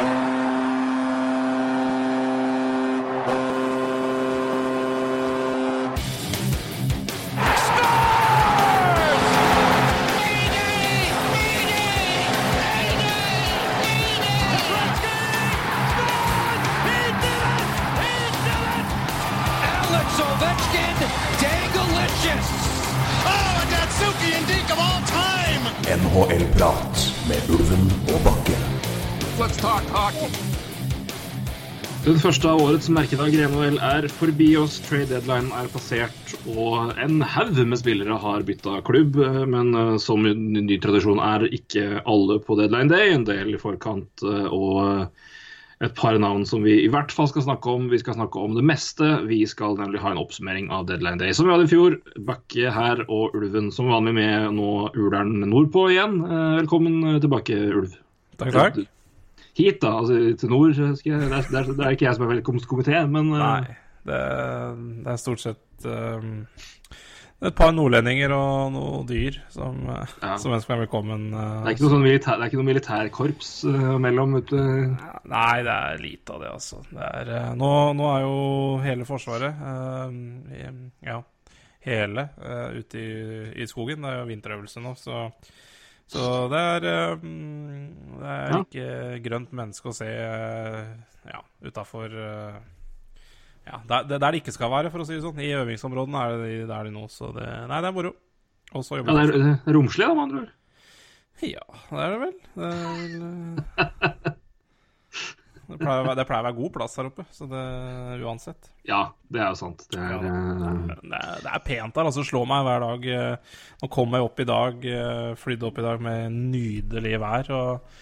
Alex Den første av årets merkedag i NHL er forbi oss. Trade deadline er passert, og en haug med spillere har bytta klubb. Men eh, som ny tradisjon er ikke alle på deadline day. En del i forkant eh, og et par navn som vi i hvert fall skal snakke om. Vi skal snakke om det meste. Vi skal nemlig ha en oppsummering av deadline day som vi hadde i fjor. Bakke her og Ulven som vanlig med nå Uleren nordpå igjen. Eh, Velkommen tilbake, Ulv. Takk, takk. Hit, da. Altså til nord. Skal jeg, det, er, det, er, ikke jeg som er velkomstkomité, men uh... Nei, det, det er stort sett um, et par nordlendinger og noen dyr som, eh, Ja. som ønsker meg velkommen. Uh, Det er sånn militær, det er ikke noe militærkorps uh, mellom ute Nei, det er lite av det, altså. Det er, nå, nå er jo hele Forsvaret Ja, hele ute i, i skogen. Det er jo vinterøvelse nå, så så det er, eh, det er Ja. ikke grønt menneske å se uh, ja, utafor ja, der, der det ikke skal være, for å si det sånn. I øvingsområdene er det, der de nå, så det Nei, det er moro. Og så Ja, jobber det er eh, romslig, da, med andre ord. ja, det er det vel. Det, er vel, eh, det, pleier være, det pleier å være god plass her oppe, så det uansett. Ja, det er jo sant. Det er, ja, Det er, det er pent her. altså Slå meg hver dag. eh, Nå kom jeg opp i dag, eh, flydde opp i dag med nydelig vær. og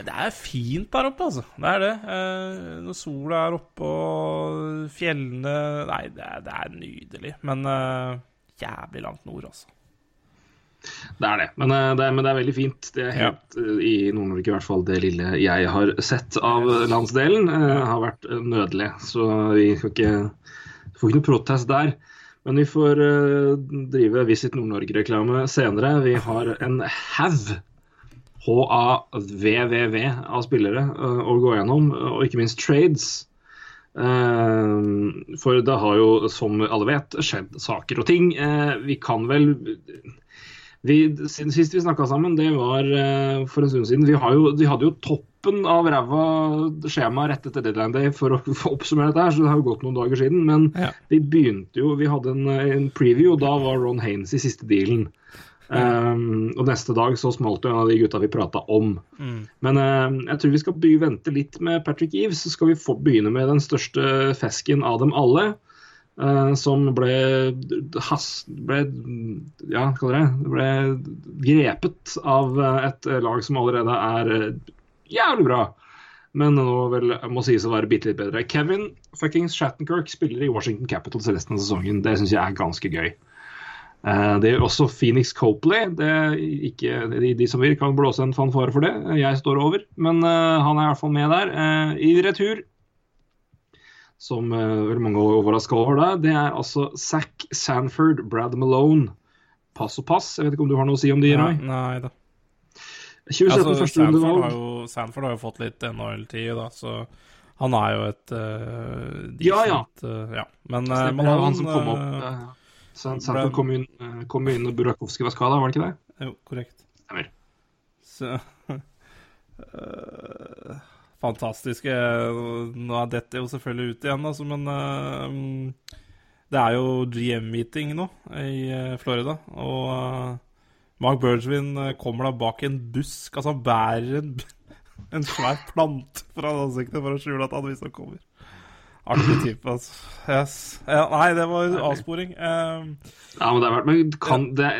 Det er fint der oppe, altså. Det er det. Eh, Når sola er oppe og fjellene Nei, det er, det er nydelig. Men eh, jævlig langt nord, altså. Det er det. Men, eh, det er, men det er veldig fint. Det er helt ja. i Nord-Norge, i hvert fall det lille jeg har sett av landsdelen, eh, har vært eh, nødelig. Så vi skal ikke får ikke noe protest der. Men vi får eh, drive Visit Nord-Norge-reklame senere. Vi har en haug HAVVV av spillere eh, å gå gjennom, og ikke minst trades. Eh, for det har jo, som alle vet, skjedd saker og ting. Eh, vi kan vel vi, siden Sist vi snakka sammen, det var uh, for en stund siden. Vi, har jo, vi hadde jo toppen av ræva skjema rett etter deadline day for å for oppsummere dette, her, så det har jo gått noen dager siden. Men Ja. vi begynte jo Vi hadde en, en preview, og da var Ron Haines i siste dealen. Um, og neste dag så smalt jo en av de gutta vi prata om. Men uh, jeg tror vi skal by vente litt med Patrick Eves. Så skal vi få begynne med den største fesken av dem alle. Eh, som ble, has, ble Ja, hva det? Ble grepet av eh, et lag som allerede er eh, jævlig bra. Men nå vel må sies å være bitte litt bedre. Kevin fuckings Shattenkirk spiller i Washington Capitals resten av sesongen. Det syns jeg er ganske gøy. Det gjør også Phoenix Copley. Ikke, de, som vil, kan blåse en fanfare for det. Jeg står over, men han er i hvert fall med der. I retur, som uh, veldig mange er overraska over, det. det er altså Zack Sanford, Brad Malone. Pass og pass. Jeg vet ikke om du har noe å si om de, Nei, Roy? nei da. 2017 Altså, første Sanford, har jo, Sanford har jo fått litt NHL-tid, da, så han er jo et uh, Ja, ja. Uh, ja. Men uh, Det var han som kom opp. Uh, eh, San- Sanford kom inn, eh, kom inn når Burakovsky var skada, var det ikke det? Jo, korrekt. Stemmer. Så eh, Fantastiske Nå er dette jo selvfølgelig ut igjen, altså, men uh, det er jo GM-meeting nå i eh, Florida, og uh, Mark Bergevin kommer da bak en busk, altså han bærer en, en svær plante foran ansiktet for å skjule at han visstnok kommer. Artig type, altså. Yes. Ja, nei, det var avsporing. Uh, Ja, men det har vært Men kan det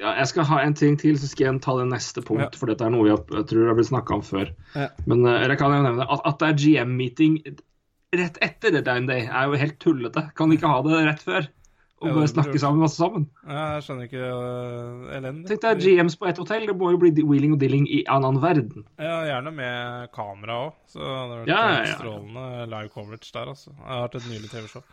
ja, Jeg skal ha en ting til, så skal jeg ta det neste punkt. Ja. For dette er noe vi har, jeg tror har blitt snakka om før. Ja. Men eh, eller kan jeg nevne at, at det er GM-meeting rett etter Deadline Day, er jo helt tullete. Kan de ikke ha det rett før? Og bare snakke sammen masse sammen? ja, jeg skjønner ikke uh, elendig. Tenk deg GMs på ett hotell. Det må jo bli wheeling og dealing i en annen verden. Ja, gjerne med kamera òg. Så det hadde vært Ja, ja, eh, ja. strålende live coverage der, altså. Jeg har hatt et nylig TV-show.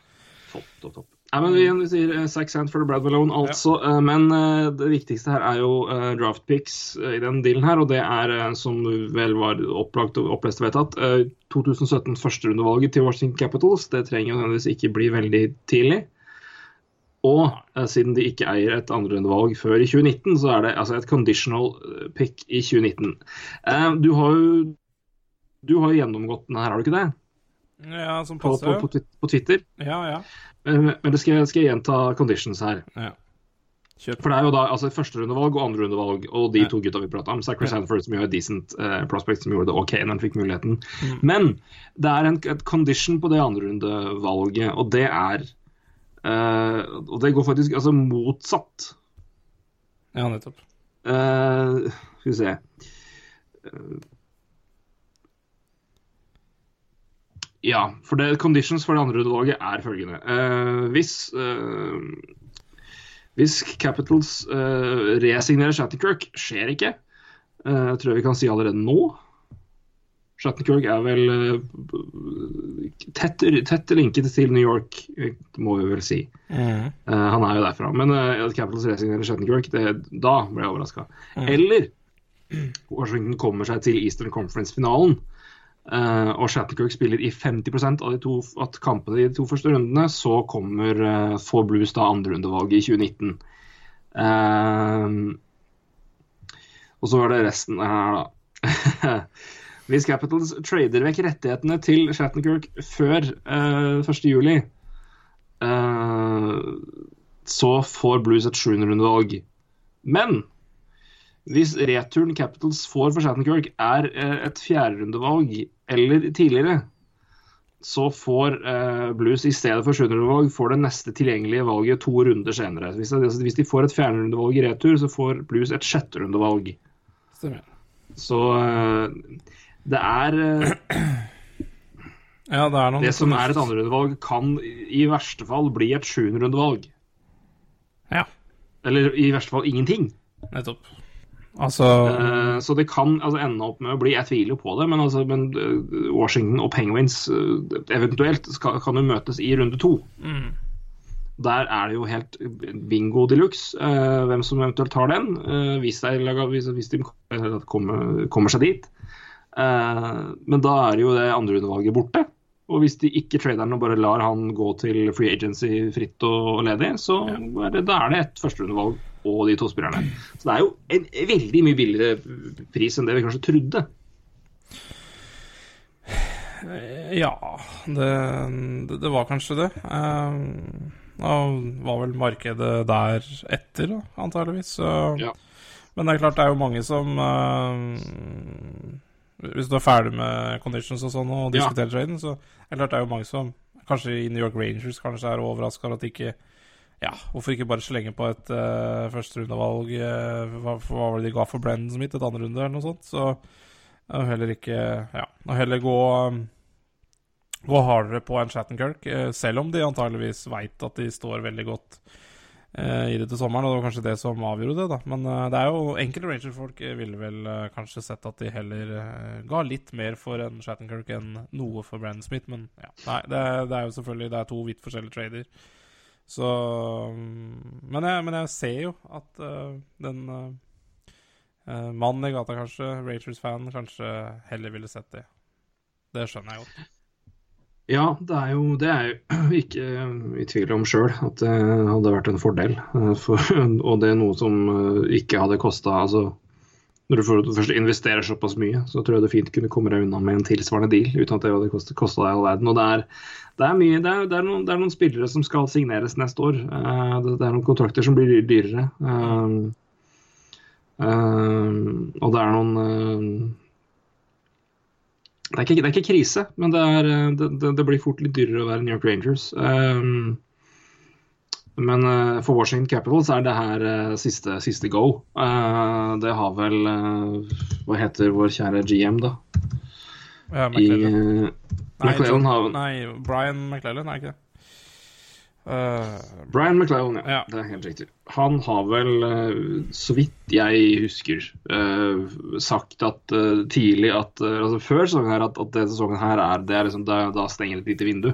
Topp, topp, topp. Nei, men vi, vi sier Zack Sanford og Brad Malone, altså. Ja. men uh, det viktigste her er jo uh, draft picks i den dealen her, og det er, som vel var opplagt og opplest og vedtatt, uh, 2017 førsterundevalget til Washington Capitals. Det trenger jo nødvendigvis ikke bli veldig tidlig. Og siden de ikke eier et andrerundevalg før i 2019, så er det altså et conditional pick i 2019. du har jo du har gjennomgått den her, har du ikke det? Ja, som passer. på, på, på Twitter. Ja, ja. Men, men det skal, jeg- skal jeg gjenta conditions her. ja. For det er jo da altså førsterundevalg og andrerundevalg, og de Ja. to gutta vi prata om. Zachary Ja. Sanford, som gjør decent uh, prospect, som gjorde det OK når han fikk muligheten. Mm. Men det er en et condition på det andrerundevalget, og det er uh, Og det går faktisk altså motsatt. Ja, nettopp. Uh, skal vi se Ja, for det, conditions for det andre rundevalget er følgende. Uh, hvis uh, hvis Capitals uh, resignerer Shattenkirk, skjer ikke. Uh, tror jeg vi kan si allerede nå. Shattenkirk er vel eh, tett, tett linket til New York, eh, må vi vel si. Mm. Eh, han er jo derfra. Men at Capitals resignerer Shattenkirk, det, da ble jeg overraska. Eller Washington kommer seg til Eastern Conference-finalen. Eh, og Shattenkirk spiller i 50% av de to at kampene i de to første rundene, så kommer uh, Four Blues da andrerundevalget i 2019. Uh, og så var det resten her, da. Hvis Capitals trader vekk rettighetene til Shattenkirk før uh, 1.7, uh, så får Blues et 700-rundevalg. Men hvis returen Capitals får for Shattenkirk er eh, et fjerderundevalg eller tidligere, så får eh, Blues i stedet for 700-rundevalg får det neste tilgjengelige valget to runder senere. Hvis, de får et fjerderundevalg i retur, så får Blues et sjetterundevalg. Så eh, det er Ja, det er Det som er et andrerundevalg, kan i verste fall bli et sjuenderundevalg. Ja, Eller i verste fall ingenting. nettopp. Altså Uh, så det kan altså, ende opp med å bli Jeg tviler jo på det, men, altså, men uh, Washington og Penguins uh, eventuelt skal, kan jo møtes i runde to. mm. Der er det jo helt bingo de luxe eh, hvem som eventuelt tar den, eh, hvis, er hvis, hvis de kommer, kommer seg dit. Eh, men da er jo det andrerundevalget borte. Og hvis de ikke trader den og bare lar han gå til free agency fritt og ledig, så er det, da er det et førsterundevalg og de to spillerne. Så det er jo en veldig mye billigere pris enn det vi kanskje trodde. Ja, det, det, var kanskje det. Nå da var vel markedet der etter, antageligvis. Så. Ja. Men det er klart det er jo mange som um, Hvis du er ferdig med conditions og sånn og Ja. diskuterer traden, så er det klart det er jo mange som kanskje i New York Rangers kanskje er overraska over at ikke Ja, hvorfor ikke bare slenge på et uh, førsterundevalg? Uh, hva, hva var det de ga for Brennan Smith? Et andre runde eller noe sånt? Så uh, heller ikke Ja, og heller gå um, Gå hardere på en Shattenkirk, uh, selv om de antageligvis veit at de står veldig godt eh, i det til sommeren. Og det var kanskje det som avgjorde det, da. Men eh, det er jo enkelte Ranger-folk eh, ville vel eh, kanskje sett at de heller eh, ga litt mer for en Shattenkirk enn noe for Brandon Smith. Men ja, nei, det, det er jo selvfølgelig Det er to vidt forskjellige trader. Så men jeg, men jeg ser jo at uh, den eh, mannen i gata, kanskje, Rachers-fan, kanskje heller ville sett det. Det skjønner jeg godt. Ja, det er jo, det er jo ikke i tvil om sjøl at det hadde vært en fordel. For, og det er noe som ikke hadde kosta altså, Når du først investerer såpass mye, så tror jeg du fint kunne komme deg unna med en tilsvarende deal uten at det hadde kosta deg all verden. Og det er, det er mye, det er, det, er noen, det er noen spillere som skal signeres neste år. Eh, Det, er noen kontrakter som blir dyrere. Eh, eh, og det er noen eh, det er, ikke, det er ikke krise, men det, eh, blir fort litt dyrere å være New York Rangers. Um, men uh, for Washington Capitals er det her uh, siste, siste go. Uh, det har vel Hva heter vår kjære GM, da? Ja, McClellan. McClellan har Nei, Brian McClellan, er ikke det? Brian McClellan, ja. Ja. Det er helt riktig. Han har vel, så vidt jeg husker, sagt at tidlig at altså Før sesongen her at, at denne sesongen her er, det er liksom, da, da stenger et lite vindu.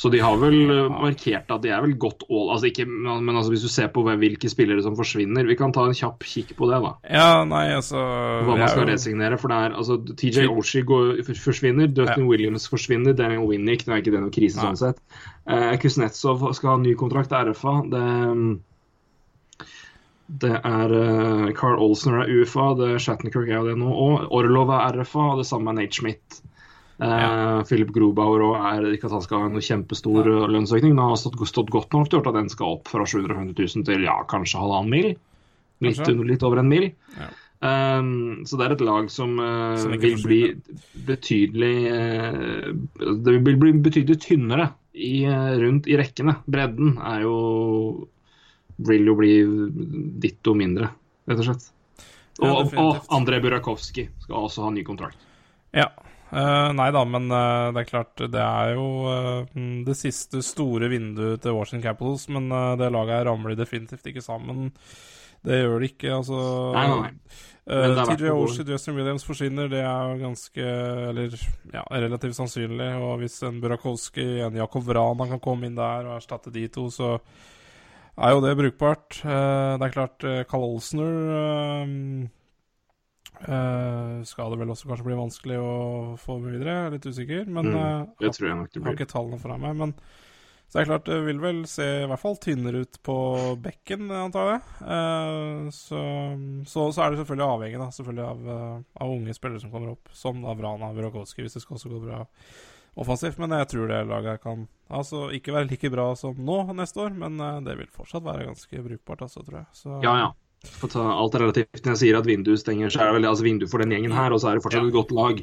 Så de har vel eh, markert at de er vel godt all altså ikke, Men altså hvis du ser på hvilke spillere som forsvinner Vi kan ta en kjapp kikk på det, da. Ja, nei, altså Hva man skal jo- resignere. For det er altså TJ Oshie forsvinner, forsvinner, ja. Williams forsvinner, Daniel Winnick Det er ikke det noe krise sånn sett. Eh, Kuznetsov skal ha ny kontrakt, RFA. Det det er uh, Carl Olsen er UFA, det er Shattenkirk er jo det nå òg. Orlov er RFA, og det samme er Nate Schmidt. Eh, Philip Grobauer òg er ikke at han skal ha en kjempestor ja. lønnsøkning, men han har stått, stått godt nok til at den skal opp fra 750 000 til ja, kanskje halvannen mil. Litt, litt over en mil. Ja. Um, så det er et lag som, uh, Som vil bli betydelig uh, Det vil bli betydelig tynnere i, eh, rundt i rekkene. Bredden er jo vil jo bli ditto mindre, rett og slett. Og, Ja, og. André Burakovsky skal også ha ny kontrakt. Ja. Eh, nei da, men uh, det er klart Det er jo uh, det siste store vinduet til Washington Capitals, men det laget her ramler definitivt ikke sammen. Det gjør det ikke, altså. Nei, nei, nei. Verdt TJ Oshie, Justin Williams forsvinner, det er jo ganske Eller ja, relativt sannsynlig. Og hvis en Burakovsky, en Jakob Vrana kan komme inn der og erstatte de to, så er jo det brukbart. Uh, det er klart, uh, Carl Olsner eh, eh, skal det vel også kanskje bli vanskelig å få med videre. Jeg er litt usikker, men Mm, det uh, tror jeg nok det har ikke tallene foran meg. Men så det er klart, det vil vel se i hvert fall tynnere ut på bekken, antar jeg. Uh, så, så, så er det selvfølgelig avhengig da, selvfølgelig av, eh, av unge spillere som kommer opp, som da Vrana Burakovsky, hvis det skal også gå bra offensivt. Men jeg tror det laget kan altså ikke være like bra som nå neste år, men eh, det vil fortsatt være ganske brukbart, altså, tror jeg. Så, Ja, ja. For ta alt er relativt. Når jeg sier at vinduet stenger, så er det vel altså vinduet for den gjengen her, og så er det fortsatt et godt lag.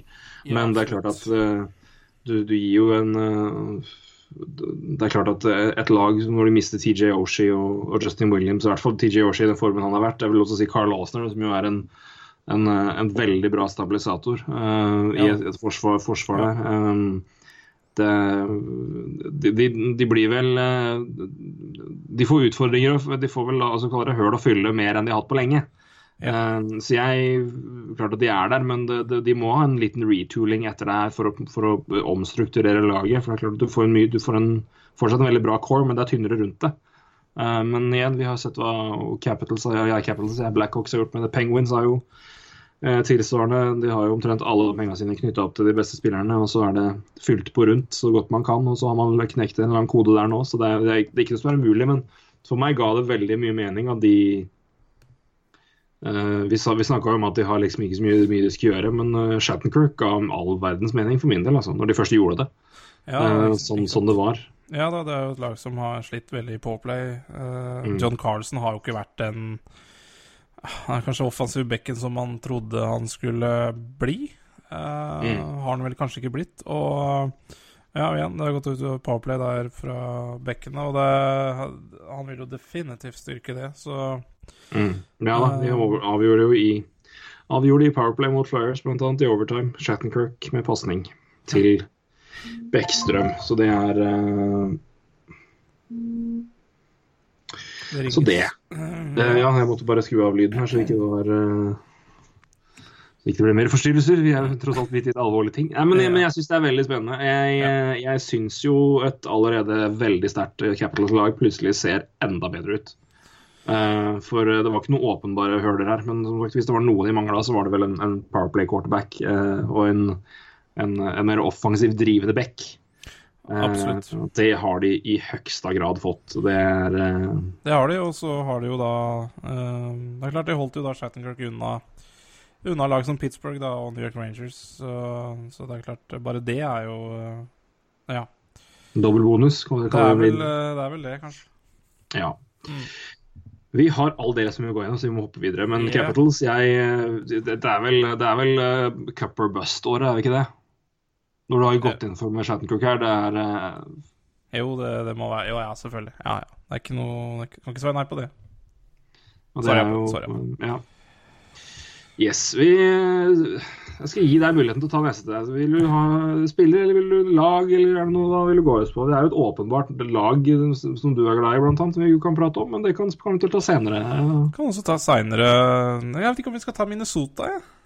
Men det er klart at uh, du, du gir jo en uh, Det er klart at eh, et lag når de mister TJ Oshie og, og Justin Williams, i hvert fall TJ Oshie i den formen han har vært, jeg vil også si Carl Aasner, som jo er en, en, en veldig bra stabilisator eh, i et, et forsvar, forsvar. Um, de, de, de blir vel eh, De får utfordringer, de får vel altså, det høl å fylle mer enn de har hatt på lenge. Ja. så jeg Klart at de er der, men de, de må ha en liten retooling etter det her for for å omstrukturere laget. For det er klart at Du får, en mye, du får en, fortsatt en veldig bra core, men det er tynnere rundt det. Eh, men igjen, vi har sett hva Capitals, ja, Capitals ja, Blackhawks har gjort, med det. Penguins har jo eh, tilsvarende. De har jo omtrent alle pengene sine knytta opp til de beste spillerne, og så er det fylt på rundt så godt man kan. Og så har man knekt en eller annen kode der nå, så det er, det er, ikke- det ikke noe som er umulig. Men for meg ga det veldig mye mening at de uh, Vi, sa- vi snakka om at de har liksom ikke så mye, mye de skal gjøre, men uh, Shattenkirk ga all verdens mening for min del, altså, når de først gjorde det. Ja, det uh, sånn, sånn det var. Ja da, det er jo et lag som har slitt veldig i påplay. Uh, Mm. John Carlson har jo ikke vært den Han er kanskje offensiv bekken som man trodde han skulle bli. Uh, Mm. Har han vel kanskje ikke blitt. Og ja, igjen, det har gått ut powerplay der fra bekkene, og det, han vil jo definitivt styrke det, så Mm. Ja da, de over, avgjorde jo i Avgjorde i Powerplay mot Flyers, bl.a. i overtime. Shattenkirk med pasning til Bekkstrøm. Så det er uh... det Så det. Ja, jeg måtte bare skru av lyden her, så ikke det var eh, Så ikke det ble mer forstyrrelser. Vi er tross alt midt i et alvorlig ting. Nei, men, Ja. men jeg syns det er veldig spennende. Jeg, jeg, jeg syns jo et allerede veldig sterkt eh, Capitals-lag plutselig ser enda bedre ut. Uh, for eh, det var ikke noe åpenbare høler her. Men som sagt, hvis det var noe de mangla, så var det vel en, en powerplay quarterback uh, og en, en, en mer offensiv drivende back. Eh, Absolutt. Det har de i høgsta grad fått. Det er eh, Det har de, og så har de jo da eh, Det er klart, de holdt jo da Shattenkirk unna Unna lag som Pittsburgh da, og New York Rangers, så, så det er klart Bare det er jo eh, Ja. dobbel bonus. kan vi Det er, vel, eh, det er vel det, kanskje. Ja. Mm. Vi har all del som vi gå gjennom, så vi må hoppe videre. Men yeah. Capitals, jeg, det, det er vel, det er vel uh, Cupper bust-året, er det ikke det? Når du har gått inn for med Shattenkirk her, det er eh, Jo, det, det må være Jo, ja, selvfølgelig. Ja, ja. Det er ikke noe Jeg kan ikke svare nei på det. og det Sorry, er jo, sorry. Ja. Yes. Vi Jeg skal gi deg muligheten til å ta neste. Vil du ha spiller, eller vil du lag, eller er det noe da vil du gå ut på? Det er jo et åpenbart lag som du er glad i, blant annet, som vi kan prate om, men det kan kan vi ta senere. Kan også ta seinere Jeg vet ikke om vi skal ta Minnesota, jeg. Skal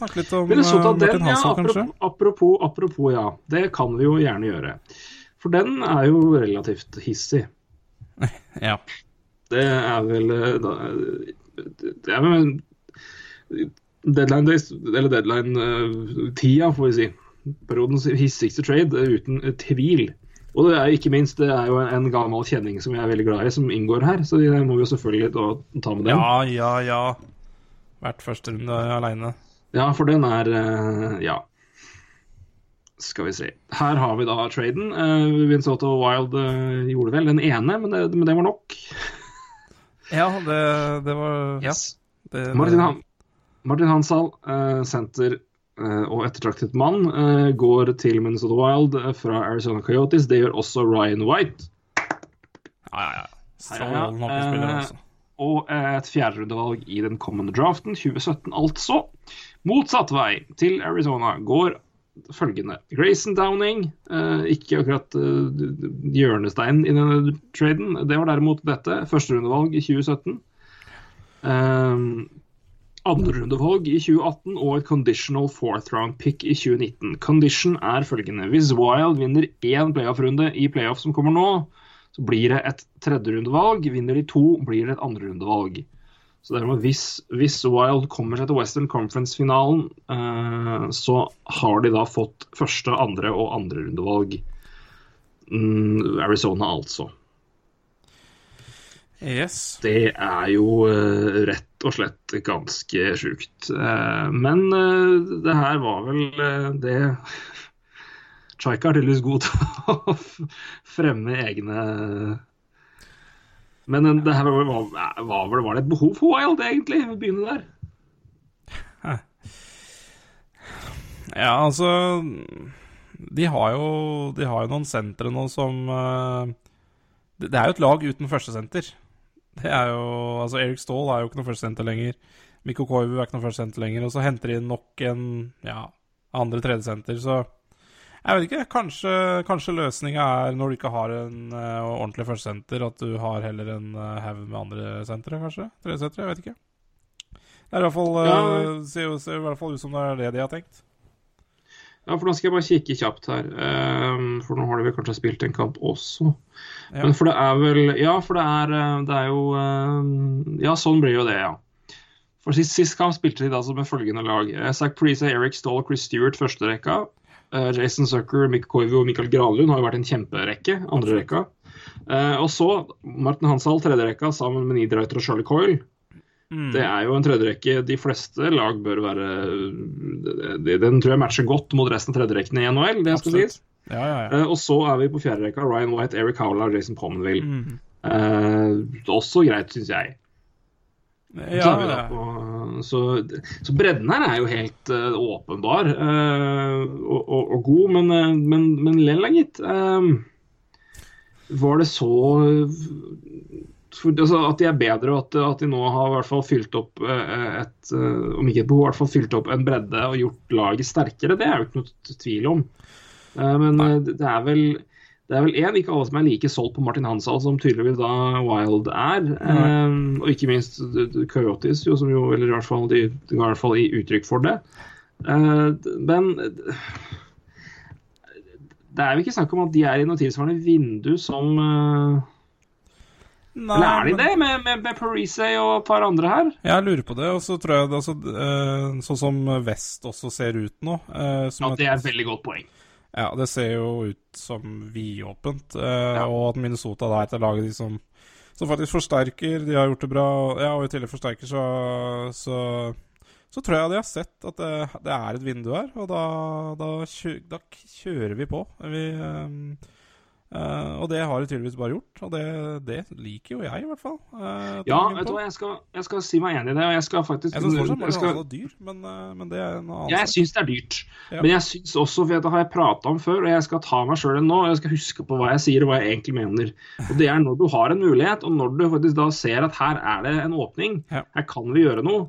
snakke litt om Minnesota, eh, Martin den, ja, Hansel, kanskje. apropos, apropos, ja. Det kan vi jo gjerne gjøre. For den er jo relativt hissig. Ja. Det er vel eh, da, Det er vel deadline days, eller deadline-tida, får vi si. Periodens hissigste trade, eh, uten tvil. Og det er ikke minst det er jo en gammel kjenning som jeg er veldig glad i, som inngår her. Så det må vi jo selvfølgelig ta med den. Ja, ja, ja. Hvert første runde aleine. Ja, for den er eh, Ja. Skal vi se. Her har vi da traden. Uh, Minnesota Wild eh, gjorde vel den ene, men det, men det var nok. Ja, det, det var Ja. Det, Martin, Han Martin Hansal, eh, senter eh, og ettertraktet mann, eh, går til Minnesota Wild eh, fra Arizona Coyotes. Det gjør også Ryan White. Ja, ja, ja. Strålende hockeyspiller, Eh, altså. Og eh, et fjerderundevalg i den kommende draften, 2017 altså. Motsatt vei til Arizona går følgende. Grayson Downing, eh, ikke akkurat eh, hjørnesteinen i denne traden. Det var derimot dette. Førsterundevalg i 2017. Eh, Andrerundevalg i 2018 og et conditional fourth round pick i 2019. Condition er følgende. Hvis Wild vinner én playoff-runde i playoff som kommer nå, så blir det et tredjerundevalg. Vinner de to, blir det et andrerundevalg. Så dermed hvis, hvis Wild kommer seg til Western Conference-finalen, eh, så har de da fått første, andre og andrerundevalg. Mm, Arizona, altså. Yes. Det er jo eh, rett og slett ganske sjukt. Eh, men eh, det her var vel eh, det Chaika er tydeligvis god til å fremme egne Men det her var, var, det et behov for Wild, egentlig? å Begynne der. Ja, altså De har jo, de har jo noen sentre nå som eh, det, er jo et lag uten førstesenter. Det er jo Altså, Erik Stahl er jo ikke noe førstesenter lenger. Mikko Koivu er ikke noe førstesenter lenger. Og så henter de nok en ja, andre-tredjesenter, så jeg vet ikke. Kanskje, kanskje løsninga er, når du ikke har en uh, ordentlig førstesenter, at du har heller en uh, haug med andre sentre, kanskje? Tredjesentre? Jeg vet ikke. Det er i hvert fall, uh, Ja. ser, ser i hvert fall ut som det er det de har tenkt. Ja, for nå skal jeg bare kikke kjapt her. Um, for nå har de vel kanskje spilt en kamp også. Ja. Men for det er vel Ja, for det er, det er jo um, Ja, sånn blir jo det, ja. For sist, sist kamp spilte de da som med følgende lag. Zach Preece, Eric Stoll, Chris Stewart førsterekka. Uh, Jason Zucker, Mick Koivu og Mikael Granlund har jo vært en kjemperekke. Andre rekka. Eh, og så Martin Hansal, tredjerekka, sammen med Niederreiter og Charlie Coyle. Mm. Det er jo en tredjerekke de fleste lag bør være Den tror jeg matcher godt mot resten av tredjerekkene i NHL. det skal Absolutt. sies. Ja, ja, ja. Eh, og så er vi på fjerderekka. Ryan White, Eric Howla og Jason Pommenville Mm. Eh, også greit, syns jeg. Ja, så, så bredden her er jo helt uh, åpenbar uh, og, og, og god, men, uh, men, men lell, gitt. eh, var det så for, altså, At de er bedre, og at, at de nå har i hvert fall fylt opp et Om ikke et behov, i hvert fall fylt opp en bredde og gjort laget sterkere. Det er jo ikke noe tvil om. Men det er vel det er vel én, ikke alle som er like solgt på Martin Hansal, som tydeligvis da Wild er. Eh, og ikke minst Coyotes, jo, som jo, eller i hvert fall de, de i hvert fall i uttrykk for det. Uh, men det er jo ikke snakk om at de er i noe tilsvarende vindu som uh, Nei, Eller er de det, med, med, med Parise og et par andre her? Jeg lurer på det, og så tror jeg det altså, eh, Sånn som Vest også ser ut nå eh, som Ja, det er et veldig godt poeng. Ja, det ser jo ut som vidåpent. Eh, Ja. Og at Minnesota da er et av lagene de som, som faktisk forsterker. De har gjort det bra. Ja, og i tillegg forsterker, så, så, så tror jeg de har sett at det, det er et vindu her. Og da, da, kjø, da kjører vi på. Vi, eh, eh, og det har de tydeligvis bare gjort. Og det, det liker jo jeg, i hvert fall. Uh, Ja, vet du hva, jeg skal, jeg skal si meg enig i det. Og jeg skal faktisk Jeg syns fortsatt bare skal- det er dyr, men, eh, men det er noe annet. Ja, Jeg syns det er dyrt. Ja. Men jeg syns også, for det har jeg prata om før, og jeg skal ta meg sjøl nå, og jeg skal huske på hva jeg sier og hva jeg egentlig mener. Og Det er når du har en mulighet, og når du faktisk da ser at her er det en åpning, Ja. her kan vi gjøre noe.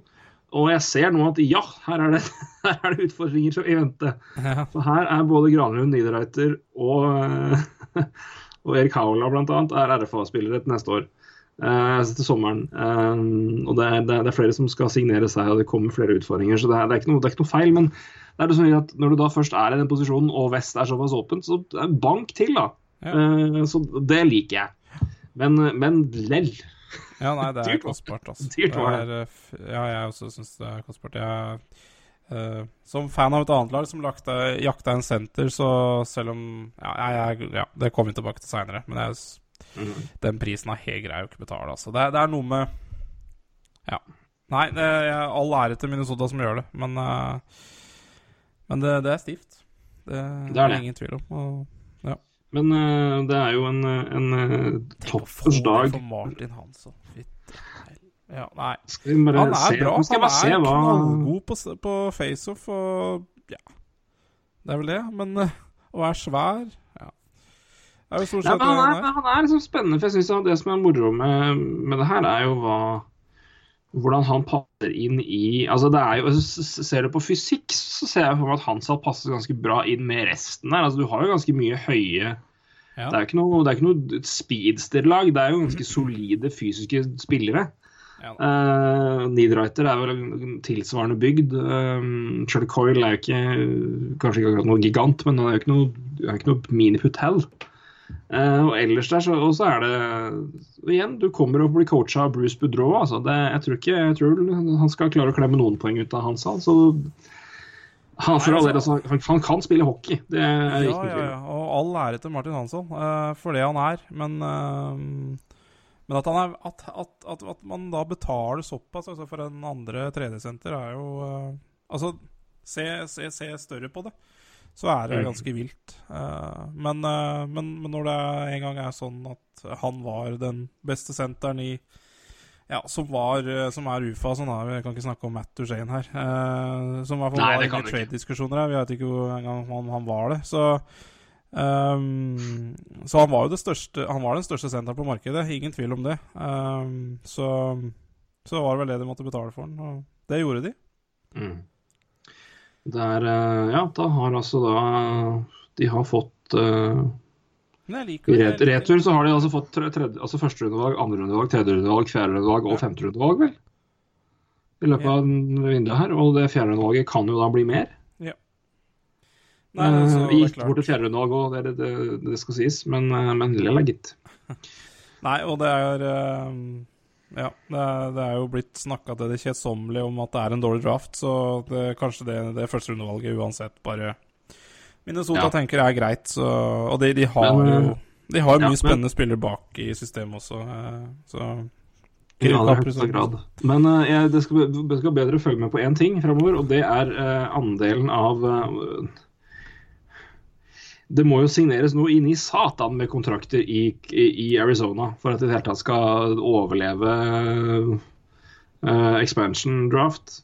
Og jeg ser nå at ja, her er det, her er det utfordringer som i vente. For her er både Granlund, Niederreiter og, og Erik Haula bl.a. er RFA-spillere til neste år. Uh, til sommeren. Uh, og det er, det, er, det er flere som skal signere seg, og det kommer flere utfordringer. Så det er, det er, ikke, noe, det er ikke noe feil. Men det er det sånn at når du da først er i den posisjonen, og Vest er såpass åpent, så bank til, da. Eh, så det liker jeg. Men, men lell. Ja, nei, det er kostbart, altså. dyrt det. Ja, jeg også syns det er kostbart. Jeg, eh, som fan av et annet lag som lakta, jakta en senter, så selv om Ja, jeg, ja det kommer vi tilbake til seinere, men jeg, mm. den prisen er helt grei å ikke betale, altså. Det, det er noe med Ja. Nei, det, jeg, all ære til Minnesota som gjør det, men uh, Men det, det er stivt. Det, Det er det. ingen tvil om. Og, Men uh, det er jo en, en uh, toppers dag. for Martin Hansson. Fytti hel- Ja, nei. Skal vi bare Han er se, bra. skal Han er hva knallgod på, på faceoff og Ja. Det er vel det. Men eh, å være svær Ja. Det er jo stort sett det han, er, han er liksom spennende, for jeg syns det som er moro med, med det her, er jo hva hvordan han passer inn i altså det er jo, Ser du på fysikk, så ser jeg for meg at Hansal passer ganske bra inn med resten der. altså Du har jo ganske mye høye Ja. Det er jo ikke noe, det er ikke noe speedster-lag. Det er jo ganske solide fysiske spillere. Ja. Uh, Needwriter er vel tilsvarende bygd. Uh, Charlie Coyle er jo ikke kanskje ikke akkurat noe gigant, men han er jo ikke noe, er ikke noe. Eh, og ellers der så, og så er det og igjen, du kommer og blir coacha av Bruce Boudreau. Altså det, jeg tror ikke jeg tror han skal klare å klemme noen poeng ut av Hansa. Så han, del, altså, han, han kan spille hockey. Det er Ja, ikke noe tvil. ja. Og all ære til Martin Hansson uh, for det han er. Men, eh, men at, han er, at, at, at, man da betaler såpass altså for en andre 3D-senter, er jo uh, Altså, se, se, se større på det. Så er det Mm. ganske vilt. Uh, men, uh, men, men når det en gang er sånn at han var den beste senteren i ja, som var Som er UFA, sånn her, vi kan ikke snakke om Matt Duchene her. eh, som i hvert fall var i trade-diskusjoner her. Vi vet ikke engang han, han var det. Så ehm, Så han var jo det største Han var den største senteren på markedet, ingen tvil om det. Um, så så var det vel det de måtte betale for den, og det gjorde de. Mm. Det er eh, Ja, da har altså da De har fått uh, I ret retur så har de altså fått tre- tredje, altså førsterundevalg, andrerundevalg, tredjerundevalg, fjerderundevalg og femterundevalg, vel? I løpet av vinduet her. Og det fjerderundevalget kan jo da bli mer. Nei, altså, Eh, det er gikk bort til fjerderundevalg òg, det, det, det skal sies. Men, eh, men lilla, gitt. Nei, og det er eh, Ja, det er, det er jo blitt snakka til det kjedsommelige om at det er en dårlig draft, så det, kanskje det, det første rundevalget uansett bare Minnesota Ja. tenker er greit, så Og de, de har Men, jo De har ja, mye men- spennende spillere bak i systemet også, eh, så Ja, det. Men uh, jeg, det, skal, det skal bedre følge med på én ting framover, og det er uh, andelen av eh, Det må jo signeres noe inni satan med kontrakter i, i, i Arizona for at de i det hele tatt skal overleve uh, expansion draft.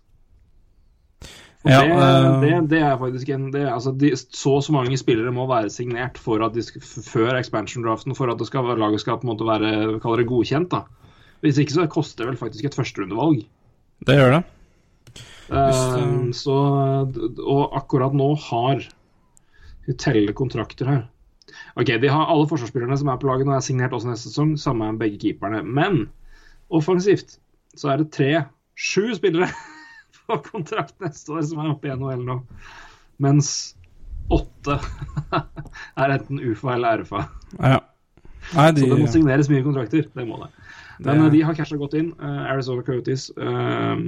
Ja, det, eh, det, det er faktisk en det, altså de, Så og så mange spillere må være signert for at de skal, før expansion-draften for at det skal, laget skal på en måte være det godkjent. da. Hvis ikke så koster det vel faktisk et førsterundevalg. Det gjør det. Det- så, og akkurat nå har Vi teller kontrakter her. Ok, De har alle forsvarsspillerne som er på laget nå, er signert også neste sesong. Samme med begge keeperne. Men offensivt så er det tre, sju spillere på kontrakt neste år som er oppe i NHL nå. Mens åtte er enten UFA eller RFA. Ja. Nei, de Så det må signeres mye kontrakter. Det må det. Men Det- eh, de har casha godt inn. eh, Arizona Coyotes. eh,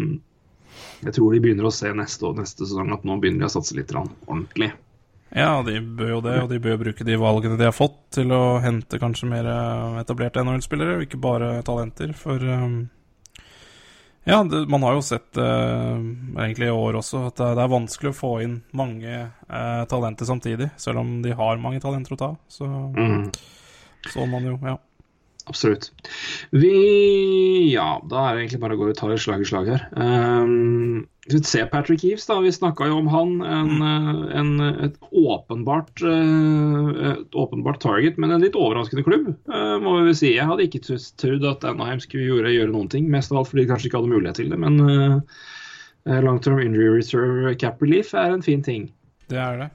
jeg tror de begynner å se neste år, neste sesong at nå begynner de å satse litt ordentlig. Ja, de bør jo det, og de bør bruke de valgene de har fått til å hente kanskje mer eh, etablerte NHL-spillere, og ikke bare talenter. For eh, ja, det, man har jo sett eh, egentlig i år også at det, det er vanskelig å få inn mange eh, talenter samtidig, selv om de har mange talenter å ta. Så Mm, så man jo, ja. Absolutt. Vi Ja, da er det egentlig bare å gå og ta et slag i slag her. Um, vi ser Patrick Eves, da. Vi snakka jo om han. En, eh, en, et åpenbart eh, et åpenbart target, men en litt overraskende klubb, eh, må vi vel si. Jeg hadde ikke trodd at Anaheim skulle gjøre, gjøre noen ting, mest av alt fordi de kanskje ikke hadde mulighet til det. Men uh, long term injury reserve cap relief er en fin ting. Det er det.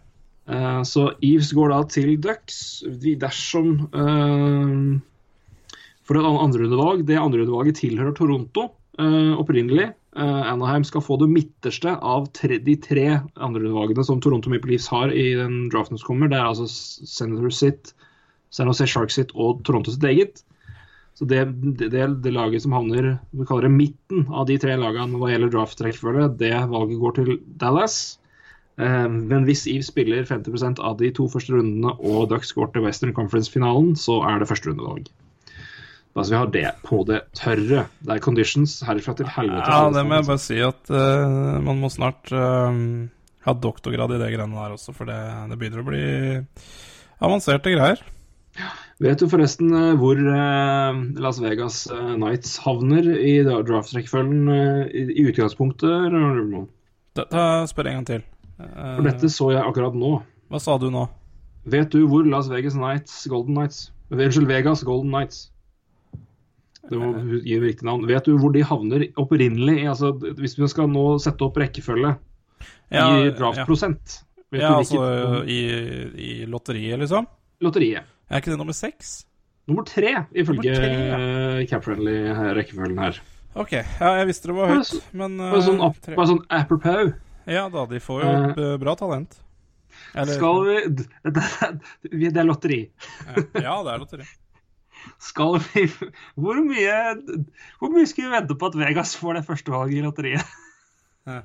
Uh, så Eves går da til Ducks dersom uh, For det andre andrerundevalg. Det andre rundevalget tilhører Toronto uh, opprinnelig. Uh, Anaheim skal få det midterste av tre, de tre andrerundevalgene som Toronto Maple Leafs har i den draften som kommer. Det er altså Senator Sitt, San Jose Sharks sitt og Toronto sitt eget. Så det, det, det, laget som havner vi kaller det midten av de tre lagene hva gjelder draft-rekkefølge, det valget går til Dallas. Eh, men hvis Eve spiller 50% av de to første rundene og Ducks går til Western Conference-finalen, så er det førsterundevalg. Altså vi har det på det tørre. Det er conditions herfra til helvete. Ja, det må jeg bare si at uh, man må snart uh, ha doktorgrad i det greiene der også, for det, det begynner å bli avanserte greier. Vet du forresten uh, hvor Las Vegas Nights havner i draft-rekkefølgen i, i utgangspunktet? Da, da spør jeg en gang til. For dette så jeg akkurat nå. Hva sa du nå? Vet du hvor Las Vegas Nights Golden Nights Unnskyld, Vegas Golden Nights det må gi riktig navn. Vet du hvor de havner opprinnelig? Altså, hvis vi skal nå sette opp rekkefølge ja, i draftprosent Ja, ja altså i, i, lotteriet, liksom? Lotteriet. Er ikke det nummer seks? Nummer tre, ifølge Capfriendly-rekkefølgen her. OK. Ja, jeg visste det var høyt, men Bare sånn, bare sånn apropos. Ja da, de får jo uh, bra talent. Eller, skal vi Det er lotteri. ja, det er lotteri. Skal vi Hvor mye, hvor mye skal vi vente på at Vegas får det første valget i lotteriet? uh,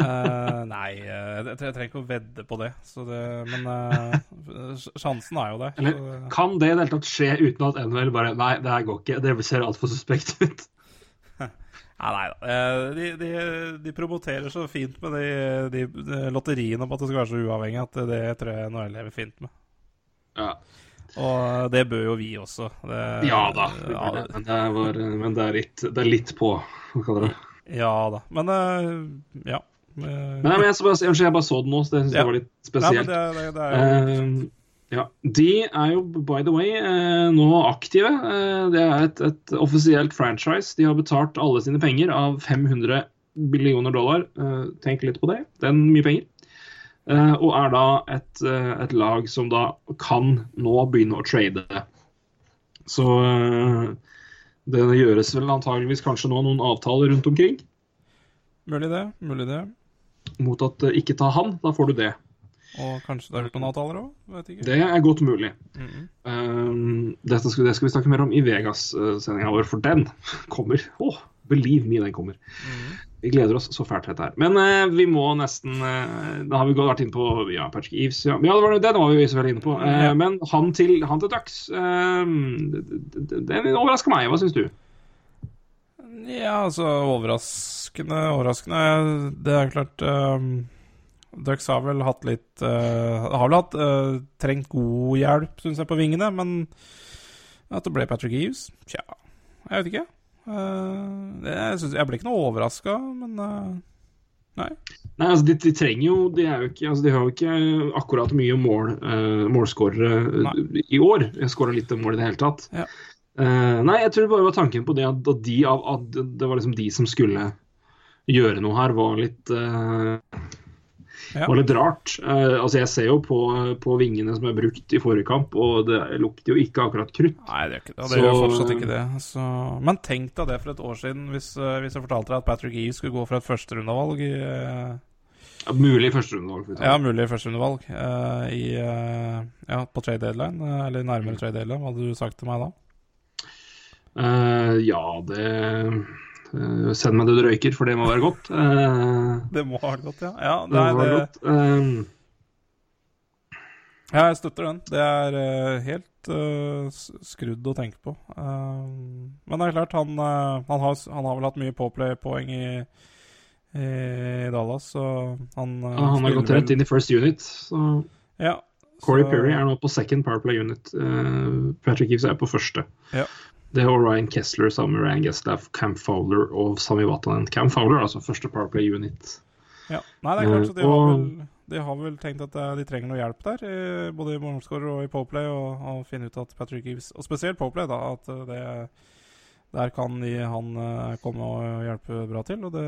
nei, jeg, jeg, trenger ikke å vedde på det. det men uh, sjansen er jo der. Eller, kan det i det hele tatt skje uten at NHL bare Nei, det her går ikke. Det ser altfor suspekt ut. Nei, nei da. De, de, de, promoterer så fint med de, de, lotteriene på at det skal være så uavhengig, at det tror jeg NHL lever fint med. Ja. Og det bør jo vi også. Det, ja da, ja, det. Men, det var, men, det er litt, det er litt på, hva kaller det. Ja da. Men uh, ja. Nei, men jeg, bare, jeg, bare så det nå, så det syns jeg var litt spesielt. Nei, det, er jo... uh, ja. De er jo, by the way, nå aktive. det er et, et, offisielt franchise. De har betalt alle sine penger av 500 billioner dollar. tenk litt på det. Det er mye penger. Eh, og er da et, eh, et, lag som da kan nå begynne å trade. Så eh, det gjøres vel antageligvis kanskje nå noen avtaler rundt omkring. Mulig det. Mulig det. Mot at ikke ta han, da får du det. Og kanskje det er noen avtaler òg? Det er godt mulig. Mm -hmm. um, skal, det skal vi snakke mer om i Vegas-sendinga vår, for den kommer. Oh, believe me, den kommer. Mm. Vi gleder oss så fælt til dette her. Men eh, vi må nesten eh, Da har vi vært inne på ja, Patrick Eves. Ja, ja det var det, var vi selvfølgelig inne på. Eh, ja. Men han til, han til Ducks, den overrasker meg. Hva syns du? Ja, altså overraskende, overraskende. Det er klart um, Ducks har vel hatt litt Har vel hatt trengt god hjelp, syns jeg, på vingene. Men at det ble Patrick Eves, tja, jeg vet ikke. Uh, jeg, synes, jeg, ble ikke noe overraska, men uh, nei. Nei, altså de, de, trenger jo De, ikke, altså de har jo ikke akkurat mye mål, uh, målskårere i år. Jeg skåra litt mål i det hele tatt. Ja. Nei, jeg tror det bare var tanken på det at, at, de, at, det var liksom de som skulle gjøre noe her, var litt ja. var litt rart. Uh, altså Jeg ser jo på, på, vingene som er brukt i forrige kamp, og det lukter jo ikke akkurat krutt. Nei, det gjør ikke det. Det gjør fortsatt ikke det. Så... Men tenk deg det for et år siden, hvis, uh, hvis jeg fortalte deg at Patrick E skulle gå for et førsterundevalg i uh... ja, Mulig førsterundevalg. Ja, mulig førsterundevalg uh, i, ja, på trade deadline, eller nærmere trade deadline. Hva hadde du sagt til meg da? ja, det Uh, send meg det du røyker, for det må være godt. Uh, det må være godt, ja. Ja, det, det, det... Godt. Um... ja, jeg støtter den. Det er uh, helt skrudd å tenke på. men det er klart, han, han, har, han har, vel hatt mye påplay-poeng i, i, Dallas, så han ja, Han har gått rett inn i first unit, så ja, Corey så... Perry er nå på second powerplay unit. Patrick Gives er på første. Ja. Det er Ryan Kessler Ryan Geslaff, Cam Fowler og Sami Watanen. Cam Fowler, altså første Powerplay unit. Ja, Nei, det er klart, så de, har vel, de har vel tenkt at de trenger noe hjelp der, både i målskårer og i Poplay, og, og finne ut at Patrick Eves Og spesielt Poplay, da, at det der kan de, han uh, komme og hjelpe bra til. Og det,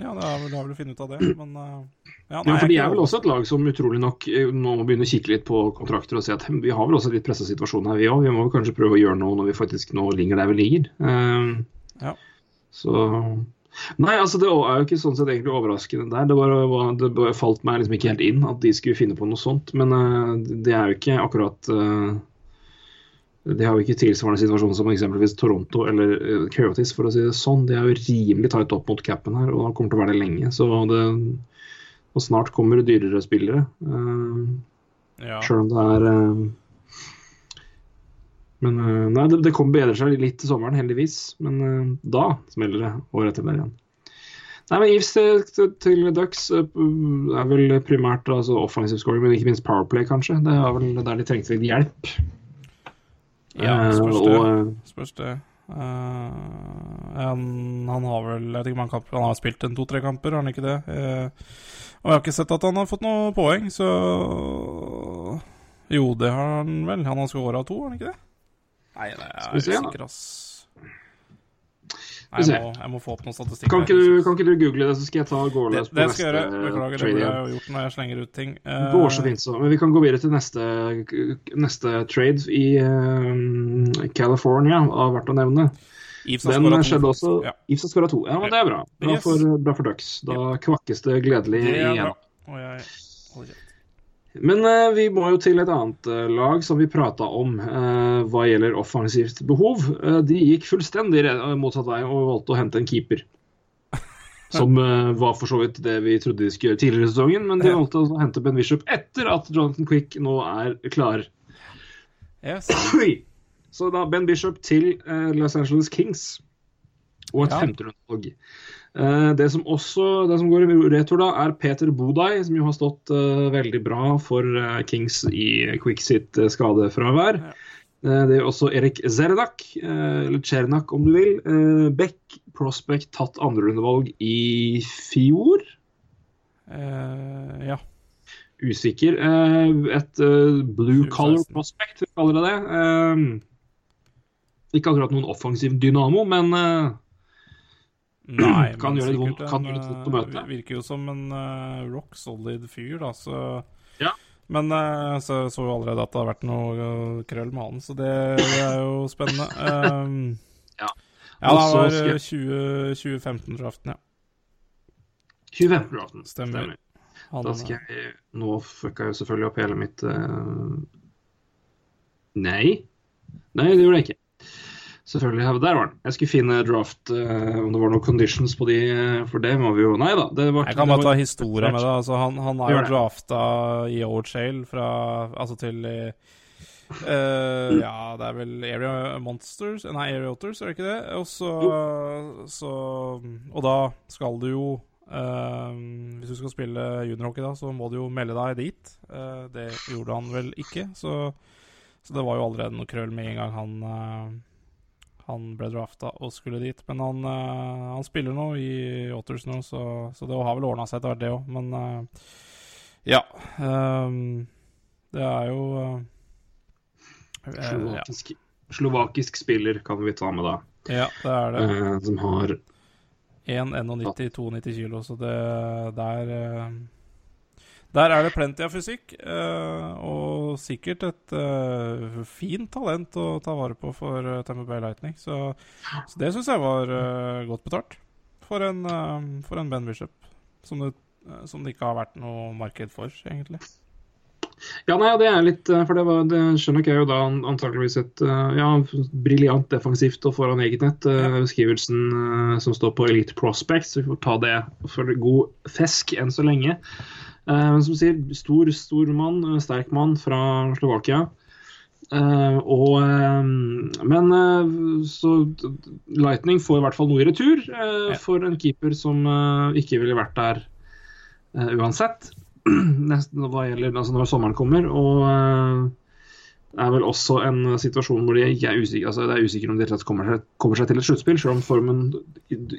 ja, det er vel, det er vel å finne ut av det, men uh, ja, nei, ja, for De er vel også et lag som utrolig nok eh, nå må begynne å kikke litt på kontrakter og si at vi har vel også litt pressa situasjon her, vi òg. Vi må kanskje prøve å gjøre noe når vi faktisk nå ligger der vi ligger. Uh, ja. Så Nei, altså det er jo ikke sånn sett egentlig overraskende der. Det, bare, det bare falt meg liksom ikke helt inn at de skulle finne på noe sånt. Men eh, det er jo ikke akkurat eh, De har jo ikke tilsvarende situasjon som eksempelvis Toronto eller uh, Coyotes, for å si det sånn. De er jo rimelig tight opp mot capen her, og kommer til å være det lenge. Så det, og snart kommer det dyrere spillere. Uh, Ja. Sjøl om det er uh, Men uh, nei, det, det kommer bedre seg litt til sommeren, heldigvis. Men uh, da smeller det året etter der igjen. Nei, men Eves til, til- Ducks eh, er vel primært altså offensive scoring, men ikke minst Powerplay, kanskje. Det er vel der de trengte litt hjelp. Ja, Eh, spørs det. eh, Spørs det. Eh, han, han har vel Jeg vet ikke om mange kamper Han har spilt en to-tre kamper, har han ikke det? Uh, og jeg har ikke sett at han har fått noe poeng, så Jo, det har han vel. Han har skåra to, har han ikke det? Nei, det er jeg usikker, ass. Nei, jeg må, jeg må få opp noen statistikk. kan, ikke du, kan ikke du google det, så skal jeg ta gå det, løs på det neste skal jeg gjøre. Beklager, det burde jeg gjort når jeg slenger ut ting. Uh, Det går så fint, så. Men vi kan gå videre til neste, neste trade i uh, California, har vært å nevne. Ives har to, skjedde også. Ja, Ives har skåra to. Ja, men det er bra. Bra Yes. for, bra for Ducks. Da kvakkes det gledelig det igjen. bra. Og jeg holder kjeft. Men eh, vi må jo til et annet eh, lag som vi prata om eh, hva gjelder offensivt behov. Eh, de gikk fullstendig re- motsatt vei og valgte å hente en keeper. Som eh, var for så vidt det vi trodde de skulle gjøre tidligere i sesongen, men de valgte å hente Ben Bishop etter at Jonathan Quick nå er klar. Yes. Så da Ben Bishop til eh, Los Angeles Kings. Og et Ja. Eh, det som også det som går i retur, da, er Peter Bodai, som jo har stått eh, veldig bra for eh, Kings i Quick sitt skadefravær. Det er også Erik Zernak, eller Chernak om du vil. Beck Prospect tatt andrerundevalg i fjor. Uh, ja. Usikker. Et blue color prospect, vi kaller det det. Ikke akkurat noen offensiv dynamo, men Nei, Kan gjøre litt vondt- sikkert kan gjøre det vondt å eh, møte. Virker jo som en uh, rock solid fyr, da, så Ja. Men uh, så så jo allerede at det har vært noe eh, krøll med han, så det, det er jo spennende. Um, Ja. Ja, det var skal- eh, 20, 2015-draften, ja. 2015-draften. Stemmer. Han, Da skal jeg Nå fucka jeg jo selvfølgelig opp hele mitt uh... Nei. Nei, det gjorde jeg ikke. Selvfølgelig. Der var den. Jeg skulle finne draft uh, om det var noen conditions på de, eh, for det må vi jo Nei da. Det var, Jeg kan bare ta var- historia med det. Altså, han, han er jo drafta i OHL fra Altså til eh, Ja, det er vel Area Monsters Nei, Area Otters, er det ikke det? Og så, så Og da skal du jo uh, Hvis du skal spille juniorhockey, da, så må du jo melde deg dit. Det gjorde han vel ikke, så, så det var jo allerede noe krøll med en gang han han ble drafta og skulle dit. Men han, uh, han spiller nå i Otters nå, så, så det har vel ordna seg etter hvert, det òg. Men uh, ja. Um, det er jo eh, eh, ja. slovakisk, slovakisk spiller kan vi ta med da. ja, det er det. som har 1,91-92 kilo, så det er... eh, Der er det plenty av fysikk, eh, og sikkert et eh, fint talent å ta vare på for uh, Tamper Bay Lightning. Så, så det syns jeg var eh, godt betalt for en, eh, for en Ben Bishop, som det, eh, som det ikke har vært noe marked for, egentlig. Ja, nei, det er litt eh, For det, var, det skjønner ikke jeg jo da antakeligvis et eh, ja, briljant defensivt og foran eget nett. eh, Beskrivelsen eh, som står på Elite Prospects. Vi får ta det for god fisk enn så lenge. Eh, Men som sier, stor, stor mann, eh, sterk mann fra Slovakia. Eh, og, men så Lightning får i hvert fall noe i retur for en keeper som ikke ville vært der uansett. Nesten hva gjelder altså når sommeren kommer. Og det er vel også en situasjon hvor de ikke er usikre altså det er usikre om de kommer seg, kommer seg til et sluttspill, selv om formen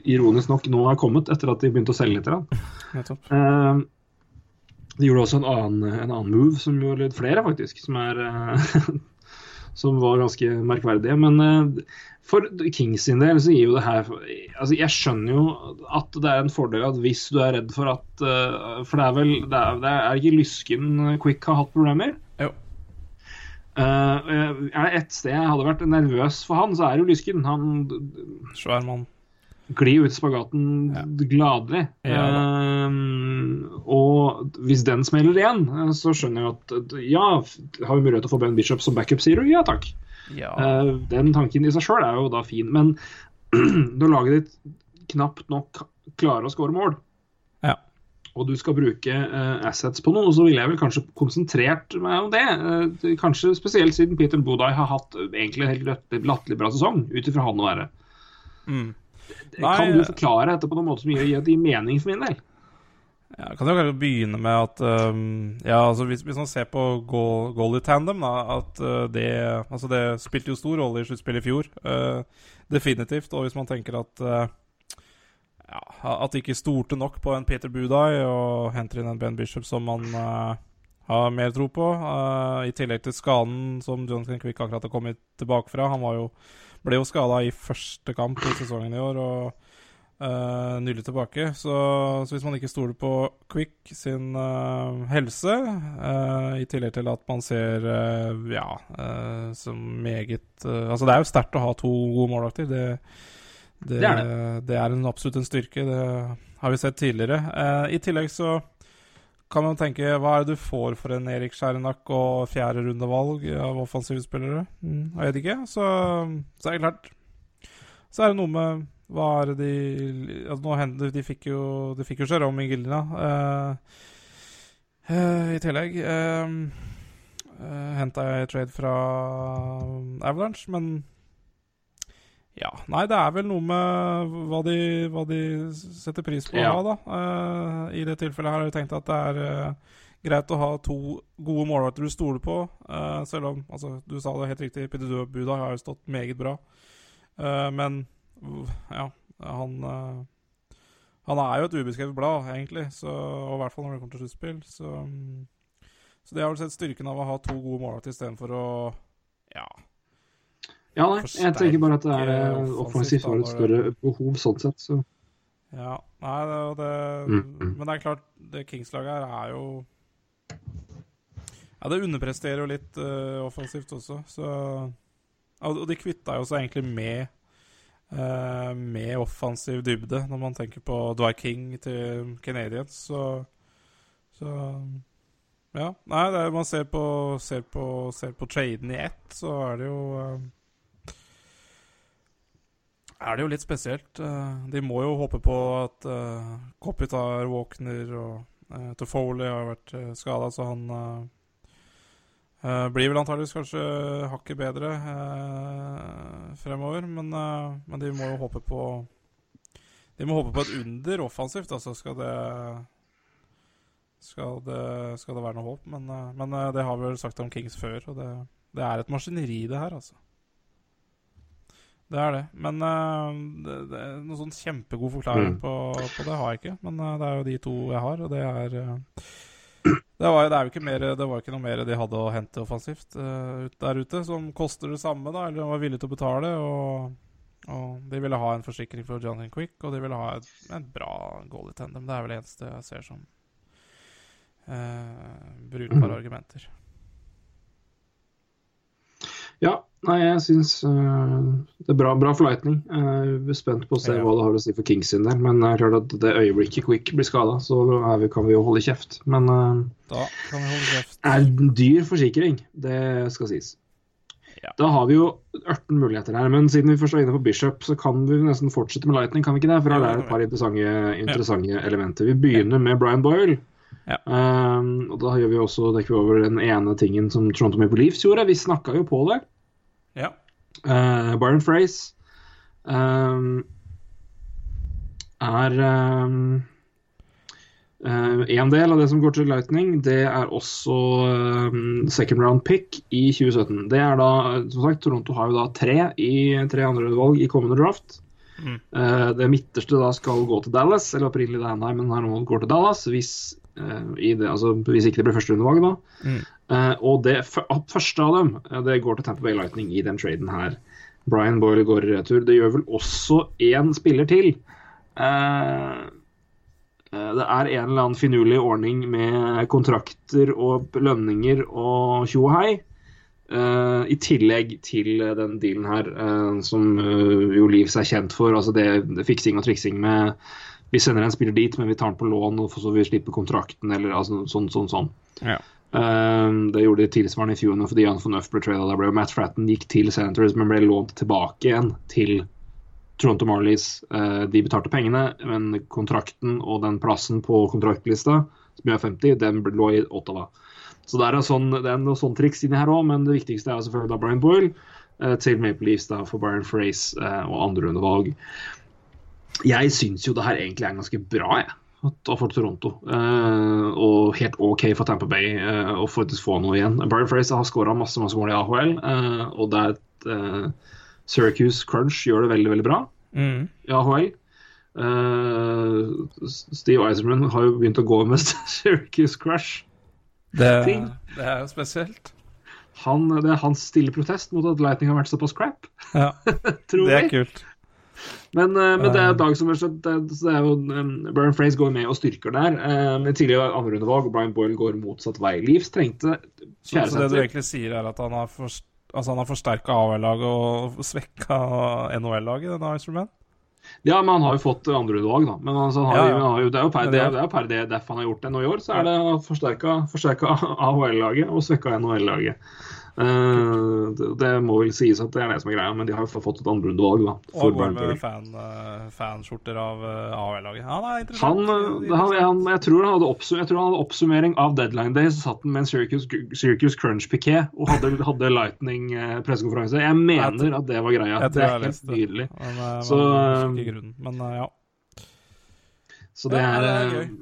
ironisk nok nå har kommet etter at de begynte å selge litt. Ja. Nettopp. De gjorde også en annen, en annen move, som gjorde litt flere, faktisk, som er eh, Som var ganske merkverdige. Men eh, for Kings sin del så gir jo det her altså Jeg skjønner jo at det er en fordel at hvis du er redd for at eh, For det er vel Det er, det er ikke Lysken Quick har hatt problemer? Jo. Uh, er det ett sted jeg hadde vært nervøs for han, så er det jo Lysken. Han Svær mann. Gli ut i spagaten gladelig. Ja. Ehm, og hvis den smeller igjen, eh, så skjønner jeg at ja, har vi mulighet til å få Ben Bishop som backup, sier du? Ja takk. Ja. Uh, den tanken i seg sjøl er jo da fin, men når laget ditt knapt nok klarer å skåre mål, Ja. og du skal bruke uh, assets på noe, så ville jeg vel kanskje konsentrert meg om det. Uh, kanskje spesielt siden Peter Bodai har hatt egentlig en helt latterlig bra sesong, ut ifra han å være. Mm. Nei, kan du forklare dette på noen måte som gir, gir mening for min del? Ja, jeg kan jo kanskje begynne med at um, Ja, altså hvis, hvis man ser på goal, goalie tandem, da, at uh, det Altså, det spilte jo stor rolle i sluttspillet i fjor. Uh, definitivt. Og hvis man tenker at uh, ja, At de ikke stolte nok på en Peter Budai og henter inn en Ben Bishop som man uh, har mer tro på, uh, i tillegg til skaden som Jonathan Quick akkurat har kommet tilbake fra. Han var jo, ble jo skada i første kamp i sesongen i år. og Uh, nylig tilbake. Så, så hvis man ikke stoler på Quick sin uh, helse, uh, i tillegg til at man ser ja, som meget Altså, det er jo sterkt å ha to gode målvakter. Det, det, Det er det er en, absolutt en styrke. Det har vi sett tidligere. I tillegg så kan man tenke Hva er det du får for en Erik Skjærenak og fjerde rundevalg av offensive spillere? Mm, jeg vet ikke. Så, så er det klart Så er det noe med hva er det de altså nå hender, De fikk jo De fikk jo Jerome Gildina uh, i tillegg. Uh, uh, Henta jeg trade fra Avalanche, men ja. Nei, det er vel noe med hva de, hva de setter pris på å Ja. ha, da. Uh, I det tilfellet her har jeg tenkt at det er uh, greit å ha to gode målvakter du stoler på. Uh, selv om altså, du sa det helt riktig, Peter Buda har jo stått meget bra. Men ja, han Han er jo et ubeskrevet blad, egentlig, så, og i hvert fall når det kommer til sluttspill. Så, um, så det har vel sett styrken av å ha to gode målvakter istedenfor å ja, Ja, nei, jeg tenker bare at det er eh, offensivt har et større behov sånn sett. Så. Ja, nei, det, det Mm, mm. Men det er klart, det Kings-laget her er jo Ja, det underpresterer jo litt uh, offensivt også, så Og de kvitta jo seg egentlig med uh, med offensiv dybde, når man tenker på Dwyer King til Canadiens, så Så ja. Nei, det er, man ser på, ser på, ser på traden i ett, så er det jo eh, er det jo litt spesielt. Eh, De må jo håpe på at uh, Kopitar Walkner og uh, Toffoli har vært uh, skada, så han eh, blir vel antageligvis kanskje hakket bedre fremover. Men, men de må jo håpe på De må håpe på et under offensivt, altså skal det skal det, skal det være noe håp. Men, men det har vi vel sagt om Kings før, og det, det er et maskineri, det her, altså. Det er det. Men uh, det, det, noen sånn kjempegod forklaring Mm. på, på det har jeg ikke. Men uh, det er jo de to jeg har, og det er uh, det, var, det er jo ikke mer, det var ikke noe mer de hadde å hente offensivt der ute, som koster det samme, da, eller var villige til å betale. Og, og de ville ha en forsikring for Jonathan Quick, og de ville ha et, en bra goal i tandem. Det er vel det eneste jeg ser som brukbare argumenter. Ja, nei, jeg syns uh, det er bra, bra for Lightning. Jeg er spent på å se Ja. hva det har å si for Kings sin del. Men det er klart at det øyeblikket Quick blir skada, så vi, kan vi jo holde kjeft. Men uh, Da kan vi holde kjeft. er en dyr forsikring, det skal sies. Ja. Da har vi jo 18 muligheter her, men siden vi først er inne på Bishop, så kan vi nesten fortsette med Lightning, kan vi ikke det? For her er det et par interessante, interessante elementer. Vi begynner med Brian Boyle. Ja. Um, og da gjør vi også, dekker vi over den ene tingen som Toronto Maple Leafs gjorde. Vi snakka jo på det. Ja. Uh, Byron Fraze um, er um, uh, en del av det som går til Lightning. Det er også um, second round pick i 2017. Det er da, som sagt, Toronto har jo da tre i tre andre valg i kommende draft. Mm. Uh, det midterste da skal gå til Dallas, eller opprinnelig det Anaheim, men her nå går til Dallas. Hvis, det, altså, hvis ikke det blir førsterundevalg, da. Mm. Uh, og det første av dem eh, det går til Tampa Bay Lightning i den traden her. Brian Boyle går i retur. Det gjør vel også én spiller til. Eh, det er en eller annen finurlig ordning med kontrakter og lønninger og tjo og hei. Uh, I tillegg til den dealen her, som jo Leeds er kjent for, altså det, det fiksing og triksing med Vi sender en spiller dit, men vi tar den på lån, og så vi slipper kontrakten, eller altså, sånn, sånn, sånn. Ja. Um, det gjorde de tilsvarende i fjor fordi Jan von Uff ble trada. Da ble Matt Fratton gikk til Senators, men ble lånt tilbake igjen til Toronto Marlies. Uh, de betalte pengene, men kontrakten og den plassen på kontraktlista, som er 50, den lå i Ottawa. Så det er, sånn, det er noe sånn triks inni her òg, men det viktigste er selvfølgelig da Brian Boyle eh, til Maple Leafs da for Byron Frace eh, og andrerundevalg. Jeg syns jo det her egentlig er ganske bra, jeg. For Toronto. uh, og helt OK for Tampa Bay uh, å faktisk få noe igjen. Byron Fraser har skåra masse, masse mål i AHL, uh, og det er et eh, Syracuse Crunch gjør det veldig, veldig bra Mm. i AHL. Eh, Steve Eiserman har jo begynt å gå med Syracuse Crush. Det, det er jo spesielt. Han, det er hans stille protest mot at Lightning har vært såpass crap, Ja, tror det er kult. Men, eh, men det er dag som helst, det, så det er jo um, Brian Fraze går med og styrker der. Men tidligere andrerundevalg, og Brian Boyle går motsatt vei. Leafs trengte Så, så det du egentlig sier, er at han har, for, altså har forsterka AHL-laget og svekka NHL-laget, denne Iceman? Ja, men han har jo fått andrerundevalg, da. Men altså, han har, Ja, ja. jo, det er jo per det, det er- er per det derfor han har gjort det nå i år. Så er det forsterka AHL-laget og svekka NHL-laget. Uh, det, det må vel sies at det er det som er greia, men de har jo fått et andrerundevalg, da. For Og går med fan, uh, fanskjorter av uh, AHL-laget. Han er Han, interessant. eh, han, han, jeg, tror han hadde jeg tror han hadde oppsummering av deadline day, så satt han med en Circus, Circus Crunch-piké og hadde, hadde Lightning-pressekonferanse. Jeg mener at det var greia. Jeg tror Det er helt nydelig. Men, eh, Så, eh. Men eh, ja. Så det er, det er eh, gøy.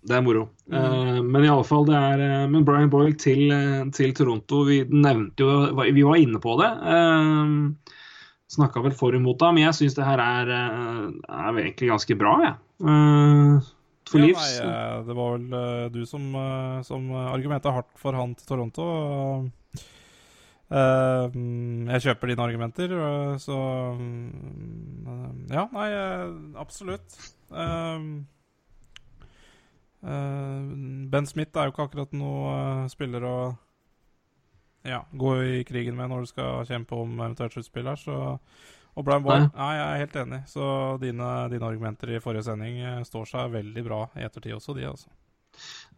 Mm. det er moro. Eh, men i alle fall, det er eh, Men Brian Boyle til, eh, til Toronto, vi nevnte jo Vi var inne på det. Uh, Snakka vel for imot da, men jeg syns det her er, er egentlig ganske bra, jeg. Uh, for ja, livs. Nei, det var vel du som, uh, som argumenta hardt for han til Toronto. Uh, mm, jeg kjøper dine argumenter, så mm, Ja, nei, absolutt. Eh, ben Smith er jo ikke akkurat noe eh, spiller å ja, gå i krigen med når du skal kjempe om eventuelt sluttspill her, så og Brian Boyle, Nei. ja, jeg er helt enig. Så dine, dine argumenter i forrige sending eh, står seg veldig bra i ettertid også, de, altså.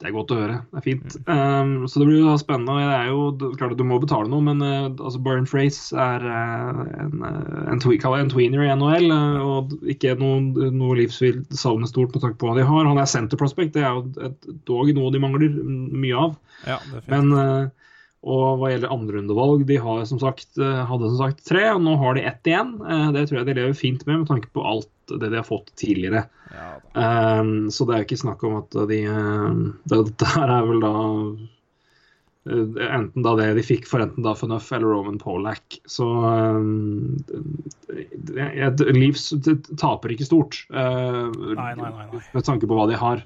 Det er godt å høre. Det er fint. Um, så det blir jo spennende. Det er jo klart at du må betale noe, men uh, altså Byron Fraze er uh, en, uh, en, en tweener i NHL. uh, og ikke noe, noe livsvill savner stort med tanke på hva de har. Han er center prospect, det er jo et, dog noe de mangler mye av. Ja. Men uh, og hva gjelder andrerundevalg, de har som sagt, uh, hadde som sagt tre, og nå har de ett igjen. Uh, det tror jeg de lever fint med, med tanke på alt det de har fått tidligere. ja. Um, så det er ikke snakk om at de Det der er vel da enten da det de fikk for enten da Funuff eller Roman Polak. Så um, det- taper ikke stort. uh, Nei, nei, nei. Med tanke på hva de har.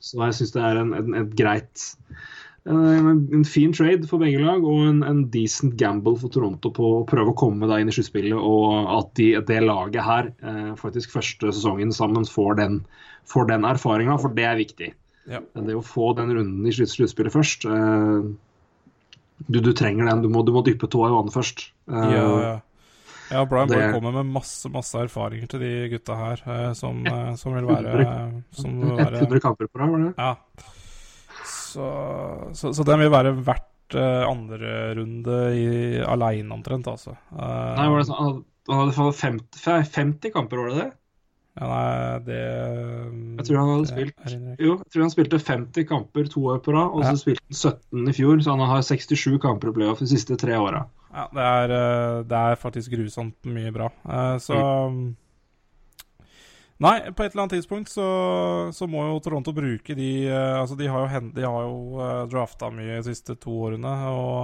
Så jeg syns det er en, en, et greit en, en fin trade for begge lag og en, en decent gamble for Toronto på å prøve å komme deg inn i sluttspillet, og at, de, det laget her eh, faktisk første sesongen sammen får den, får den erfaringa, for det er viktig. Ja. Det å få den runden i slutt, sluttspillet først eh, du, du trenger den. Du må, du må dyppe tåa i vannet først. Eh, Ja, ja. ja Brian det- kommer med masse masse erfaringer til de gutta her, eh, som, eh, som vil være Som vil være 100 kamper på deg, var det? Ja. Så, så, så den vil være verdt uh, andre runde i, aleine, omtrent, altså. Uh, Nei, var det sånn, han hadde- fått 50, 50 kamper, var det det? Ja, nei, det Jeg tror han hadde spilt. Jo, jeg tror han spilte 50 kamper to år på rad, og så Ja. spilte han 17 i fjor, så han har 67 kamper i playoff de siste tre åra. Ja, det er, eh, det er faktisk grusomt mye bra. Så Nei, på et eller annet tidspunkt så, så må jo Toronto bruke de uh, Altså, de har jo, hen- de har jo uh, drafta mye de siste to årene, og,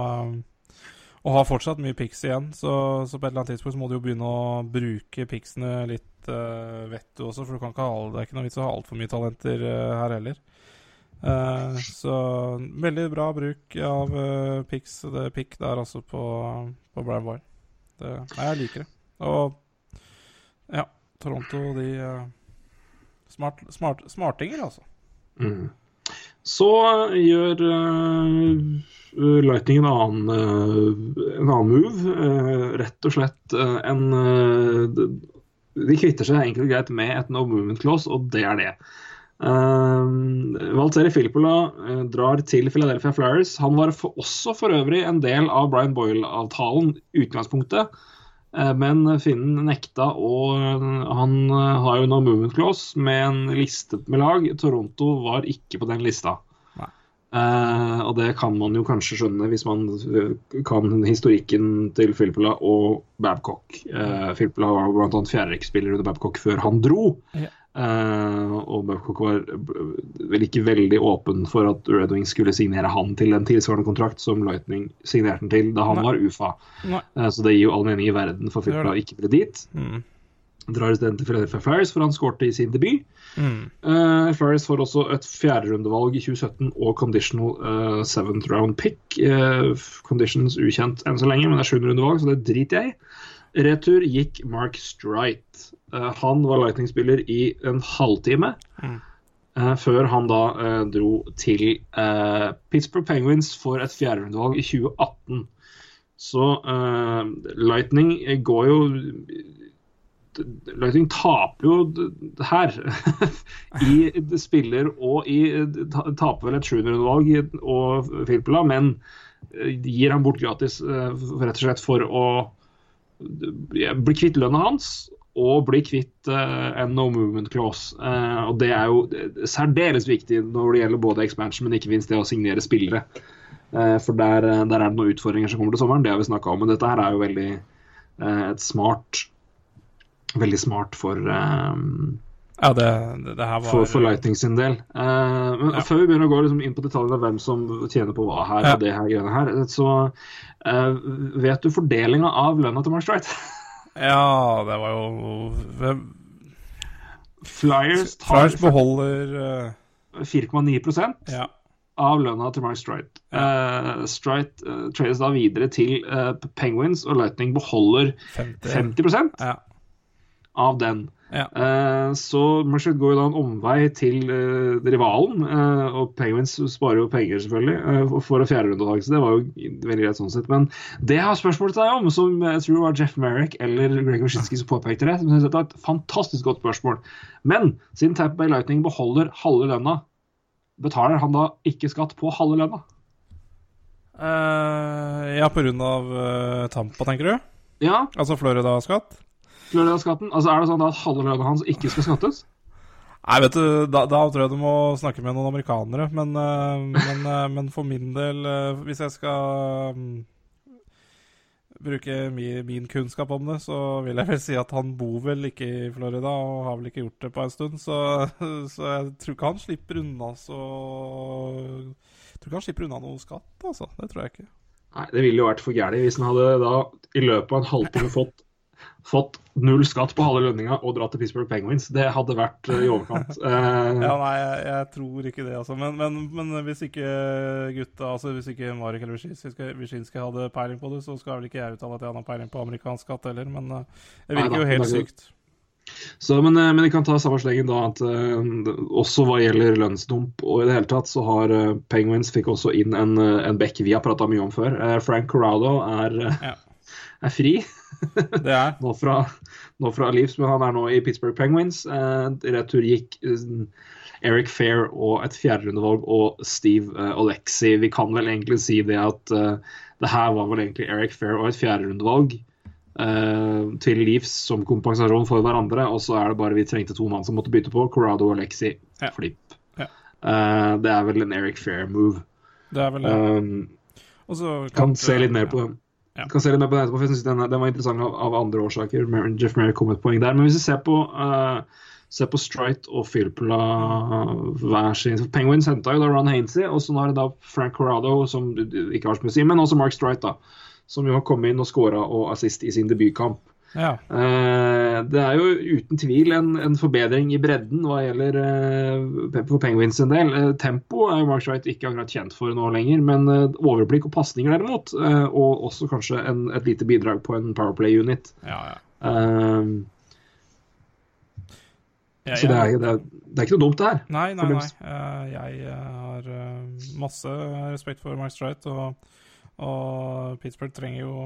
uh, og har fortsatt mye picks igjen. Så, så på et eller annet tidspunkt så må de jo begynne å bruke picksene litt uh, vettu også, for du kan ikke ha, det er ikke noe vits å ha altfor mye talenter eh, her heller. Eh, så veldig bra bruk av uh, picks, det pick der altså på, på Brian Boyle. Jeg liker det. Og ja, Toronto, de eh, smart, smart, Smartinger, altså. Mm. Så gjør uh, Lightning en annen, uh, en annen move. Uh, rett og slett en de, kvitter seg enkelt og greit med et no movement clause, og det er det. Uh, Valteri Filippola drar til Philadelphia Flyers. Han var for, også for øvrig en del av Brian Boyle-avtalen utgangspunktet. Uh, men finnen nekta, og han har jo no movement clause med en liste med lag. Toronto var ikke på den lista. Uh, og det kan man jo kanskje skjønne hvis man kan historikken til Filippola og Babcock. Uh, Filippola var bl.a. fjerderekkspiller under Babcock før han dro. Ja. Uh, og Babcock var vel ikke veldig åpen for at Red Wings skulle signere han til en tilsvarende kontrakt som Lightning signerte han til da han Nei. var UFA. Uh, så det gir jo all mening i verden for å ikke ville dit. Mm. Drar isteden til Philadelphia Flyers, for han skårte i sin debut. Mm. Uh, Flyers får også et fjerderundevalg i 2017 og conditional uh, seventh round pick. Conditions ukjent enn så lenge, men det er sjuenderundevalg, så det driter jeg i. Retur gikk Mark Strite. Uh, han var Lightning-spiller i en halvtime. Mm. uh, før han da uh, dro til Pittsburgh Penguins for et fjerderundevalg i 2018. Så Lightning går jo Lightning taper jo her. I spiller og i Taper vel et sjuenderundevalg og Filppela, men eh, gir han bort gratis eh, rett og slett for å eh, bli kvitt lønna hans og bli kvitt uh, en no movement clause. Uh, og det er jo særdeles viktig når det gjelder både expansion, men ikke minst det å signere spillere. Uh, for der, eh, der er det noen utfordringer som kommer til sommeren, det har vi snakka om. Men dette her er jo veldig eh, et smart Veldig smart for, eh, Ja, det, det, det var for, for Lightning sin del. Uh, men Ja. Før vi begynner å gå liksom inn på detaljene av hvem som tjener på hva her, Ja. og det her greiene her, så uh, vet du fordelinga av lønna til Mark Strite? Ja, det var jo hvem- Flyers tar Flyers beholder uh... 4,9 Ja. av lønna til Mark Strite. Uh, Strite uh, trades da videre til uh, Penguins, og Lightning beholder 50. 50 Ja. av den. Ja. Uh, så Marshall går jo da en omvei til uh, rivalen, uh, og Penguins sparer jo penger, selvfølgelig, eh, for å fjerderundelag, så det var jo veldig greit sånn sett. Men det jeg har spørsmål til deg om, som jeg tror var Jeff Merrick eller Greg Wyszynski som påpekte det, som synes det er et fantastisk godt spørsmål. Men siden Tampa Bay Lightning beholder halve lønna, betaler han da ikke skatt på halve lønna? Uh, ja, av eh, Tampa, tenker du? Ja, Altså Florida-skatt? Florida-skatten. Altså Er det sånn at halve lønna hans ikke skal skattes? Nei, vet du, da, da tror jeg du må snakke med noen amerikanere. Men, eh, men, eh, men for min del, eh, hvis jeg skal mm, bruke min, min kunnskap om det, så vil jeg vel si at han bor vel ikke i Florida, og har vel ikke gjort det på en stund. Så, så jeg tror ikke han slipper unna så Jeg tror ikke han slipper unna noe skatt, altså. Det tror jeg ikke. Nei, det ville jo vært for gærent hvis han hadde da i løpet av en halvtime fått, fått null skatt på halve lønninga og dratt til Pittsburgh Penguins. Det hadde vært eh, i overkant. Eh, Ja, nei, jeg, jeg tror ikke det, altså. Men, men, men hvis ikke gutta, altså hvis ikke Marek eller Wyszynski hadde peiling på det, så skal vel ikke jeg uttale at jeg har peiling på amerikansk skatt heller, men eh, det Nei virker da, jo helt sykt. Så, men, men jeg kan ta samme slengen da at uh, også hva gjelder lønnsdump og i det hele tatt, så har uh, Penguins fikk også inn en, en back vi har prata mye om før. Uh, Frank Corrado er, Ja. Er fri Det er nå fra, nå fra Leafs, men han er nå i Pittsburgh Penguins. Eh, retur gikk eh, Eric Fair og et fjerderundevalg og Steve eh, Alexi. Vi kan vel egentlig si det at eh, det her var vel egentlig Eric Fair og et fjerderundevalg eh, til Leafs som kompensasjon for hverandre. Og så er det bare vi trengte to mann som måtte bytte på. Corrado og Alexi. Ja. Flipp. Ja. Eh, det er vel en Eric Fair-move. det. Er vel det. Um, kan, kan se litt mer på den. Ja. Kan se litt mer på den etterpå, for jeg synes den, den var interessant av, av andre årsaker. Jeff Merrick kom et poeng der. Men hvis vi ser på, uh, ser på Strite og Filppula hver sin Penguins henta jo da Ron Hainsey, og så har de da Frank Corrado, som ikke har så mye å si, men også Mark Strite, da. Som jo har kommet inn og scora og assist i sin debutkamp. Ja. Eh, det er jo uten tvil en, en forbedring i bredden hva gjelder eh, for Penguins en del. Eh, tempo er jo Mark Wright ikke akkurat kjent for nå lenger, men overblikk og pasninger derimot. og også kanskje en, et lite bidrag på en Powerplay-unit. Ja, ja. Ja, så det er, det, er, det er ikke noe dumt, det her. Nei, nei, nei. Jeg har masse respekt for Mark Wright, og, og Pittsburgh trenger jo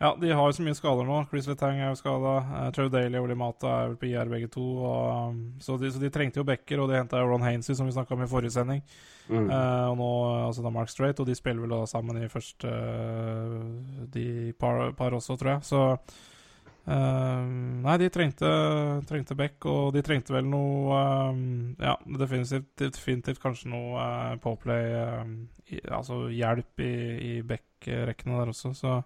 Ja, de har jo så mye skader nå. Chris Letang er jo skada. Uh, Trevor Daly og Oli Mata er vel på IR begge to. Og, um, så, de, så de trengte jo backer, og de henta Ron Hainsey, som vi snakka om i forrige sending. Mm. Uh, og nå altså da Mark Straight, og de spiller vel da sammen i første uh, De par, par også, tror jeg. Så eh, Nei, de trengte, trengte back, og de trengte vel noe eh, Ja, definitivt, definitivt kanskje noe påplay eh, i, Altså hjelp i, i back-rekkene der også, så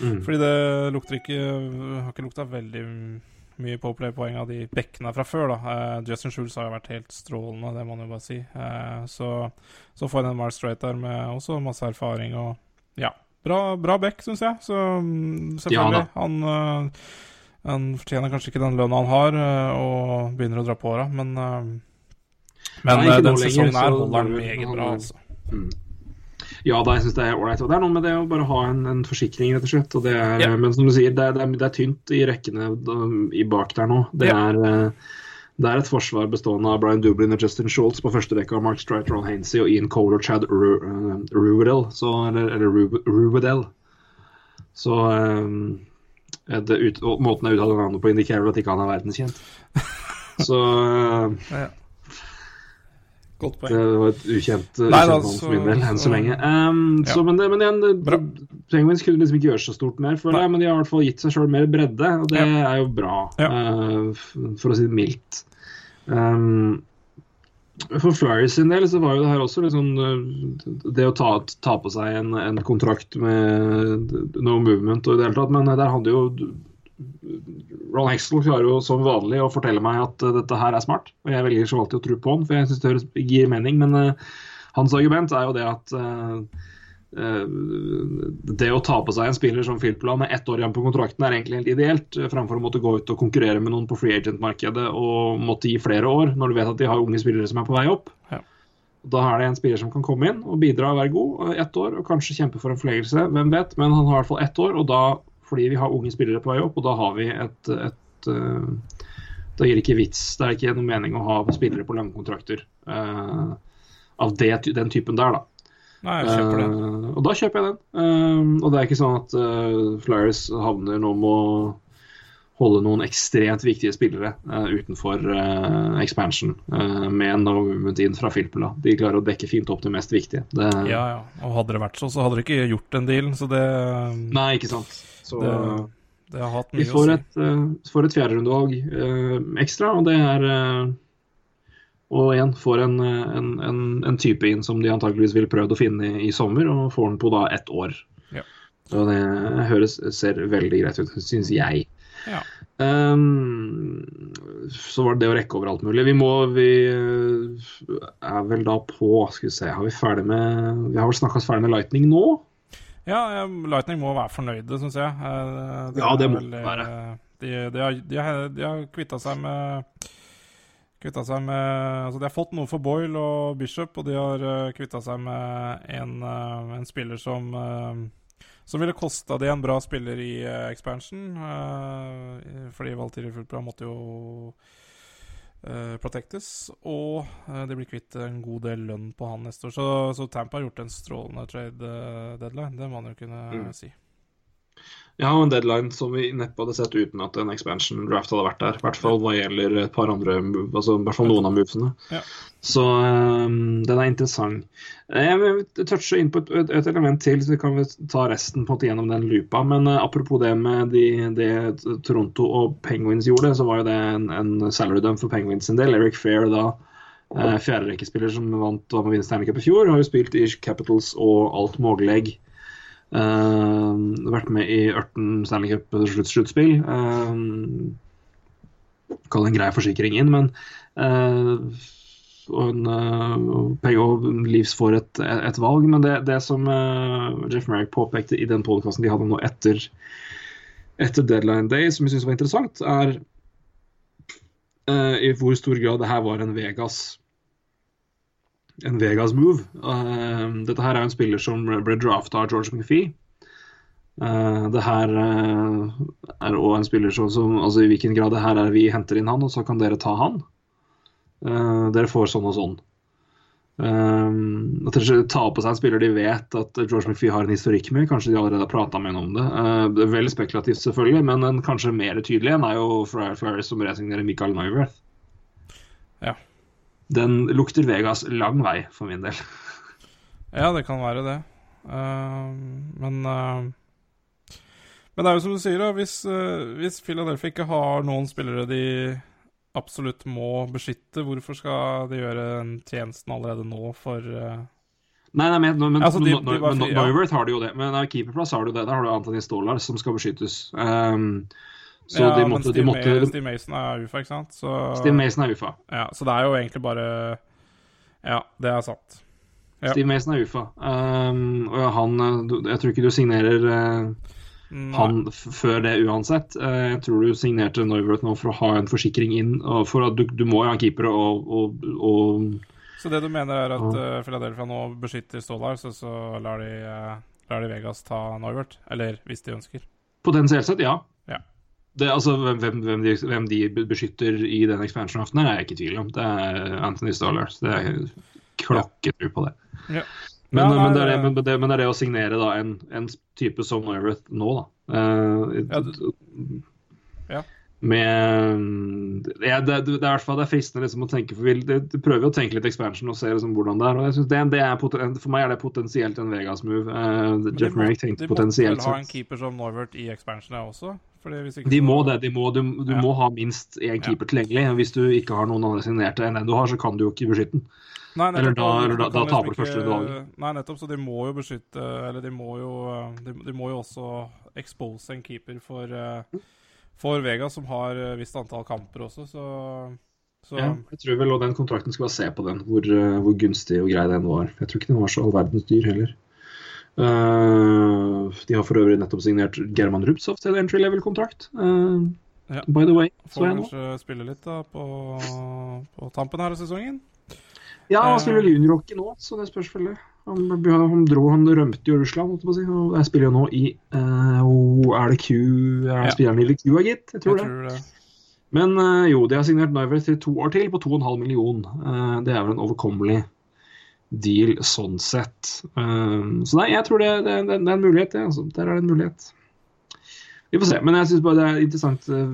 Mm. Fordi det lukter ikke Har ikke lukta veldig mye påplay-poeng av de bekkene fra før, da. Uh, Justin Schulz har jo vært helt strålende, det må man jo bare si. Uh, så, så får en Mark Straight der med også masse erfaring og Ja. Bra, bra bekk, syns jeg. Så mm, selvfølgelig. Ja han, uh, han fortjener kanskje ikke den lønna han har, og begynner å dra på åra, men Men Nei, den sesongen her holder han meget bra, altså. Ja, da, jeg syns det er ålreit. Det er noe med det å bare ha en, en forsikring, rett og slett. Og det er, Ja. Men som du sier, det er, det, er, det er tynt i rekkene i bak der nå. Det, Ja. er, eh, det er et forsvar bestående av Brian Dublin og Justin Schultz på første rekka, Mark Streit, Ron Hainsey og Ian Cole og Chad eh, Ruvedel. Så, eller eller Ru- Ruvedel. Så um, ut, Måten jeg uttaler navnet på, indikerer vel at ikke han er verdenskjent. Så Ja Ja. Godt poeng. det var et ukjent, Nei, ukjent da, så- for min del, enn så lenge. Um, Ja. så, men, det, men igjen, det. Penguins kunne liksom ikke gjøre så stort mer, føler det, men de har i hvert fall gitt seg sjøl mer bredde, og det Ja. er jo bra, Ja. uh, for å si det mildt. Um, for Flyers sin del så var jo det her også uh, Det å ta, ta på seg en, en kontrakt med no movement og i det hele tatt, men der hadde jo Ron Hexel klarer jo som vanlig å fortelle meg at uh, dette her er smart, og jeg velger så alltid å tro på han, for jeg syns det gir mening. Men uh, hans argument er jo det at uh, det å ta på seg en spiller som Filppla med ett år igjen på kontrakten er egentlig helt ideelt, framfor å måtte gå ut og konkurrere med noen på free agent-markedet og måtte gi flere år, når du vet at de har unge spillere som er på vei opp. Ja. Da er det en spiller som kan komme inn og bidra og være god ett år, og kanskje kjempe for en forlengelse, hvem vet, men han har i hvert fall ett år, og da fordi vi har unge spillere på vei opp, og da har vi et, et uh, Da gir det ikke vits. Det er ikke noe mening å ha spillere på lange kontrakter uh, av det, den typen der, da. Nei, jeg kjøper den. Uh, og da kjøper jeg den. Og det er ikke sånn at Flyers havner nå med å holde noen ekstremt viktige spillere uh, utenfor uh, expansion uh, med no movement inn fra Filpula. De klarer å dekke fint opp det mest viktige. Det, Ja, ja. Og hadde det vært sånn, så hadde de ikke gjort den dealen, så det Nei, ikke sant. Så Det, det vi å får et, uh, får et fjerderundevalg uh, ekstra, og det er uh, Og igjen får en, en, en, en type inn som de antakeligvis ville prøvd å finne i, i sommer, og får den på da ett år. Ja. Og det høres, ser veldig greit ut, syns jeg. Ja. Um, så var det det å rekke over alt mulig. Vi må Vi er vel da på Skal vi se, har vi ferdig med Vi har vel snakka ferdig med Lightning nå? Ja, Lightning må være fornøyde, syns jeg. Eh, Ja, det må vel, de være. eh, De, de har, de har, de har kvitta seg med Kvitta seg med Altså, de har fått noe for Boyle og Bishop, og de har uh, kvitta seg med en, eh, en spiller som eh, som ville kosta de en bra spiller i eh, expansion. eh, fordi Valtieri Fulpra måtte jo uh, protectes. Og eh, de blir kvitt en god del lønn på han neste år. Så, så Tampa har gjort en strålende trade eh, deadline, det må man jo kunne Mm. si. Ja, og en deadline som vi neppe hadde sett uten at en expansion draft hadde vært der. I hvert fall hva gjelder et par andre altså i hvert fall noen av movesene. Ja. Så um, den er interessant. Eh, Jeg vil touche inn på et, et, et element til, så vi kan ta resten på en måte gjennom den loopa. Men uh, apropos det med de, det Toronto og Penguins gjorde, så var jo det en, en salary dump for Penguins sin del. Eric Fair da uh, fjerderekkespiller som vant var med å vinne Stanley Cup i fjor, har jo spilt i Capitals og alt mulig. Uh, vært med i Ørten Stanley Cup-sluttspill. Uh, Kall det en grei forsikring inn, men uh, og, en, uh, Peggo Leaves får et, et valg. Men det, det som uh, Jeff Merrick påpekte i den podkasten de hadde nå etter, etter deadline day, som jeg syns var interessant, er uh, i hvor stor grad det her var en Vegas en Vegas move. Uh, dette her er jo en spiller som ble drafta av George McPhee. Uh, det her uh, er òg en spiller som, som altså I hvilken grad det her er vi henter inn han, og så kan dere ta han. Eh, dere får sånn og sånn. Um, at dere tar på seg en spiller de vet at George McPhee har en historikk med. Kanskje de allerede har prata med ham om det. Det Veldig spekulativt, selvfølgelig, men en kanskje mer tydelig en er jo Flyers som resignerer Michael Nyworth. Ja. Den lukter Vegas lang vei, for min del. Ja, det kan være det. Uh, men uh, Men det er jo som du sier, da. Hvis, uh, hvis Philadelphia ikke har noen spillere de absolutt må beskytte, hvorfor skal de gjøre den tjenesten allerede nå for. Nei, nei, men, men, Altså, de- de men fri, ja. Har du jo det. Men keeperplass har du det. Der har du Anthony Stålar som skal beskyttes. Um, så ja, de men Steve, de måtte Steve Mason er UFA, ikke sant? Så, Steve Mason er UFA. Ja, så det er jo egentlig bare Ja, det er sant. Ja. Steve Mason er UFA. Um, og han uh, Jeg tror ikke du signerer uh, han før det uansett. Uh, jeg tror du signerte Norworth nå for å ha en forsikring inn. Og for at du, du må jo ha keepere og, og, og Så det du mener er at eh, Philadelphia nå beskytter Stolar, så, så lar, de, eh, lar de Vegas ta Norworth? Eller hvis de ønsker. Potensielt sett, ja. Det, altså, hvem, hvem, de, hvem de beskytter i den expansion-aften, er jeg ikke i tvil om. Det er Anthony Stollars. Det er klokketro på det. Ja. Men, Ja, men, det det, men, det, men det er det å signere da, en, en type som Neuroth nå, da. Uh, Ja, Med ja, det, det, er i det fristende liksom, å tenke for vi prøver å tenke litt expansion og se liksom, hvordan det er. og jeg synes det, det er For meg er det potensielt en Vegas-move. Uh, Jeff de Merrick tenkte De måtte vel ha en keeper som Norwert i expansion også? Ikke De må det. De må, du du Ja. må ha minst én keeper tilgjengelig. Hvis du ikke har noen andre signerte enn den du har, så kan du jo ikke beskytte den. Nei, nettopp, Eller da- eller da- da liksom taper du ikke- første valget. Nei, nettopp, så de må jo beskytte Eller de må jo De, de må jo også expose en keeper for eh, For Vegas, som har visst antall kamper også, så, så Ja, jeg tror vel og den kontrakten skal bare se på den, hvor, eh, hvor gunstig og grei den var. Jeg tror ikke den var så all verdens dyr heller. Eh, de har for øvrig nettopp signert German Rubtsov til entry level-kontrakt. eh, Ja. By the way. Får kanskje spille litt da på, på tampen her av sesongen. Ja, han Eh. spiller vel juniorhockey nå, så det spørs vel. Han, han dro, han rømte jo Russland, holdt jeg på å si. Og jeg spiller jo nå i oh, Er det Q er Ja. Spiller han i Ligue Q, gitt? Jeg tror Jeg det. tror det. Men uh, jo, de har signert Niver til to år til på 2,5 million. Uh, det er vel en overkommelig deal sånn sett. Um, så nei, jeg tror det, det, det, det er en mulighet, det. Altså. Der er det en mulighet. Vi får se. Men jeg syns bare det er interessant eh,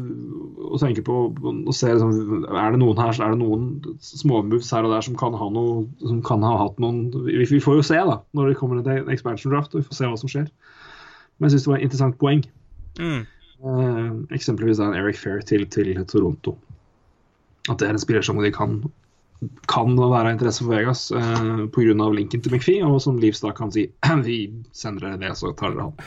å tenke på å se liksom, Er det noen her, så er det noen småmoves her og der som kan ha noe Som kan ha hatt noen Vi, vi får jo se, da, når det kommer en expansion draft, og vi får se hva som skjer. Men jeg syns det var et interessant poeng. Mm. Uh, eksempelvis da en Eric Fair til, til Toronto. At det er en spiller som de kan, kan være av interesse for Vegas eh, pga. linken til McFie, og som Leaves da kan si vi sender dere det, så tar dere han.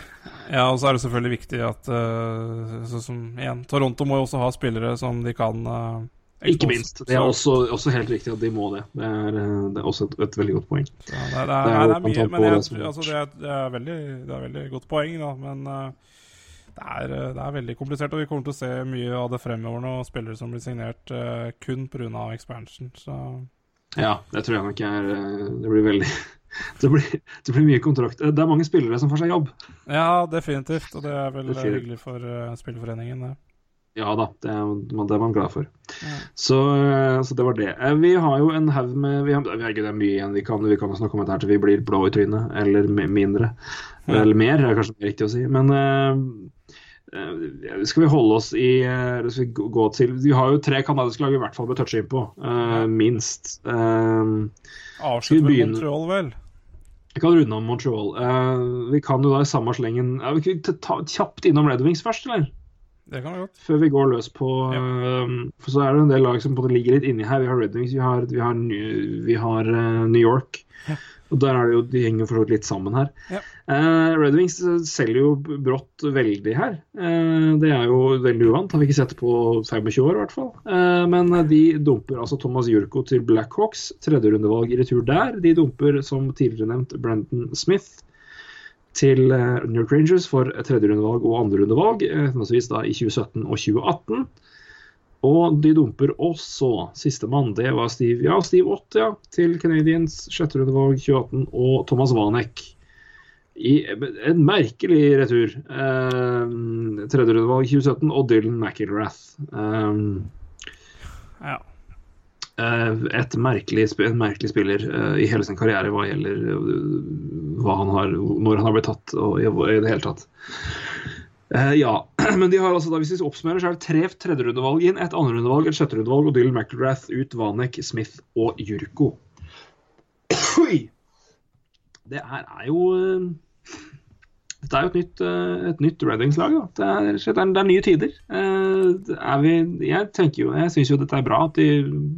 Ja, og så er det selvfølgelig viktig at eh, Sånn som igjen Toronto må jo også ha spillere som de kan eh, Ikke minst. Det er også, også helt riktig at de må det. Det er, eh, det er også et, et veldig godt poeng. Ja, det, er, det, er, det er mye, men jeg, det altså, det, er, det, er veldig, det er veldig godt poeng, da. Men eh, det, er, eh, det er veldig komplisert, og vi kommer til å se mye av det fremover nå. Spillere som blir signert uh, kun pga. expansion. Så Ja, det tror jeg nok er eh, Det blir veldig det blir, det blir mye kontrakt. Det er mange spillere som får seg jobb. ja, definitivt. Og det er vel Definitivt. hyggelig for uh, spillforeningen, det. Ja da, det er, det er man glad for. Ja. Så, så det var det. Vi har jo en haug med vi har, vi har ikke det mye igjen. Vi kan, vi kan snakke om dette her til vi blir blå i trynet. Eller mindre. Ja. Eller mer, er kanskje riktig å si. Men eh, skal vi holde oss i eh, Skal vi gå- til Vi har jo tre canadiske lag vi i hvert fall bør touche inn på. Uh, minst. Uh, Avslutter med? Montreal, vel? vi kan runde om Montreal. Uh, vi kan jo da i samme slengen uh, Vi kan ta kjapt innom Red Wings først, eller? Det kan vi godt. før vi går løs på Ja. For så er det en del lag som både ligger litt inni her. Vi har Red Wings, vi har, vi har, vi har New York. Ja. Og der er det jo, De henger for så vidt litt sammen her. Ja. Uh, Red Wings uh, selger jo brått veldig her. Uh, det er jo veldig uvant. Har vi ikke sett på 25 år, i hvert fall. Uh, men de dumper altså Thomas Jurko til Blackhawks. Tredjerundevalg i retur der. De dumper, som tidligere nevnt, Brenton Smith til eh, New York Rangers for tredjerundevalg og andrerundevalg, eh, henholdsvis da i 2017 og 2018. Og de dumper også sistemann, det var Steve ja, Steve Ott, ja, til Canadiens sjetterundevalg 2018, og Thomas Wanek i en merkelig retur. Eh, tredjerundevalg 2017 og Dylan McIlrath. Eh, Ja. et merkelig, en merkelig spiller eh, i hele sin karriere hva gjelder eh, hva han har, når han har blitt tatt og i, i det hele tatt. Eh, ja, men de har altså da, hvis vi oppsummerer, så er det tre tredjerundevalg inn, et andrerundevalg, et sjetterundevalg og Dylan McIlrath ut, Vanek, Smith og Jurko. Oi! Det her er jo uh, Dette er jo et nytt, uh, et nytt Reddings-lag. Det er, det er, det er nye tider. Uh, Er vi, jeg tenker jo, jeg syns jo dette er bra at de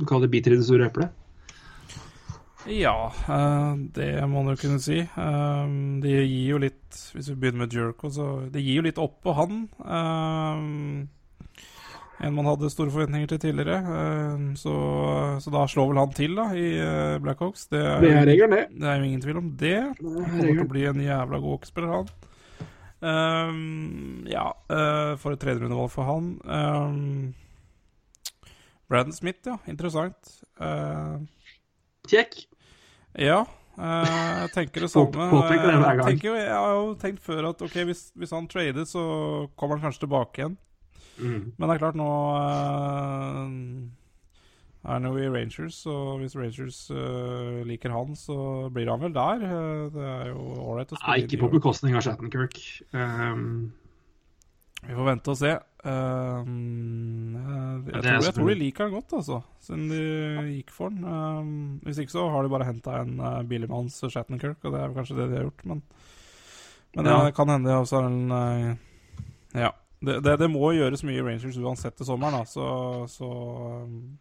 kaller det biter i det store eplet. Ja, eh, det må man jo kunne si. Eh, Det gir jo litt Hvis vi begynner med Jerko, så Det gir jo litt opp på han. Eh, En man hadde store forventninger til tidligere. Så, så da slår vel han til, da, i Blackhawks. Det er, Det er regelen, det. det er jo ingen tvil om det. Han kommer til å bli en jævla god hockeyspiller, han. Ja, for et tredjerundevalg for han. Braden Smith, ja. Interessant. Uh, Kjekk. ja, eh, jeg tenker det samme. Jeg tenker jo, jeg har jo tenkt før at ok, hvis, hvis han trader, så kommer han kanskje tilbake igjen. Mm. Men det er klart, nå eh, er han jo i Rangers, og hvis Rangers eh, liker han, så blir han vel der. Eh, det er jo ålreit å Nei, spille ikke på bekostning av Shattenkirk. Um, Vi får vente og se. Um, jeg, jeg, tror, jeg tror de liker den godt, altså. Siden de gikk for den. Um, hvis ikke så har de bare henta en uh, billigmanns Shattenkirk, og det er kanskje det de har gjort, men Men Ja. det kan hende også en uh, Ja. Det, det, det må gjøres mye i Rangers uansett til sommeren, da, så, så, um,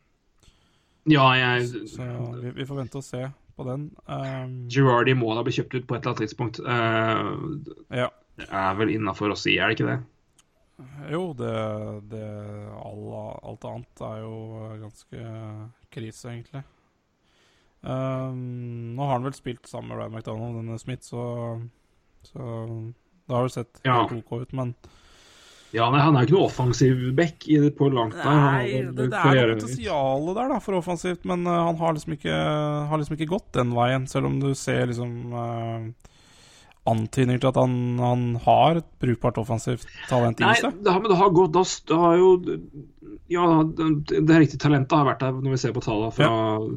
ja, jeg så vi, vi får vente og se på den. Um, Girardi må da bli kjøpt ut på et eller annet tidspunkt. Uh, ja. det er vel innafor å si, er det ikke det? Jo, det, det all, Alt annet er jo ganske krise, egentlig. Um, nå har han vel spilt sammen med Ryan McDonald, denne Smith, så, så det har jo sett Ja. OK ut, men Ja, nei, Han er ikke noe offensiv back på langt nær. Han Nei, vel det, det er noe potensial der da, for offensivt, men uh, han har liksom, ikke, har liksom ikke gått den veien, selv om du ser liksom uh, antydninger til at han, han har et brukbart offensivt talent i Nei, seg. det har, men det har gått det har jo Ja, det, det riktige talentet har vært der når vi ser på tallene fra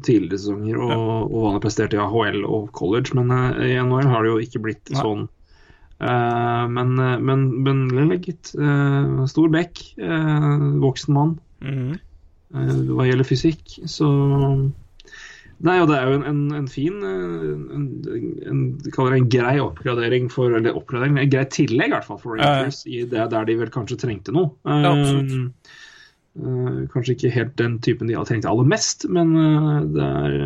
tidligere sesonger og, Ja. og hva han har prestert i AHL og college, men uh, i NHL har det jo ikke blitt Nei. sånn. Uh, men, men, men legit, eh, stor bekk. voksen mann. Mm. hva gjelder fysikk, så Nei, og det er jo en, en, en fin eh, en, en, kaller det en grei oppgradering for Eller oppgradering, en grei tillegg i hvert fall for Ja, ja. I det der de vel kanskje trengte noe. Ja, absolutt. Eh, eh, kanskje ikke helt den typen de trengte trengt aller mest, men uh, det er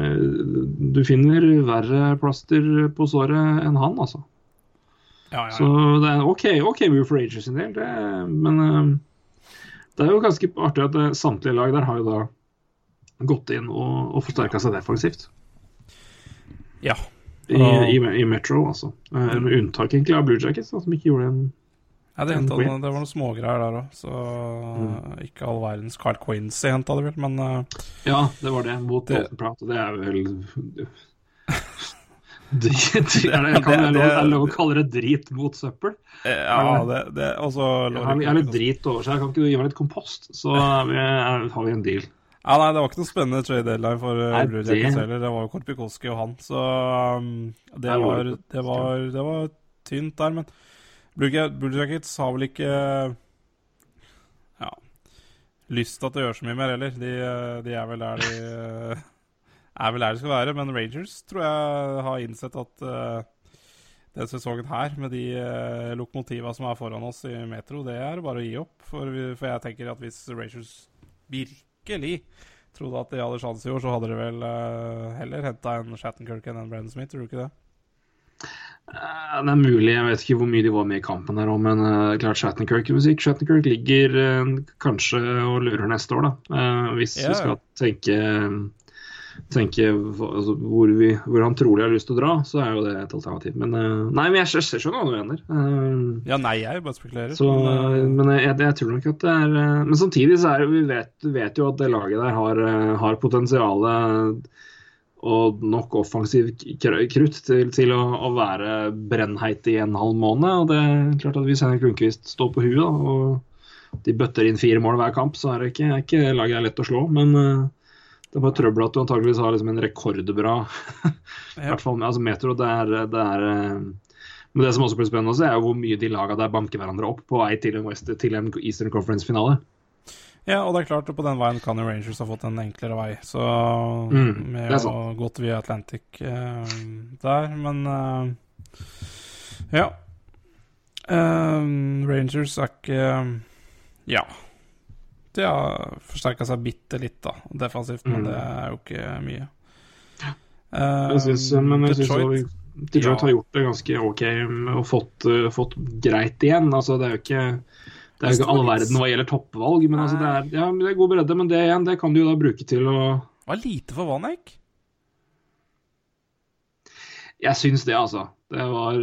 Du finner verre plaster på såret enn han, altså. Ja, ja, Så det er en OK, ok move for Rangers sin del, det, men uh, det er jo ganske artig at samtlige lag der har jo da gått inn og, og forsterka seg defensivt. ja. I, i, i Metro, altså. Mm. Med unntak egentlig av Blue Jackets, som ikke gjorde en Ja, det, En hentet, Quinn. det var noen smågreier der òg, så ikke all verdens Carl Quincy henta det vel, men eh, Ja, det var det, mot Dalton Prout. og Det er vel det, er det, kan Det- det, lov å kalle det drit mot søppel? eh, Ja, det, det også, Jeg har, litt drit over seg. Kan ikke du gi meg litt kompost, så har vi en deal. Ja, nei, det var ikke noe spennende trade deadline for uh, Blue Jackets heller. Det var jo Korpikoski og han, så um, det, var det, var, det var tynt der. Men Blue, Jackets har vel ikke ja, lyst til at det gjør så mye mer heller. De, eh, de er vel der de eh, er vel der de skal være. Men Rangers tror jeg har innsett at uh, den sesongen her, med de uh, lokomotiva som er foran oss i Metro, det er bare å gi opp. For, vi, for jeg tenker at hvis Rangers virkelig trodde at de hadde sjanse i år, så hadde de vel uh, heller henta en Shattenkirk enn en Brandon Smith, tror du ikke det? Uh, Det er mulig, jeg vet ikke hvor mye de var med i kampen der òg, men uh, klart Shattenkirk-musikk. Shattenkirk ligger kanskje og lurer neste år, da. Hvis yeah. vi skal tenke, tenke altså, hvor, vi, hvor han trolig har lyst til å dra, så er jo det et alternativ. Men eh, nei, men jeg, skj- jeg skjønner hva du mener. Eh, Ja, nei, jeg bare spekulerer. så, men, uh, men jeg, jeg tror nok at det er eh, Men samtidig så er det, vi vet, vet jo at det laget der har, eh, har potensialet og nok offensiv krutt til, til å, å være brennheit i en halv måned. Og det er klart at Hvis Henrik Lundqvist står på huet da, og de bøtter inn fire mål hver kamp, så er det ikke, er ikke laget er lett å slå. Men eh, Det er bare trøbbel at du antageligvis har liksom en rekordbra I hvert fall altså Metro. Det er, det er eh, Men det som også blir spennende, også, er jo hvor mye de laga der banker hverandre opp på vei til en, West, til en Eastern Conference-finale. Ja, og det er klart, på den veien kan jo Rangers ha fått en enklere vei. Så Mm, med å gått via Atlantic uh, der, men uh, Ja. Uh, Rangers er ikke Ja. De har forsterka seg bitte litt, da, defensivt, men Mm. det er jo ikke mye. Eh, Jeg synes, men jeg synes Detroit Detroit Ja. har gjort det ganske OK og fått, eh, fått greit igjen. Altså, det er jo ikke det er jo ikke all verden hva gjelder toppvalg, men altså, det, er, ja, det er god bredde. Men det igjen, det kan du jo da bruke til å var lite for Vanek. Jeg syns det, altså. Det var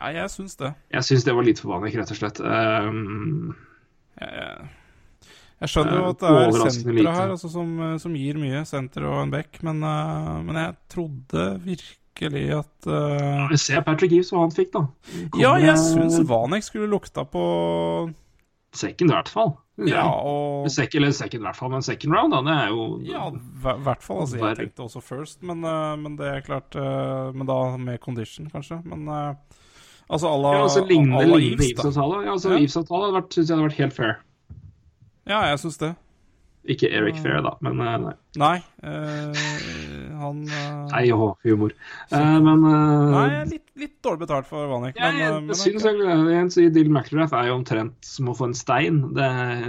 Ja, jeg syns det. Jeg syns det var lite for Vanek, rett og slett. Um, Ja, jeg, jeg skjønner jo Eh, at det er senteret her altså, som, som gir mye, senter og en back, men, eh, men jeg trodde virkelig at uh... vi ser Patrick Gives hva han fikk, da. Kommer Ja, jeg syns Vanek skulle lukta på Second, i hvert fall. Ja, og Second, eller second, i hvert fall, men second round, da. Det er jo Ja, i hvert fall. Altså, jeg tenkte også first, men, eh, men det er klart eh, Men da med condition, kanskje. Men eh, altså à la ja, altså, la lignende Eves, da. Ja, altså, Ja. Eves-avtale hadde vært, synes jeg hadde vært helt fair. Ja, jeg syns det. Ikke Eric Fair, da, men eh, nei. Nei, øh, han øh, Nei, jo, humor. Eh, men eh, Nei, litt, litt dårlig betalt for Vanek, jeg, men, jeg, men jeg syns jeg. I sier Dylan McIlrath er jo omtrent som å få en stein. Det er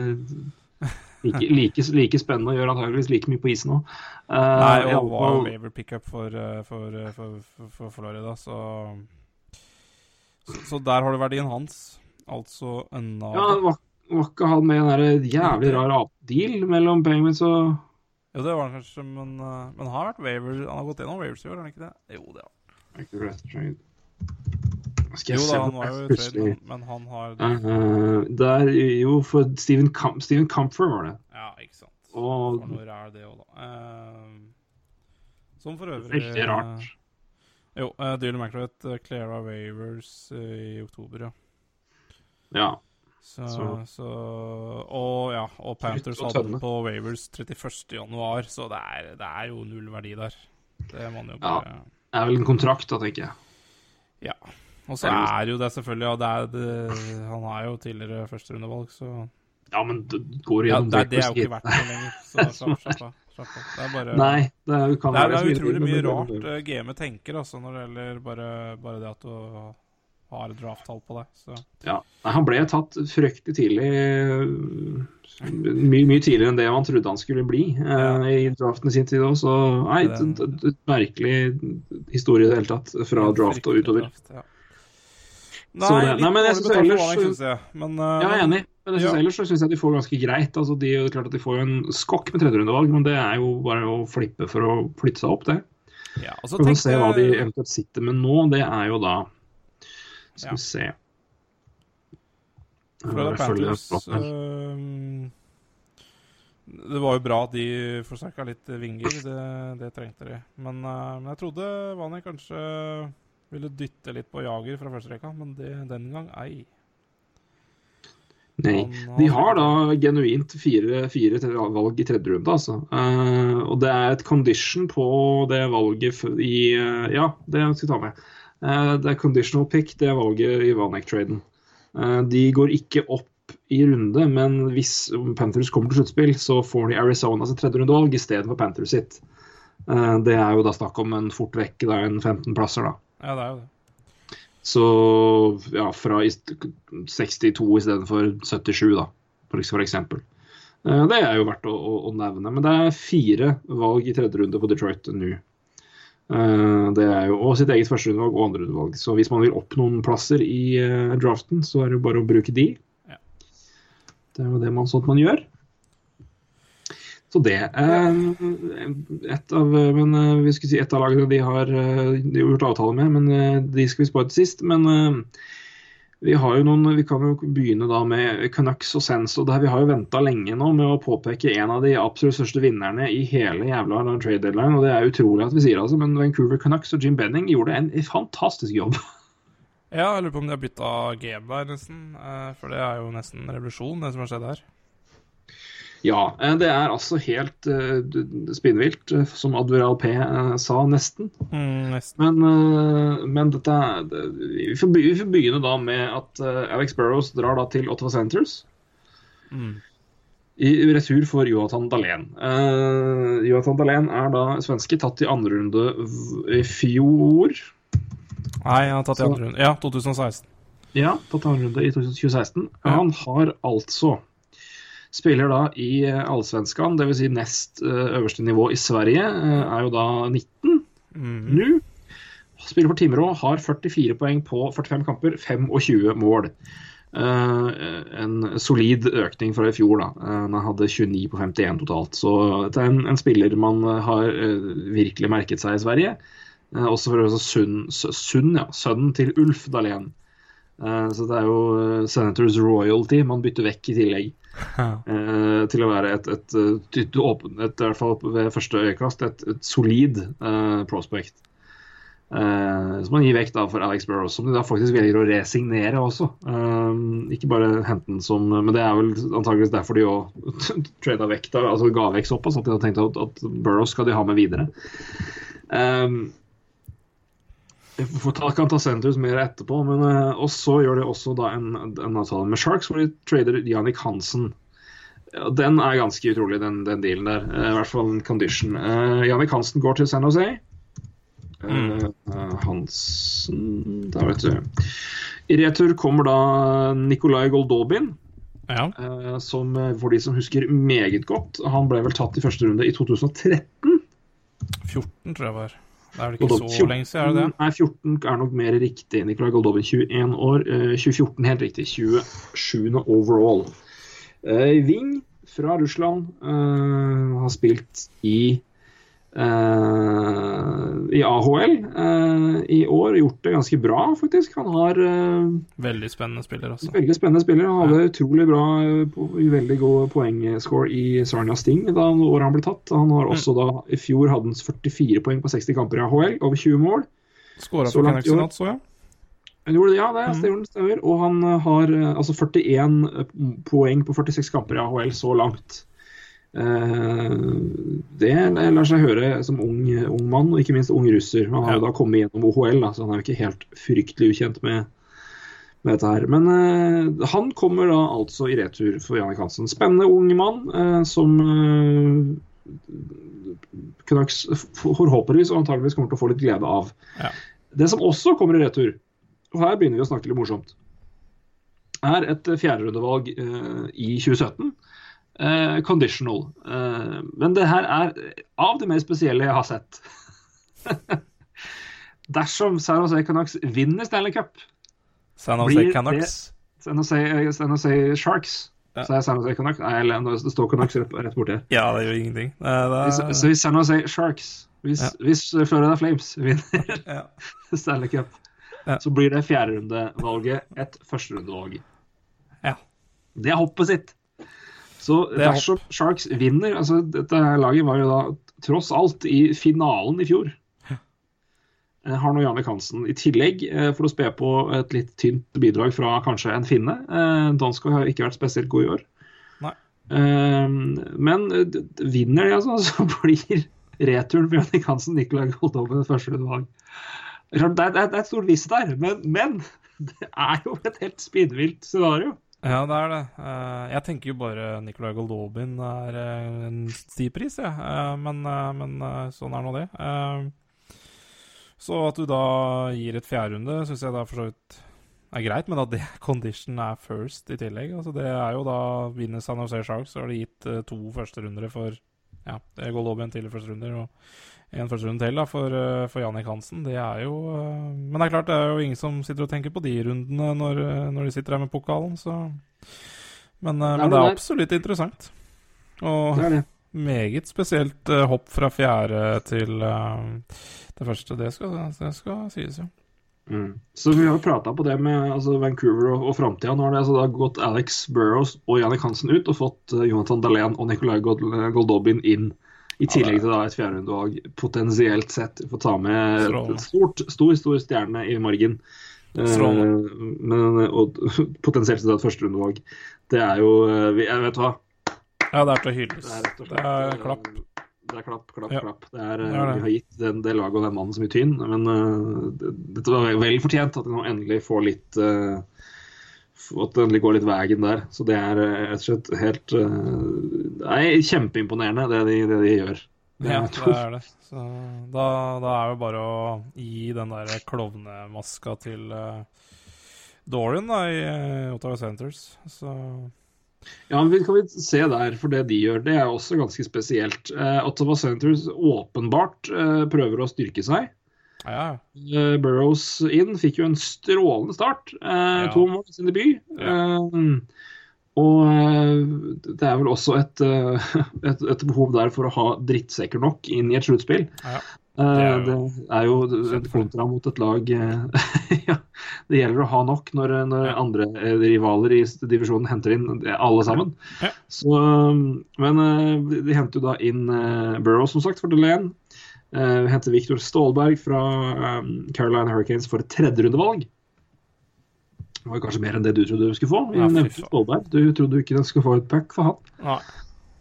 like, like, like spennende og gjør antakeligvis like mye på isen òg. Nei, og var jo waiver pickup for, for, for, for, Florida, så, så Så der har du verdien hans. Altså en av Ja, var, var ikke han med i der jævlig rar deal mellom Penguins og Jo, det var han kanskje, men, eh, men han har vært waiver Han har gått gjennom waivers i år, har han ikke det? Jo, det har han. Skal jeg Jo da, han var jo trade, men, men han har uh, Det er jo for Steven, Com Steven Comfort var det. Ja, ikke sant. Og For noe ræl, det òg, da. Uh, som for øvrig Veldig rart. jo, uh, Dylan McRath cleara Wavers i oktober, ja. ja. Så, Så- så, Og ja, og Panthers hadde den på Wavers 31. januar, så det er, det er jo null verdi der. Det må man jo Ja. Det er vel en kontrakt, da, tenker jeg. Ja. Og så er jo- det selvfølgelig og det er det, Han er jo tidligere førsterundevalg, så Ja, men det går ja, gjennom det, det er jo ikke verdt det lenger. Så slapp, av. Det er bare Nei, det er, Det er, det er utrolig mye rart uh, gamet tenker altså, når det gjelder bare, bare det at du har et drafttall på det. Så. Ja. Han ble tatt fryktelig tidlig. Mye, mye tidligere enn det man trodde han skulle bli eh, i draften i sin tid òg. Så nei, d- merkelig historie i det hele tatt. Fra draft og utover. draft, ja. Nei, det- nei, men jeg synes ellers synes jeg. Men, uh, jeg er enig. Men jeg synes Ja. ellers syns jeg de får ganske greit. Altså, de, det er klart at de får en skokk med tredjerundevalg, men det er jo bare å flippe for å flytte seg opp, det. Ja, og så får tenkte se hva de eventuelt sitter med nå. Det er jo da Skal Ja. vi se Florida Jeg Panthers uh, Det var jo bra at de forsterka litt vinger. Det, det trengte de. Men, uh, men jeg trodde Vani kanskje ville dytte litt på Jager fra første rekka, men det, den gang ei. Nei. De har da genuint fire, fire valg i tredje runde, altså. Uh, og det er et condition på det valget i eh, Ja, det skal vi ta med. Eh, det er conditional pick, det valget i Vanek-traden. Eh, de går ikke opp i runde, men hvis Panthers kommer til sluttspill, så får de Arizona sitt tredje rundevalg istedenfor Panthers sitt. Eh, det er jo da snakk om en fort vekk, det er en 15 plasser, da. Ja, det er jo det. Så ja, fra i st- 62 istedenfor 77, da, for eksempel. Det er jo verdt å, å, å nevne. Men det er fire valg i tredje runde på Detroit nå. Eh, Det er jo og sitt eget førsterundevalg og andrerundevalg. Så hvis man vil opp noen plasser i eh, draften, så er det jo bare å bruke de. Ja. Det er jo det man, sånt man gjør. Så det et av, Men eh, vi skulle si et av lagene de har gjort avtale med, men de skal vi spare til sist. Men vi har jo noen, vi kan jo begynne da med Canucks og Sens. og der Vi har jo venta lenge nå med å påpeke en av de absolutt største vinnerne i hele jævla trade deadline. og Det er utrolig at vi sier det, altså, men Vancouver Canucks og Jim Benning gjorde en fantastisk jobb. Ja, jeg lurer på om de har bytta GM der, nesten. eh, For det er jo nesten revolusjon, det som har skjedd her. Ja, eh, det er altså helt uh, spinnvilt, eh, som Admiral P sa, nesten. Mm, nesten. Men, men dette det, vi, får, vi får begynne da med at Alex Burrows drar da til Ottawa Centres. Mm. I retur for Johatan Dahlén. Uh, Jonathan Dahlén er da svenske, tatt i andre runde i fjor. Nei, han har tatt i andre runde. Ja, 2016. Ja, tatt i andre runde i 2016. Ja. Han har altså Spiller da i eh, Allsvenskan, dvs. Si nest eh, øverste nivå i Sverige. eh, Er jo da 19 Mm. nå. Spiller for Timrå, har 44 poeng på 45 kamper, 25 mål. En solid økning fra i fjor, da. Han hadde 29 på 51 totalt. Så det er en, en spiller man har virkelig merket seg i Sverige. Også for å Sund ja, sønnen til Ulf Dahlén. Eh, så det er jo eh, Senators royalty man bytter vekk i tillegg. Ja. Eh, til å være et, et, et, åpen- et, i hvert fall ved første øyekast, et, et solid uh, prospect. Uh, som man gir vekk da for Alex Burrows, som de da faktisk velger å resignere også. Ikke bare hente den som Men det er vel antakeligvis derfor de òg trada vekk da, altså ga vekk såpass at de hadde tenkt at, at Burrows skal de ha med videre. Eh, ta, kan ta Senators mer etterpå, men eh, og så gjør de også da en, en avtale med Sharks hvor de trader Jannik Hansen. Den er ganske utrolig, den, den dealen der. Eh, I hvert fall en condition. Uh, Jannik Hansen går til San Jose. Eh, eh, Hansen Der, vet du. I retur kommer da Nikolai Goldobin, ja. eh, som eh, for de som husker meget godt Han ble vel tatt i første runde i 2013. 14, tror jeg var. Det er det ikke Goldobin. så lenge siden, er det det? Nei, 14 er nok mer riktig. Nikolai Goldobin 21 år. Uh, 2014 helt riktig. 27. overall. Uh, Wing fra Russland uh, har spilt i eh, i AHL eh, i år. Gjort det ganske bra, faktisk. Han har eh, Veldig spennende spiller, altså. veldig spennende spiller. Han hadde utrolig bra eh, veldig god poengscore i Sarnia Sting da året han ble tatt. Han har også da I fjor hadde han 44 poeng på 60 kamper i AHL, over 20 mål. Skåra for natt, så jeg. Han gjorde det, ja, det stemmer. stemmer. Og han eh, har eh, altså 41 poeng på 46 kamper i AHL så langt. Eh, det lar seg høre som ung, ung mann, og ikke minst ung russer. Han har jo da kommet gjennom OHL, da, så han er jo ikke helt fryktelig ukjent med, med dette her. Men uh, han kommer da altså i retur for Jannik Hansen. Spennende ung mann uh, som uh, Canucks forhåpentligvis og antageligvis kommer til å få litt glede av. Ja. Det som også kommer i retur, og her begynner vi å snakke litt morsomt, er et fjerderundevalg uh, i 2017. Eh, conditional. Uh, men det her er av det mer spesielle jeg har sett. Dersom San Jose Canucks vinner Stanley Cup, San Jose Canucks. San Jose, San Jose Sharks Ja. Så er San Jose Canucks Nei, eller det står Canucks rett, rett borti her. Ja, det gjør ingenting. Det, det, Hvis, så hvis San Jose Sharks Hvis, Ja. hvis Florida Flames vinner ja. Stanley Cup, Ja. så blir det fjerderundevalget et førsterundevalg. Ja. Det er hoppet sitt. Så er dersom Sharks vinner altså Dette laget var jo da tross alt i finalen i fjor. Eh, Har nå Jannik Hansen i tillegg, eh, for å spe på et litt tynt bidrag fra kanskje en finne. Dansko Donskoj har ikke vært spesielt god i år. Nei. Eh, Men eh, vinner de, altså, så blir returen for Jannik Hansen Nicolai Goldhoven første rundevalg. Det det, det er et stort visst der, men, men det er jo et helt spinnvilt scenario. Ja, det er det. Eh, jeg tenker jo bare Nicolai Goldobin er eh, en stiv pris, jeg. Ja. men eh, men eh, sånn er nå det. Så at du da gir et fjerderunde, syns jeg da for så vidt er greit, men at det condition er first i tillegg. Altså det er jo da vinner San Jose Sharks, så har de gitt to to førsterundere for Ja, det går lov med en til førsterunder og en førsterunde til da for, eh, for Jannik Hansen. Det er jo eh, Men det er klart, det er jo ingen som sitter og tenker på de rundene når, eh, når de sitter her med pokalen, så Men, Nei, men det er absolutt interessant. Og Det det. meget spesielt hopp fra fjerde til det første. Det skal, det skal sies, jo. Mm. Så vi har prata på det med altså, Vancouver og, og framtida. Nå har det altså da gått Alex Burrows og Jannik Hansen ut og fått uh, Jonathan Dahlén og Nicolai Goldobin inn. I tillegg til da et fjerderundevalg, potensielt sett. Får ta med et stort, stor stor stjerne i margen. Eh, men, og potensielt sett et førsterundelag. Det er jo eh, Jeg vet hva. Ja, det er til å hylles. Det er slett Det er eh, klapp. Det er klapp, klapp, Ja. klapp. Det er, eh, Det det. Vi har gitt den, det laget og den mannen så mye tynn. men uh, det- dette var vel- vel fortjent at det nå endelig får litt uh, At det endelig går litt veien der. Så det er eh, rett og slett helt eh, Det er kjempeimponerende, det de, det de gjør. Det Ja, det er det. Så da, da er det bare å gi den der klovnemaska til uh, Dorian da, i uh, Ottawa Centers. Så Ja, men kan vi se der, for det de gjør, det er også ganske spesielt. Eh, Ottawa Centres åpenbart eh, prøver å styrke seg. ja, Eh, Burrows inn fikk jo en strålende start. Eh, Ja. To mål i sin debut. Eh, og eh, det er vel også et, eh, et, et behov der for å ha drittsekker nok inn i et sluttspill. ja. Eh, Det er jo en kontra mot et lag eh, ja, Det gjelder å ha nok når, når Ja. andre eh, rivaler i divisjonen henter inn alle sammen. Ja. Så, um, men de henter jo da inn uh, Burrow, som sagt, for Delan. Vi henter Viktor Stålberg fra Caroline Carolina Hurricanes for et tredjerundevalg. Det var kanskje mer enn det du trodde du skulle få. Vi Ja, nevnte. Stålberg. Du trodde ikke du skulle få et puck for han. Nei,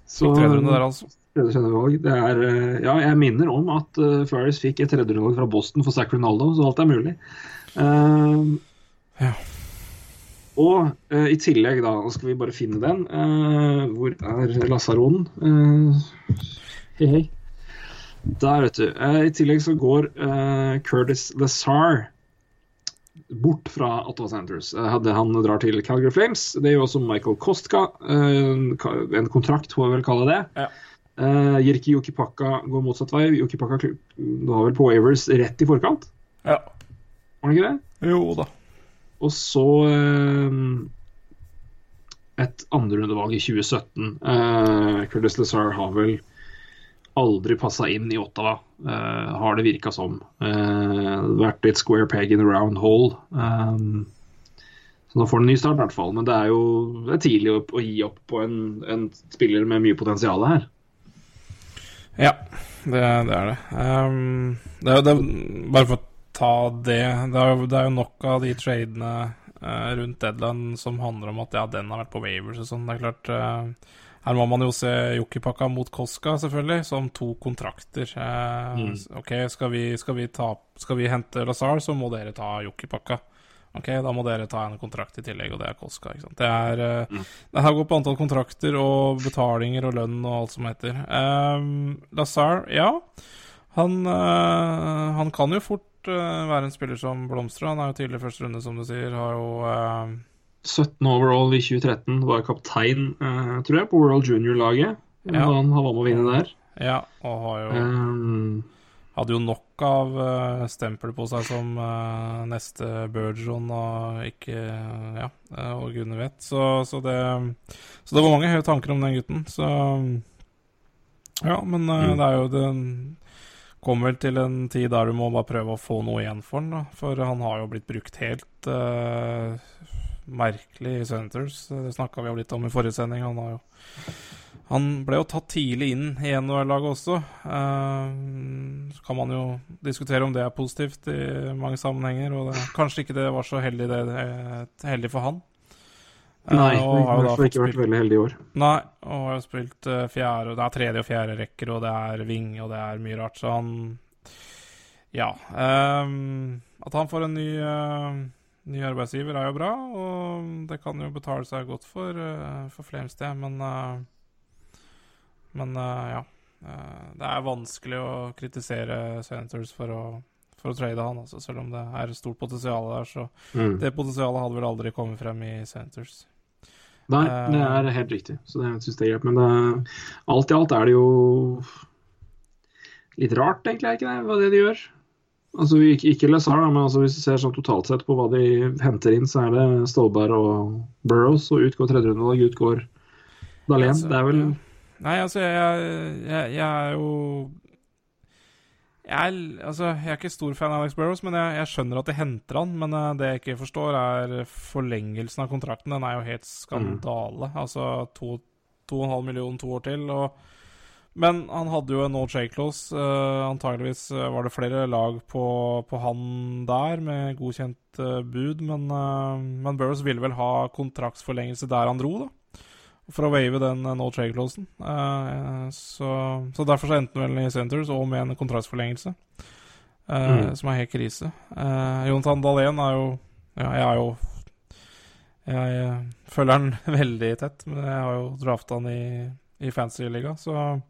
Så, fikk tredje runde der, altså. Er, eh, ja, jeg minner om at uh, Flyers fikk et tredjerundevalg fra Boston for Zack Ronaldo, så alt er mulig. Uh, Ja. Og uh, i tillegg, da, nå skal vi bare finne den. Uh, hvor er Lasaronen? Uh, hei, hei. Der, vet du. Eh, I tillegg så går Curtis Curtis Lazar bort fra Ottawa Sanders. Eh, han drar til Calgary Flames. Det gjør også Michael Kostka. eh, en kontrakt, får jeg vel kalle det. Ja. Uh, Jirki Jokipakka går motsatt vei. Jokipakka Du har vel på Avers rett i forkant, Ja. var det ikke det? Jo da. Og så uh, et andrerundevalg i 2017. Uh, Curtis Lazar har vel aldri passa inn i Ottawa, uh, har det virka som. Uh, vært litt square peg in a round hole. Um, så nå får han en ny start, i hvert fall. Men det er jo det er tidlig å, å gi opp på en, en spiller med mye potensial her. Ja, det, det er det. Um, det, det. Bare for å ta det Det er, jo- det er jo nok av de tradene uh, rundt deadline som handler om at ja, den har vært på Wavers og sånn. Det er klart uh, Her må man jo se Jokkipakka mot Koska, selvfølgelig, som to kontrakter. Uh, Mm. OK, skal vi, skal, vi ta, skal vi hente Lazar, så må dere ta Jokkipakka. Ok, Da må dere ta en kontrakt i tillegg, og det er Koska. ikke sant? Det er, eh, Mm. det her går på antall kontrakter og betalinger og lønn og alt som heter. Um, Lazar, ja. Han, uh, han kan jo fort uh, være en spiller som blomstrer. Han er jo tidlig første runde, som du sier. Har jo uh... 17 overall i 2013, var kaptein, tror jeg, på World Junior-laget. Ja. Da Han var med å vinne der. Ja, og har jo Um, Hadde jo nok av uh, stempel på seg som uh, neste Bergeron og ikke Ja, eh, og gudene vet. Så, så det Så det var mange høye tanker om den gutten. Så Ja, men eh, Mm. det er jo det Kommer vel til en tid der du må bare prøve å få noe igjen for den, da. For han har jo blitt brukt helt eh, merkelig i Senators. Det snakka vi jo litt om i forrige sending. Han har jo han ble jo tatt tidlig inn i NHL-laget også. Eh, så kan man jo diskutere om det er positivt i mange sammenhenger. Og det, kanskje ikke det var så heldig, det, eh, heldig for han. Eh, nei, og det har jo da ikke vært veldig heldig i år. Nei, og har jo spilt fjerde Det er tredje og fjerde rekker, og det er ving, og det er mye rart, så han Ja. at han får en ny, ny arbeidsgiver, er jo bra, og det kan jo betale seg godt for, for Flames, det, men Men eh, ja. Eh, det er vanskelig å kritisere Senators for å for å trade han, altså, selv om det er stort potensial der. Så Mm. det potensialet hadde vel aldri kommet frem i Senators. Nei, Eh. det er helt riktig. Så det syns jeg er greit. Men det, alt i alt er det jo litt rart, egentlig, er ikke det, hva det de gjør? Altså, Ikke, ikke Lazar, men altså, hvis du ser sånn totalt sett på hva de henter inn, så er det Stolberg og Burrows, og ut går tredjerundevalg, ut går Dahlén. Altså, det er vel ja. Nei, altså, jeg, jeg, jeg er jo jeg altså, jeg er ikke stor fan av Alex Burrows, men jeg, jeg skjønner at de henter han. Men eh, det jeg ikke forstår, er forlengelsen av kontrakten. Den er jo helt skandale. Altså to, to og en halv million to år til. Og, men han hadde jo en no shake clause. Uh, antageligvis eh, var det flere lag på, på han der med godkjent uh, bud. Men, uh, men Burrows ville vel ha kontraktsforlengelse der han dro, da. For å wave den no trade-closen. Uh, så, så, derfor så endte han vel i Centres og med en kontraktsforlengelse, uh, mm. som er helt krise. Uh, Jonathan Dahlén er jo Ja, jeg er jo Jeg følger han veldig tett, men jeg har jo drafta han i, i fantasy-liga, så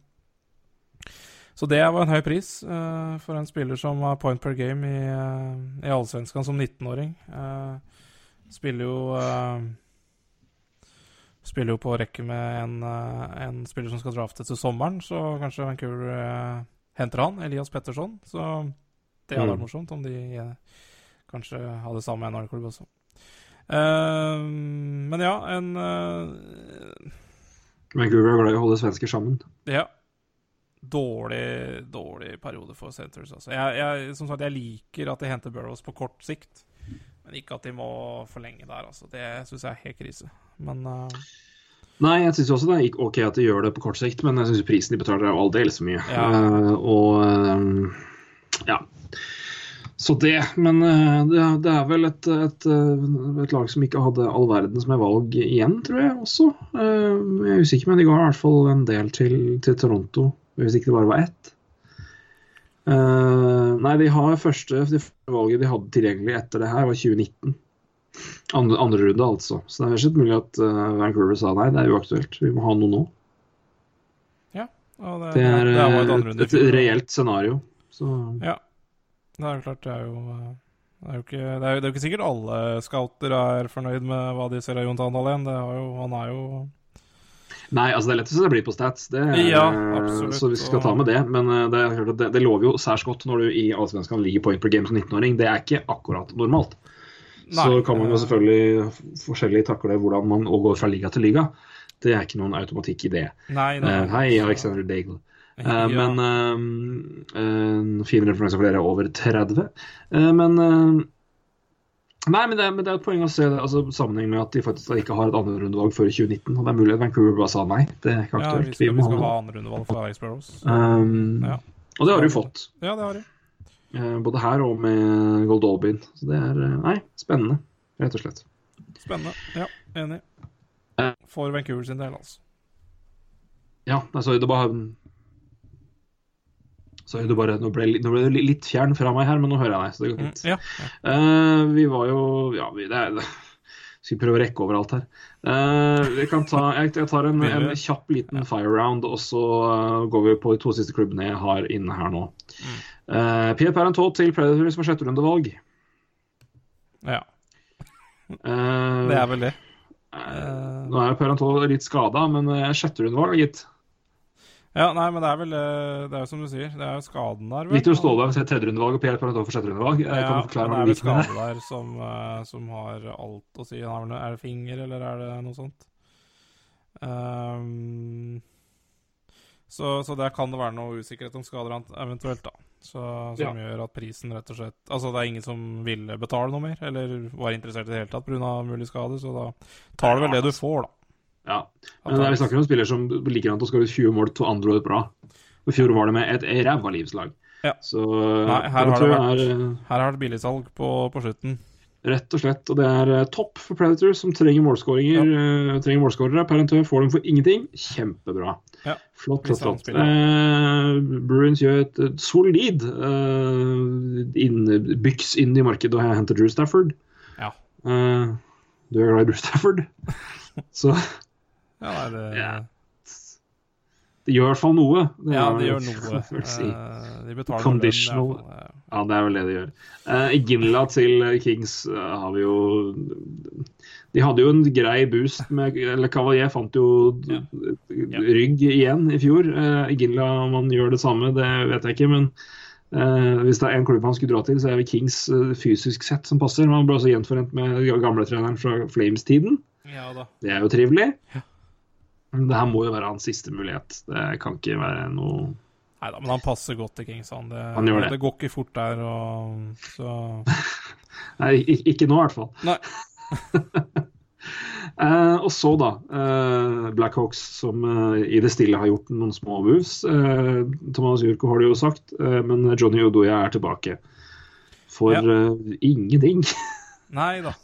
så det var en høy pris uh, for en spiller som har point per game i, uh, i Allsvenskan som 19-åring. Uh, spiller jo Spiller jo på rekke med en, en, spiller som skal draftes til sommeren, så kanskje Vancouver henter han, Elias Petterson. Så det hadde vært mm. morsomt om de kanskje hadde samme en klubb også. men ja, en Vancouver er glad i å holde svensker sammen. Ja, dårlig, dårlig periode for Centres. Altså. Jeg, jeg, som sagt, jeg liker at de henter Burrows på kort sikt, men ikke at de må forlenge der. Altså. Det syns jeg er helt krise. Men uh... Nei, jeg syns også det er OK at de gjør det på kort sikt, men jeg syns prisen de betaler er aldeles for mye. Ja. Uh, og um, ja. Så det. Men det, det, er vel et, et, et, lag som ikke hadde all verdens med valg igjen, tror jeg også. Jeg er usikker, men de ga i hvert fall en del til, til Toronto hvis ikke det bare var ett. Uh, nei, de har første det valget de hadde tilgjengelig etter det her, var 2019. Andre, andre runde, altså. Så det er ikke mulig at uh, Vancouver sa nei, det er uaktuelt. Vi må ha noe nå. Ja, det, det, er, det er et, et, reelt scenario. Så. Ja. Det er jo klart, det er jo det er, jo ikke, det, er jo, det er jo ikke sikkert alle scouter er fornøyd med hva de ser av Jon Tandalen. Han er jo Nei, altså det er lett å bli på stats, det, ja, absolutt. så vi skal ta med det. Men eh, det, det, det lover jo særs godt når du i Allsvenskan ligger point per game som 19-åring. Det er ikke akkurat normalt. Nei, så kan man jo selvfølgelig forskjellig takle hvordan man går fra liga til liga. Det er ikke noen automatikk i det. Nei, nei. Uh, hei, Alexander Daigle. Uh, ja. Men uh, uh, fin referanse for dere over 30. men Nei, men det, men det, er et poeng å se det, altså, sammenheng med at de faktisk ikke har et andrerundevalg før 2019. Og det er mulig at Vancouver bare sa nei. Det er ikke aktuelt. Ja, vi skal, vi skal ha andrerundevalg for Burrows. Um, ja. Og det har de jo fått. Ja, det har de. Uh, både her og med Gold Albin. Så det er uh, Nei, spennende, rett og slett. Spennende. Ja, enig. Uh, for Vancouver sin del, altså. Ja, altså, det bare så du bare, nå ble, nå ble, du litt fjern fra meg her, men nå hører jeg deg. så det går fint. Mm, ja, ja. Uh, vi var jo Ja, vi det, det, skal prøve å rekke over alt her. Uh, vi kan ta, jeg, jeg tar en, en, kjapp liten fire round, og så uh, går vi på de to siste klubbene jeg har inne her nå. Uh, Pierre Parentot til Predator som har sjetterundevalg. Ja. det er vel det. nå er Parentot litt skada, men uh, sjetterundevalg, gitt. Ja, nei, men det er vel eh, Det er jo som du sier, det er jo skaden der. vel? Victor Ståle har tredjerundevalg og Per Paranton for sjetterundevalg. Ja, det er vel skade der som, uh, som, har alt å si. Er det finger, eller er det noe sånt? Um, så, så der kan det være noe usikkerhet om skader eventuelt, da. Så, som ja. gjør at prisen rett og slett Altså, det er ingen som ville betale noe mer, eller var interessert i det hele tatt pga. mulig skade, så da tar du vel det du får, da. Ja. Men vi snakker om spiller som ligger an til å skåre 20 mål to andre år bra. I fjor var det med et ræva livslag. Ja. Så Nei, her, har det vært, er, her har det billigsalg på, på slutten. Rett og slett. Og det er uh, topp for Predator, som trenger målskåringer. Ja. Uh, trenger målskårere. Perentøy får dem for ingenting. Kjempebra. Ja. Flott, flott. Uh, Bruins gjør et, solid uh, inn, byks inn i markedet og henter Drew Stafford. Ja. du er glad i Drew Stafford, så ja, det... Ja. Det gjør i hvert fall noe. Det ja, det gjør noe. Si. Uh, de betaler Conditional. Lønn, ja, det er vel det de gjør. Uh, I Ginla til Kings uh, har vi jo De hadde jo en grei boost med Eller Cavalier fant jo ja. rygg igjen i fjor. Uh, I Ginla om han gjør det samme, det vet jeg ikke. Men hvis det er en klubb han skulle dra til, så er det Kings fysisk sett som passer. Han ble også gjenforent med gamletreneren fra Flames-tiden. Ja, det er jo trivelig. Ja. Det her må jo være hans siste mulighet. Det kan ikke være noe Nei da, men han passer godt til Kingsand. Det, han gjør det. det går ikke fort der, og så Nei, ikke nå i hvert fall. Nei. eh, og så, da. Eh, Blackhawks, som eh, i det stille har gjort noen små moves. Eh, Thomas Jurko har det jo sagt, eh, men Johnny Odoya er tilbake. For ja. Eh, ingenting. Nei da.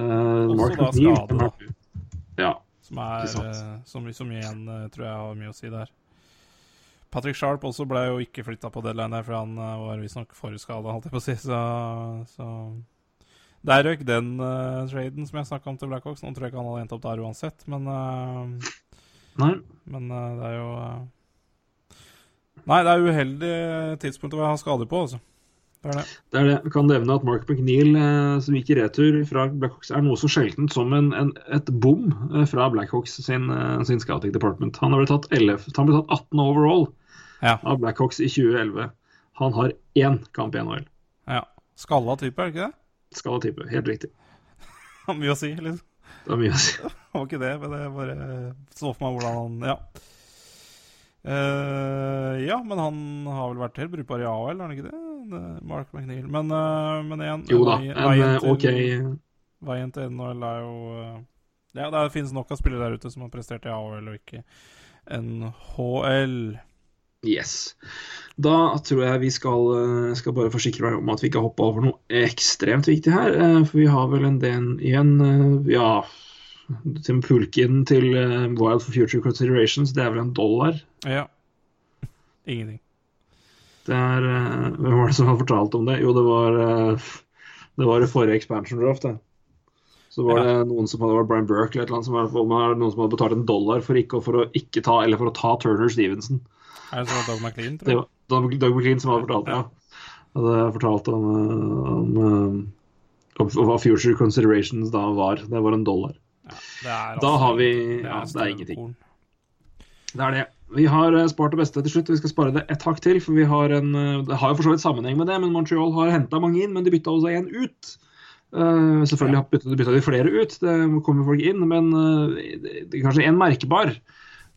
Også Mark da skade, da. Ja. Som, er, så sant. eh, som, som igjen eh, tror jeg har mye å si der. Patrick Sharp også ble jo ikke flytta på deadline der, for han eh, var visstnok forskada, holdt jeg på å si. Så, så Der røyk den uh, traden som jeg snakka om til Blackhawks. Nå tror jeg ikke han hadde endt opp der uansett, men, uh, Nei. men uh, det er jo Nei, det er uheldig tidspunkt å ha skader på, altså. Det er det. Det er det. Kan nevne at Mark McNeil, eh, som gikk i retur fra Blackhawks, er noe så sjeldent som en, en, et bom eh, fra Blackhawks sin, eh, sin scouting department. Han ble tatt, 11, han ble tatt 18 overall Ja. av Blackhawks i 2011. Han har én kamp i NHL. ja. Skalla type, er det ikke det? Skalla type. Helt riktig. Det Har mye å si, liksom. Det var mye å si. Det var ikke det, men jeg bare så for meg hvordan han Ja. Eh, ja, men han har vel vært helt brukbar i AHL, har han ikke det? Mark McNeil. Men, uh, men igjen Jo da, veien- en veien eh, til- OK Veien til NHL er jo uh, Ja, det finnes nok av spillere der ute som har prestert i AHL og ikke NHL. Yes. Da tror jeg vi skal, skal bare forsikre meg om at vi ikke hopper over noe ekstremt viktig her. For vi har vel en del igjen Ja, Tim Pulkin til eh, Wild for Future Considerations, det er vel en dollar? Ja. Ingenting. Det er eh, Hvem var det som hadde fortalt om det? Jo, det var eh, Det var i forrige expansion draft, det. Så var det noen som hadde vært Brian Burke eller et eller annet som var noen som hadde betalt en dollar for ikke, for å ikke ta Eller for å ta Turner Stevenson. Er det så Doug McLean, tror Det var Doug McLean som hadde fortalt det, ja. Hadde fortalt om, om, om, om hva future considerations da var. Det var en dollar. Det er Da altså- har vi Ja, det er ingenting. Det er det. Vi har eh, spart det beste til slutt. Vi skal spare det et hakk til. for vi har en, eh, Det har jo for så vidt sammenheng med det, men Montreal har henta mange inn, men de bytta også en ut. Uh, selvfølgelig bytta, bytta de flere ut, det kommer folk inn, men uh, det, det, kanskje en merkbar.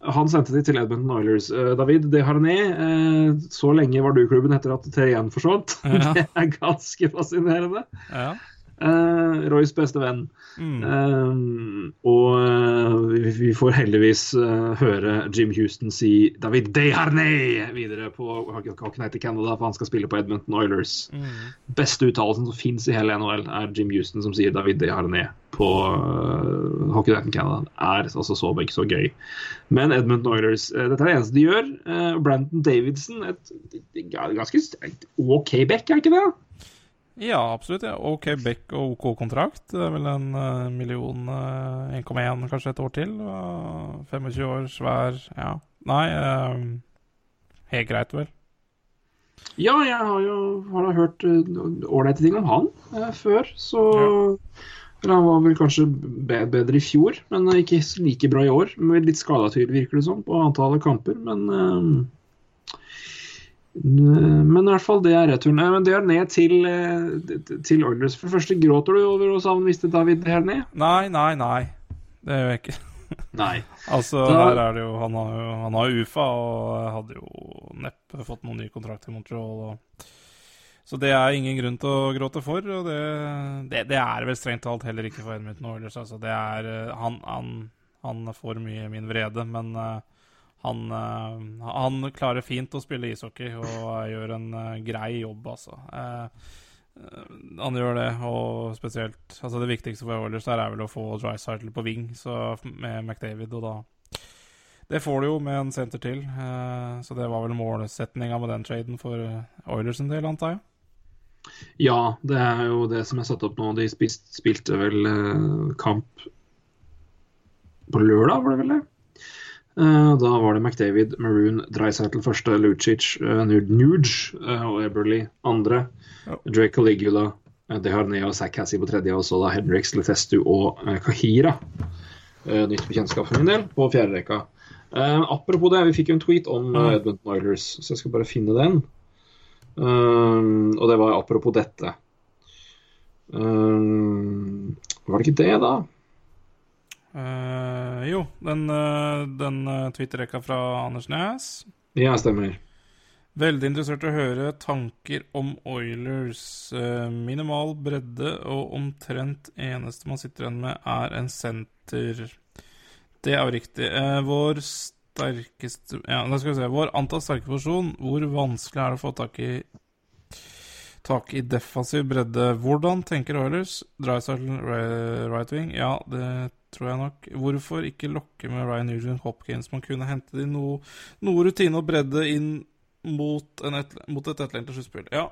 Han sendte de til Edmonton Oilers. Uh, David Desharnais, uh, så lenge var du klubben etter at Terrien forsvant. Ja. Det er ganske fascinerende. Ja. Eh, Roys beste venn. Mm. Uh, og uh, vi, får heldigvis uh, høre Jim Houston si David Deharnay videre på Hockey til Canada, for han skal spille på Edmonton Oilers. Mm. Beste uttalelsen som fins i hele NHL, er Jim Houston som sier David Deharnay på uh, Hockey til Canada. Det er altså så ikke så gøy. Men Edmonton Oilers, uh, dette er det eneste de gjør. Uh, Brandon Davidson, et, et ganske et OK back, er ikke det? Ja, absolutt. ja. OK Beck og OK kontrakt. Det er vel en eh, million eh, 1,1 kanskje et år til. 25 år, svær Ja. Nei, eh, helt greit, vel. Ja, jeg har jo har da hørt eh, ålreite ting om han eh, før, så Eller han var vel kanskje bedre i fjor, men eh, ikke like bra i år. Litt skada virker det som, på antallet kamper, men eh, men i hvert fall, det er returen. Eh, Men det er ned til, eh, til Oilers. For det første, gråter du over å savne miste David her ned? Nei, nei, nei. Det gjør jeg ikke. Nei. Altså, Da- her er det jo Han har jo han har UFA og hadde jo neppe fått noen ny kontrakt i Montreal. Og... Så det er ingen grunn til å gråte for, og det, det, det er vel strengt talt heller ikke for Edmundton Oilers. Altså, det er eh, han, han, han får mye min vrede, men eh, han, eh, han klarer fint å spille ishockey og gjør en eh, grei jobb, altså. Eh, han gjør det, og spesielt Altså Det viktigste for Oilers der er vel å få Drycytle på wing så med McDavid, og da Det får du jo med en senter til, så det var vel målsetninga med den traden for Oilers en del, antar jeg. Ja, det er jo det som er satt opp nå. De spist, spilte vel eh, kamp på lørdag, var det vel det? Eh, da var det McDavid, Maroon, Dreisaitl første, Lucic, uh, Nuge eh, og Eberly andre. Ja. Drake Caligula, Deharnea og Zack Cassie på tredje, og så da Henriks, Letestu og eh, Kahira. Eh, nytt bekjentskap for min del, på fjerde rekka. Eh, apropos det, vi fikk jo en tweet om Edmundton Mm. Oilers, så jeg skal bare finne den. Og det var apropos dette. Var det ikke det, da? Eh, jo, den, uh, den uh, Twitter-rekka fra Anders Næs. Ja, stemmer. Veldig interessert å høre tanker om Oilers. Uh, minimal bredde, og omtrent eneste man sitter igjen med, er en senter. Det er jo riktig. Eh, vår sterkeste Ja, da skal vi se. Vår antatt sterke posisjon, hvor vanskelig er det å få tak i tak i defensiv bredde. Hvordan tenker Oilers? Drysdale right wing? Ja, det tror jeg nok. Hvorfor ikke lokke med Ryan Nugent Hopkins? Man kunne hente de noe, noe rutine og bredde inn mot, et, mot et etterlengtet sluttspill. Ja.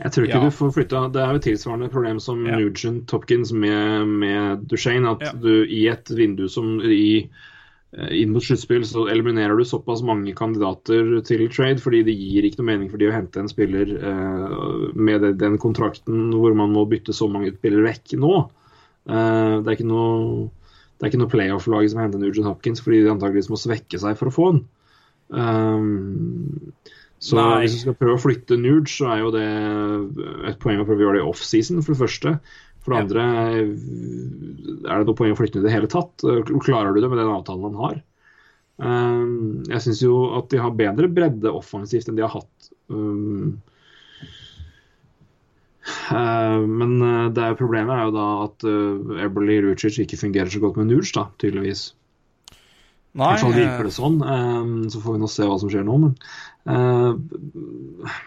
Jeg tror ikke Ja. du får flytta Det er jo tilsvarende problem som Ja. Nugent Hopkins med, med Duchene. At Ja. du i et vindu som i inn mot sluttspill, så eliminerer du såpass mange kandidater til trade, fordi det gir ikke noe mening for de å hente en spiller eh, med den kontrakten hvor man må bytte så mange spillere vekk nå. Eh, det er ikke noe det er ikke noe playoff-lag som henter Nugent Hopkins fordi de antakeligvis må svekke seg for å få han. Um, så Nei. hvis du skal prøve å flytte Nuge, så er jo det et poeng å prøve å gjøre det i offseason, for det første. For det andre, er det noe poeng å flytte ned i det hele tatt? Klarer du det med den avtalen han har? Um, jeg syns jo at de har bedre bredde offensivt enn de har hatt. Um, eh, men eh, det er, problemet er jo da at uh, Eberly Rucic ikke fungerer så godt med Nuge, da, tydeligvis. I Nei, hvert fall eh, virker det sånn. Um, så får vi nå se hva som skjer nå, men eh,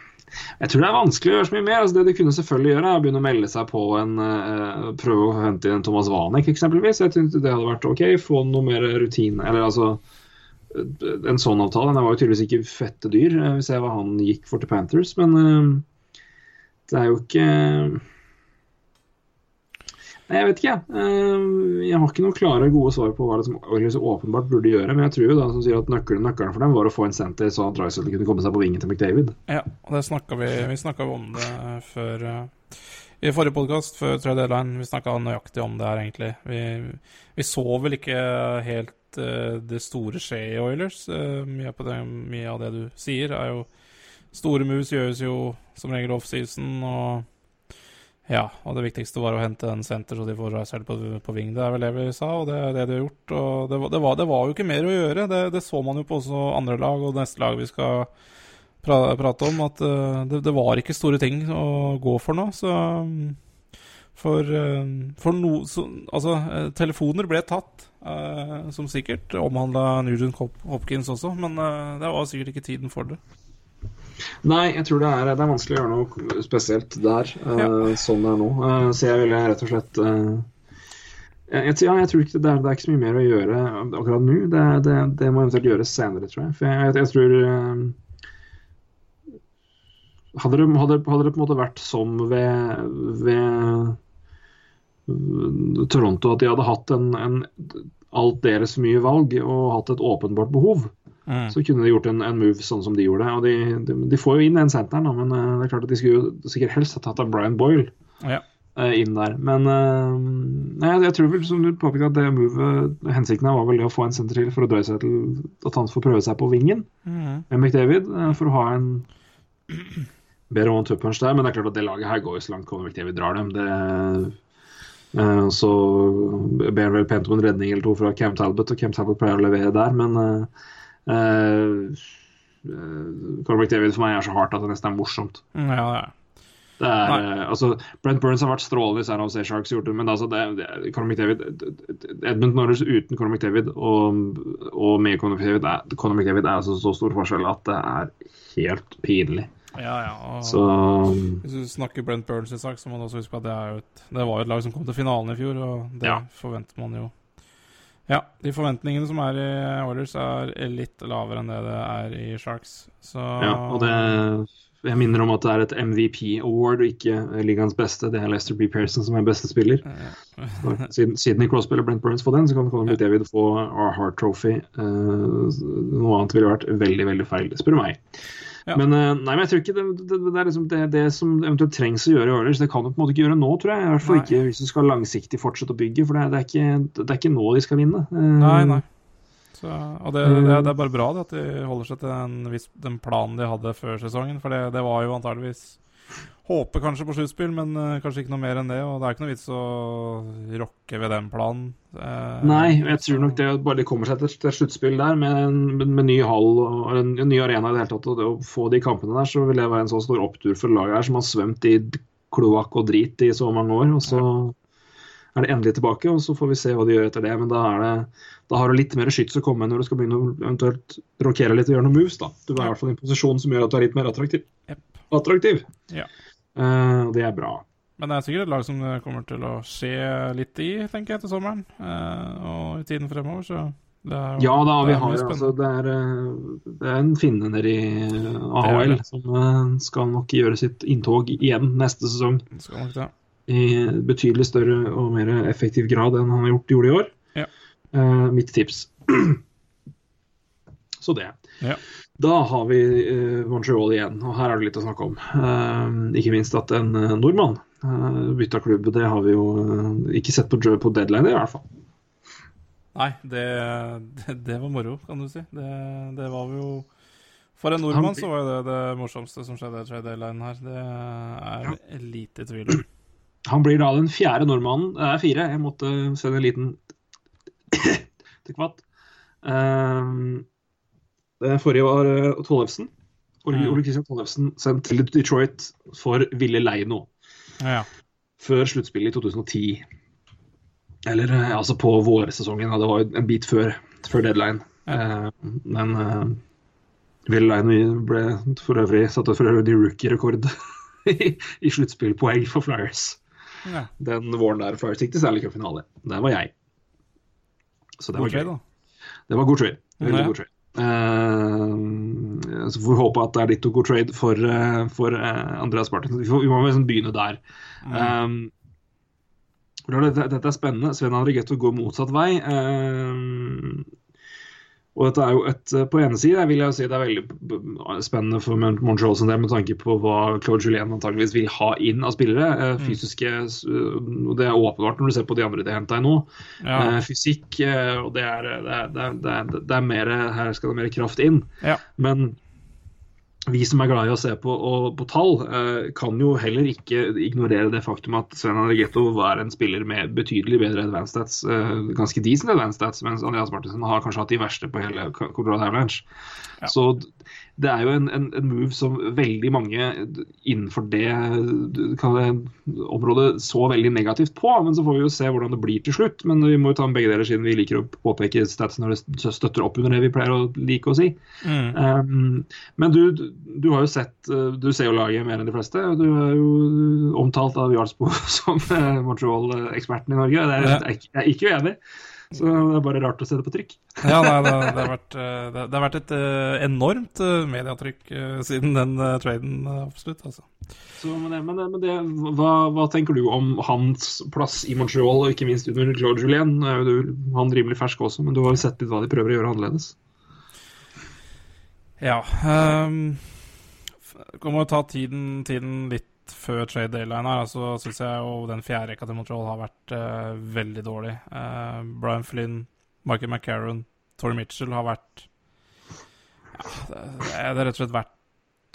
jeg tror det er vanskelig å gjøre så mye mer. Altså, det de kunne selvfølgelig gjøre, er å begynne å melde seg på en uh, Prøve å hente inn Thomas Wanek, eksempelvis. Jeg tenkte det hadde vært OK. Få noe mer rutine. Eller altså eh, En sånn avtale. Den var jo tydeligvis ikke fette dyr. hvis jeg hva han gikk for til Panthers, men uh, det er jo ikke jeg vet ikke. Eh, Jeg har ikke noen klare, gode svar på hva det som åpenbart burde gjøre. Men jeg tror jo da, som sier at nøkkelen, nøkkelen for dem var å få en senter så Drysdale kunne komme seg på vingen til McDavid. Ja, og det snakka vi, vi om det før eh, I forrige podkast, før trade deadline. Vi snakka nøyaktig om det her, egentlig. Vi, vi så vel ikke helt uh, det store skje i Oilers. Uh, mye, det, mye av det du sier, er jo Store moves gjøres jo som regel offseason, og ja, og det viktigste var å hente en senter så de får selv på, på ving. Det er vel det vi sa, og det er det de har gjort. Det var, det var, det var jo ikke mer å gjøre. Det, det så man jo på også andre lag og neste lag vi skal pra, prate om, at eh, det, var ikke store ting å gå for nå. Så mm, for, eh, for no, så, Altså, eh, telefoner ble tatt, eh, som sikkert omhandla Nugent Hopkins også, men eh, det var sikkert ikke tiden for det. Nei, jeg tror det er, det er vanskelig å gjøre noe spesielt der, eh, Ja. sånn det er nå. Uh, så jeg ville rett og slett uh, jeg, ja, jeg tror ikke det er, det er ikke så mye mer å gjøre akkurat nå. Det, det, det må eventuelt gjøres senere, tror jeg. For jeg, jeg, jeg tror hadde, det, hadde, hadde det på en måte vært som ved, ved eh, Toronto, at de hadde hatt en, en aldeles for mye valg og hatt et åpenbart behov, Mm. så kunne de gjort en, en move sånn som de gjorde. Og de, de, de får jo inn en senteren, da, men eh, det er klart at de skulle jo sikkert helst ha tatt av Brian Boyle Ja. eh, inn der. Men eh, nei, jeg tror vel, som du påpekte, at det movet, hensikten her var vel det å få en senter til for å drøye seg til at han får prøve seg på vingen Mm. med McDavid, for å ha en bedre one-two-punch der. Men det er klart at det laget her går jo så langt Conor McDavid drar dem. Det så ber han vel pent om en redning eller to fra Cam Talbot, og Cam Talbot pleier å levere der, men eh, Conor McDavid for meg er så hardt at det nesten er morsomt. Ja, ja. Det er, Nei. eh, altså, Brent Burns har vært strålende i San Jose Sharks, gjort det, men altså, det, det, Conor McDavid Edmund Norris uten Conor McDavid og, og med Conor McDavid er, Conor McDavid er altså så stor forskjell at det er helt pinlig. ja, ja. Og Så Hvis du snakker Brent Burns i sak, så må du også huske at det, et, det var jo et lag som kom til finalen i fjor, og det Ja. forventer man jo. Ja, de forventningene som er i Oilers, er litt lavere enn det det er i Sharks. Så ja, og det jeg minner om at det er et MVP Award og ikke ligaens beste. Det er Lester B. Pearson som er beste spiller. Og Siden Sidney Crosby eller Brent Burns får den, så kan Conor McDavid få Our Heart Trophy. Uh, noe annet ville vært veldig veldig feil, spør du meg. Ja. Men, eh, nei, men jeg tror ikke det, det, det er liksom det, det som eventuelt trengs å gjøre i Oilers, det kan du på en måte ikke gjøre nå, tror jeg. I hvert fall Nei. ikke hvis du skal langsiktig fortsette å bygge, for det, er- det, ikke, det er ikke nå de skal vinne. Eh, Nei, nei. Så, og det, det, det er bare bra at de holder seg til den, den planen de hadde før sesongen. For det, det var jo antageligvis Håpe kanskje på sluttspill, men uh, kanskje ikke noe mer enn det. Og det er ikke noe vits å rokke ved den planen. Uh, Nei, jeg tror nok det bare de kommer seg til til sluttspill der med, en, med, med ny hall og en, en ny arena i det hele tatt, og det å få de kampene der, så vil det være en så stor opptur for laget her som har svømt i kloakk og drit i så mange år. og så er det endelig tilbake, og så får vi se hva de gjør etter det. Men da, er det, da har du litt mer skyts å komme når du skal begynne å eventuelt rokere litt og gjøre noen moves. da. Du er i hvert fall i en posisjon som gjør at du er litt mer attraktiv. Attraktiv. Ja. Uh, og det er bra. Men det er sikkert et lag som det kommer til å skje litt i, tenker jeg, til sommeren. Uh, og i tiden fremover, så det er, Ja da, det vi har altså det er, eh, det er en finne nede i AHL som skal nok gjøre sitt inntog igjen neste sesong. I betydelig større og mer effektiv grad enn han har gjort gjorde i år. Ja. Uh, mitt tips. Så det. Ja. Da har vi eh, Montreal igjen, og her er det litt å snakke om. Eh, ikke minst at en eh, nordmann uh, bytta klubb. Det har vi jo ikke sett på, på deadline, i hvert fall. Nei, det, det, det var moro, kan du si. Det, det var jo For en nordmann Han så var jo det det morsomste som skjedde i trade deadline her. Det er lite tvil om. Han blir da den fjerde nordmannen. Det er fire. Jeg måtte sende en liten til kvatt. Um, det forrige var uh, Tollefsen. Ole, Mm. Ole Kristian Tollefsen sendt til Detroit for Ville Leino Ja. før sluttspillet i 2010. Eller uh, altså på vårsesongen. Det var jo en bit før, før deadline. Uh, men uh, Ville Leino ble for øvrig satt ut for øvrig rookie-rekord i, i sluttspillpoeng for Flyers ja. den våren der Flyers gikk til Stanley Cup-finale. Der var jeg. Så det var gøy. trade, da. Det var god trade. Veldig Ja. god trade. Eh, så får vi håpe at det er dit å gå trade for, uh, for uh, Andreas Barton. Vi, får, vi må liksom begynne der. Um, dette, dette er spennende. Sven Andrigetto går motsatt vei. Um, og dette er jo et, På ene side vil jeg si det er veldig spennende for Montreal som det, med tanke på hva Claude Julien antageligvis vil ha inn av spillere. eh, Fysiske Det er åpenbart når du ser på de andre de henta inn nå. Ja. Eh, fysikk, eh, og det er, det, er, det, er, det, er, det er mer, her skal det mer kraft inn. Ja. Men vi som er glad i å se på, og, på tall, eh, kan jo heller ikke ignorere det faktum at Sven Andrigetto var en spiller med betydelig bedre advanced stats, eh, ganske decent advanced stats, mens Andreas Martinsen har kanskje hatt de verste på hele Colorado Avalanche. Ja. Så det er jo en, en, en move som veldig mange innenfor det det, området så veldig negativt på, men så får vi jo se hvordan det blir til slutt. Men vi må jo ta med begge deler siden vi liker å påpeke stats når det støtter opp under det vi pleier å like å si. Mm. Um, men du, du har jo sett uh, Du ser jo laget mer enn de fleste. og Du er jo omtalt av Jarlsbo som uh, Montreal-eksperten i Norge. Det er, Ja. jeg, ikke- jeg er ikke uenig. Så det er bare rart å se det på trykk. Ja, nei, det, det, har vært, eh, det, har vært et eh, enormt mediatrykk eh, siden den traden, absolutt. Altså. Så, men det, men det, men hva, hva tenker du om hans plass i Montreal, og ikke minst under Claude Julien? Han er du, han rimelig fersk også, men du har jo sett litt hva de prøver å gjøre annerledes. Ja. Um, kommer å ta tiden, tiden litt før trade deadline her. Så syns jeg jo den fjerde rekka til Montreal har vært uh, veldig dårlig. Uh, Brian Flynn, Michael McCarron, Tori Mitchell har vært Ja, det, det er rett og slett vært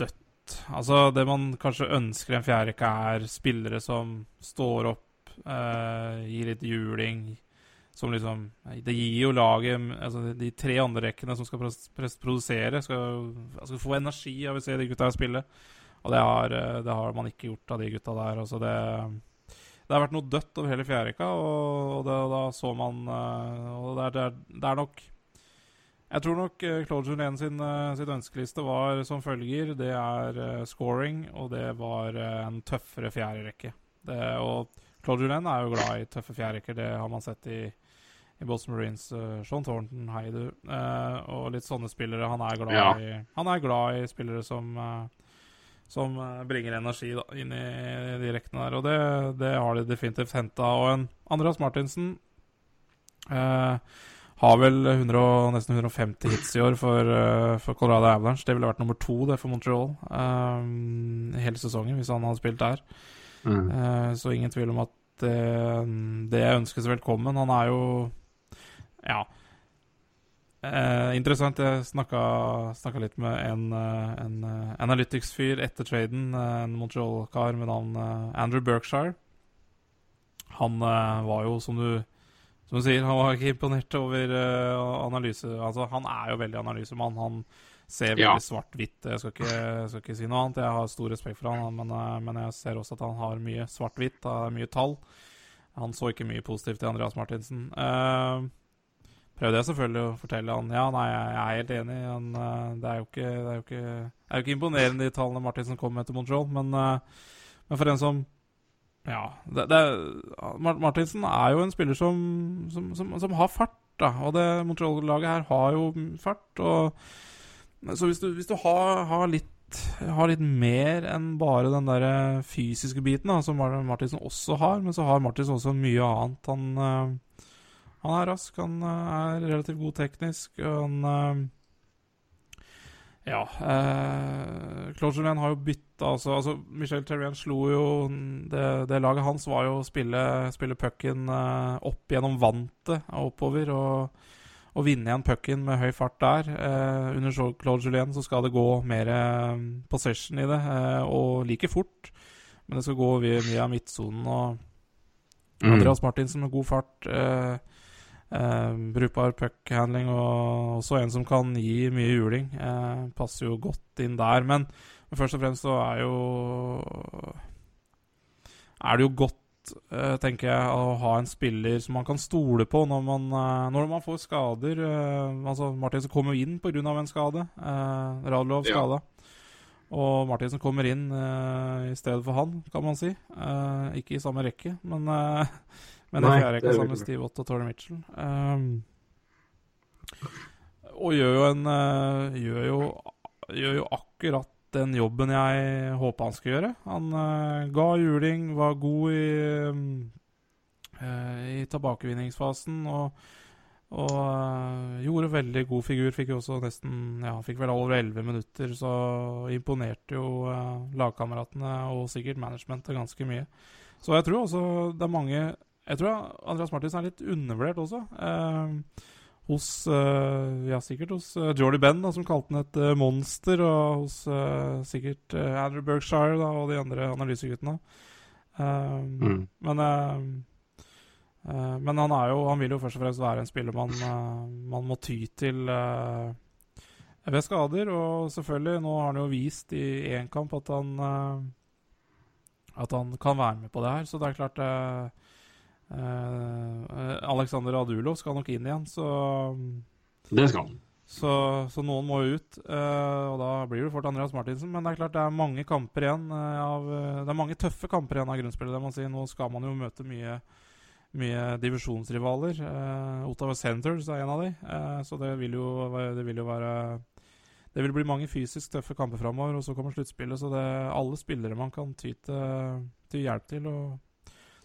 dødt. Altså, det man kanskje ønsker i en fjerde rekke, er spillere som står opp, uh, gir litt juling. Som liksom Det gir jo laget altså De tre andre rekkene som skal produsere, skal, skal få energi av å se de gutta spille. Og det har, eh, det har man ikke gjort av de gutta der. Altså det, det har vært noe dødt over hele fjærrekka, og, og det, da så man eh, Og det er, det, er, nok Jeg tror nok eh, Claude Julien sin, sitt ønskeliste var som følger. Det er scoring, og det var en tøffere fjerderekke. Og Claude Julien er jo glad i tøffe fjerderekker, det har man sett i, i Boston Marines. Uh, Sean Thornton, hei du. Eh, og litt sånne spillere. Han er glad, Ja. i, han er glad i spillere som eh, som eh, bringer energi da, inn i de rekkene der. Og det, det har de definitivt henta. Og en Andreas Martinsen eh, har vel 100, nesten 150 hits i år for, eh, for Colorado Avalanche. Det ville vært nummer to det for Montreal eh, hele sesongen, hvis han hadde spilt der. Mm. Eh, så ingen tvil om at det, det ønskes velkommen. Han er jo Ja. Eh, interessant. Jeg snakka, snakka litt med en, eh, en eh, Analytics-fyr etter traden, eh, en Montreal-kar med navn Andrew Berkshire. Han eh, var jo, som du, som du sier, han var ikke imponert over eh, analyse. Altså, han er jo veldig analysemann. Han ser veldig Ja. svart-hvitt. Jeg skal ikke, skal ikke si noe annet. Jeg har stor respekt for han, men, men jeg ser også at han har mye svart-hvitt, mye tall. Han så ikke mye positivt i Andreas Martinsen. Uh, prøvde jeg selvfølgelig å fortelle han ja, nei, jeg er helt enig. Han, eh, det, er ikke, det, er ikke, det er jo ikke imponerende de tallene Martinsen kom med til Montreal, men, eh, Men for en som Ja. Det, Martinsen er jo en spiller som, som, som, som har fart, da. Og det Montreal-laget her har jo fart. Og, så hvis du, hvis du har, har, litt, har, litt mer enn bare den der fysiske biten, da, som Martinsen også har, men så har Martinsen også mye annet. Han, han er rask, han er relativt god teknisk. Og han ja. Eh, Claude Julien har jo bytta altså, altså, Michel Terrien slo jo det, det, laget hans var jo å spille, spille pucken eh, opp gjennom vantet og oppover. Og, og vinne igjen pucken med høy fart der. Eh, under Claude Julien så skal det gå mer eh, possession i det, eh, og like fort. Men det skal gå mye av midtsonen og mm. Andreas Martinsen med god fart. Eh, Eh, brukbar puckhandling og også en som kan gi mye juling. Eh, passer jo godt inn der. Men, men, først og fremst så er jo Er det jo godt, eh, tenker jeg, å ha en spiller som man kan stole på når man, eh, når man får skader. Eh, altså Martinsen kommer jo inn pga. en skade. Eh, Radlov skada. Ja. Og Martinsen kommer inn i stedet for han, kan man si. ikke i samme rekke, men men det fjerde ikke sammen med Steve Ott og Tony Mitchell. Um, og gjør jo en uh, gjør, jo, gjør jo akkurat den jobben jeg håpa han skulle gjøre. Han uh, ga juling, var god i, uh, i tilbakevinningsfasen og, og gjorde veldig god figur. Fikk jo også nesten Ja, fikk vel over 11 minutter, så imponerte jo lagkameratene og sikkert managementet ganske mye. Så jeg tror også det er mange jeg tror Andreas Martinsen er litt undervurdert også. Eh, hos eh, Ja, sikkert hos eh, Jordy Benn, da, som kalte han et uh, monster. Og hos uh, sikkert Andrew Berkshire da, og de andre analyseguttene. Mm. Men men han, er jo, han vil jo først og fremst være en spiller man, man må ty til ved skader. Og selvfølgelig, nå har han jo vist i én kamp at han at han kan være med på det her. Så det er klart Uh, Alexander Adulov skal nok inn igjen, så Det skal han. Så, så, noen må ut. Uh, og da blir det fort Andreas Martinsen. Men det er klart det er mange kamper igjen uh, av, Det er mange tøffe kamper igjen av grunnspillet. Si. Nå skal man jo møte mye, mye divisjonsrivaler. Ottawa Centres er en av de. så det vil, jo, det vil jo være Det vil bli mange fysisk tøffe kamper framover. Og så kommer sluttspillet. Så det er alle spillere man kan ty til, til hjelp til. Og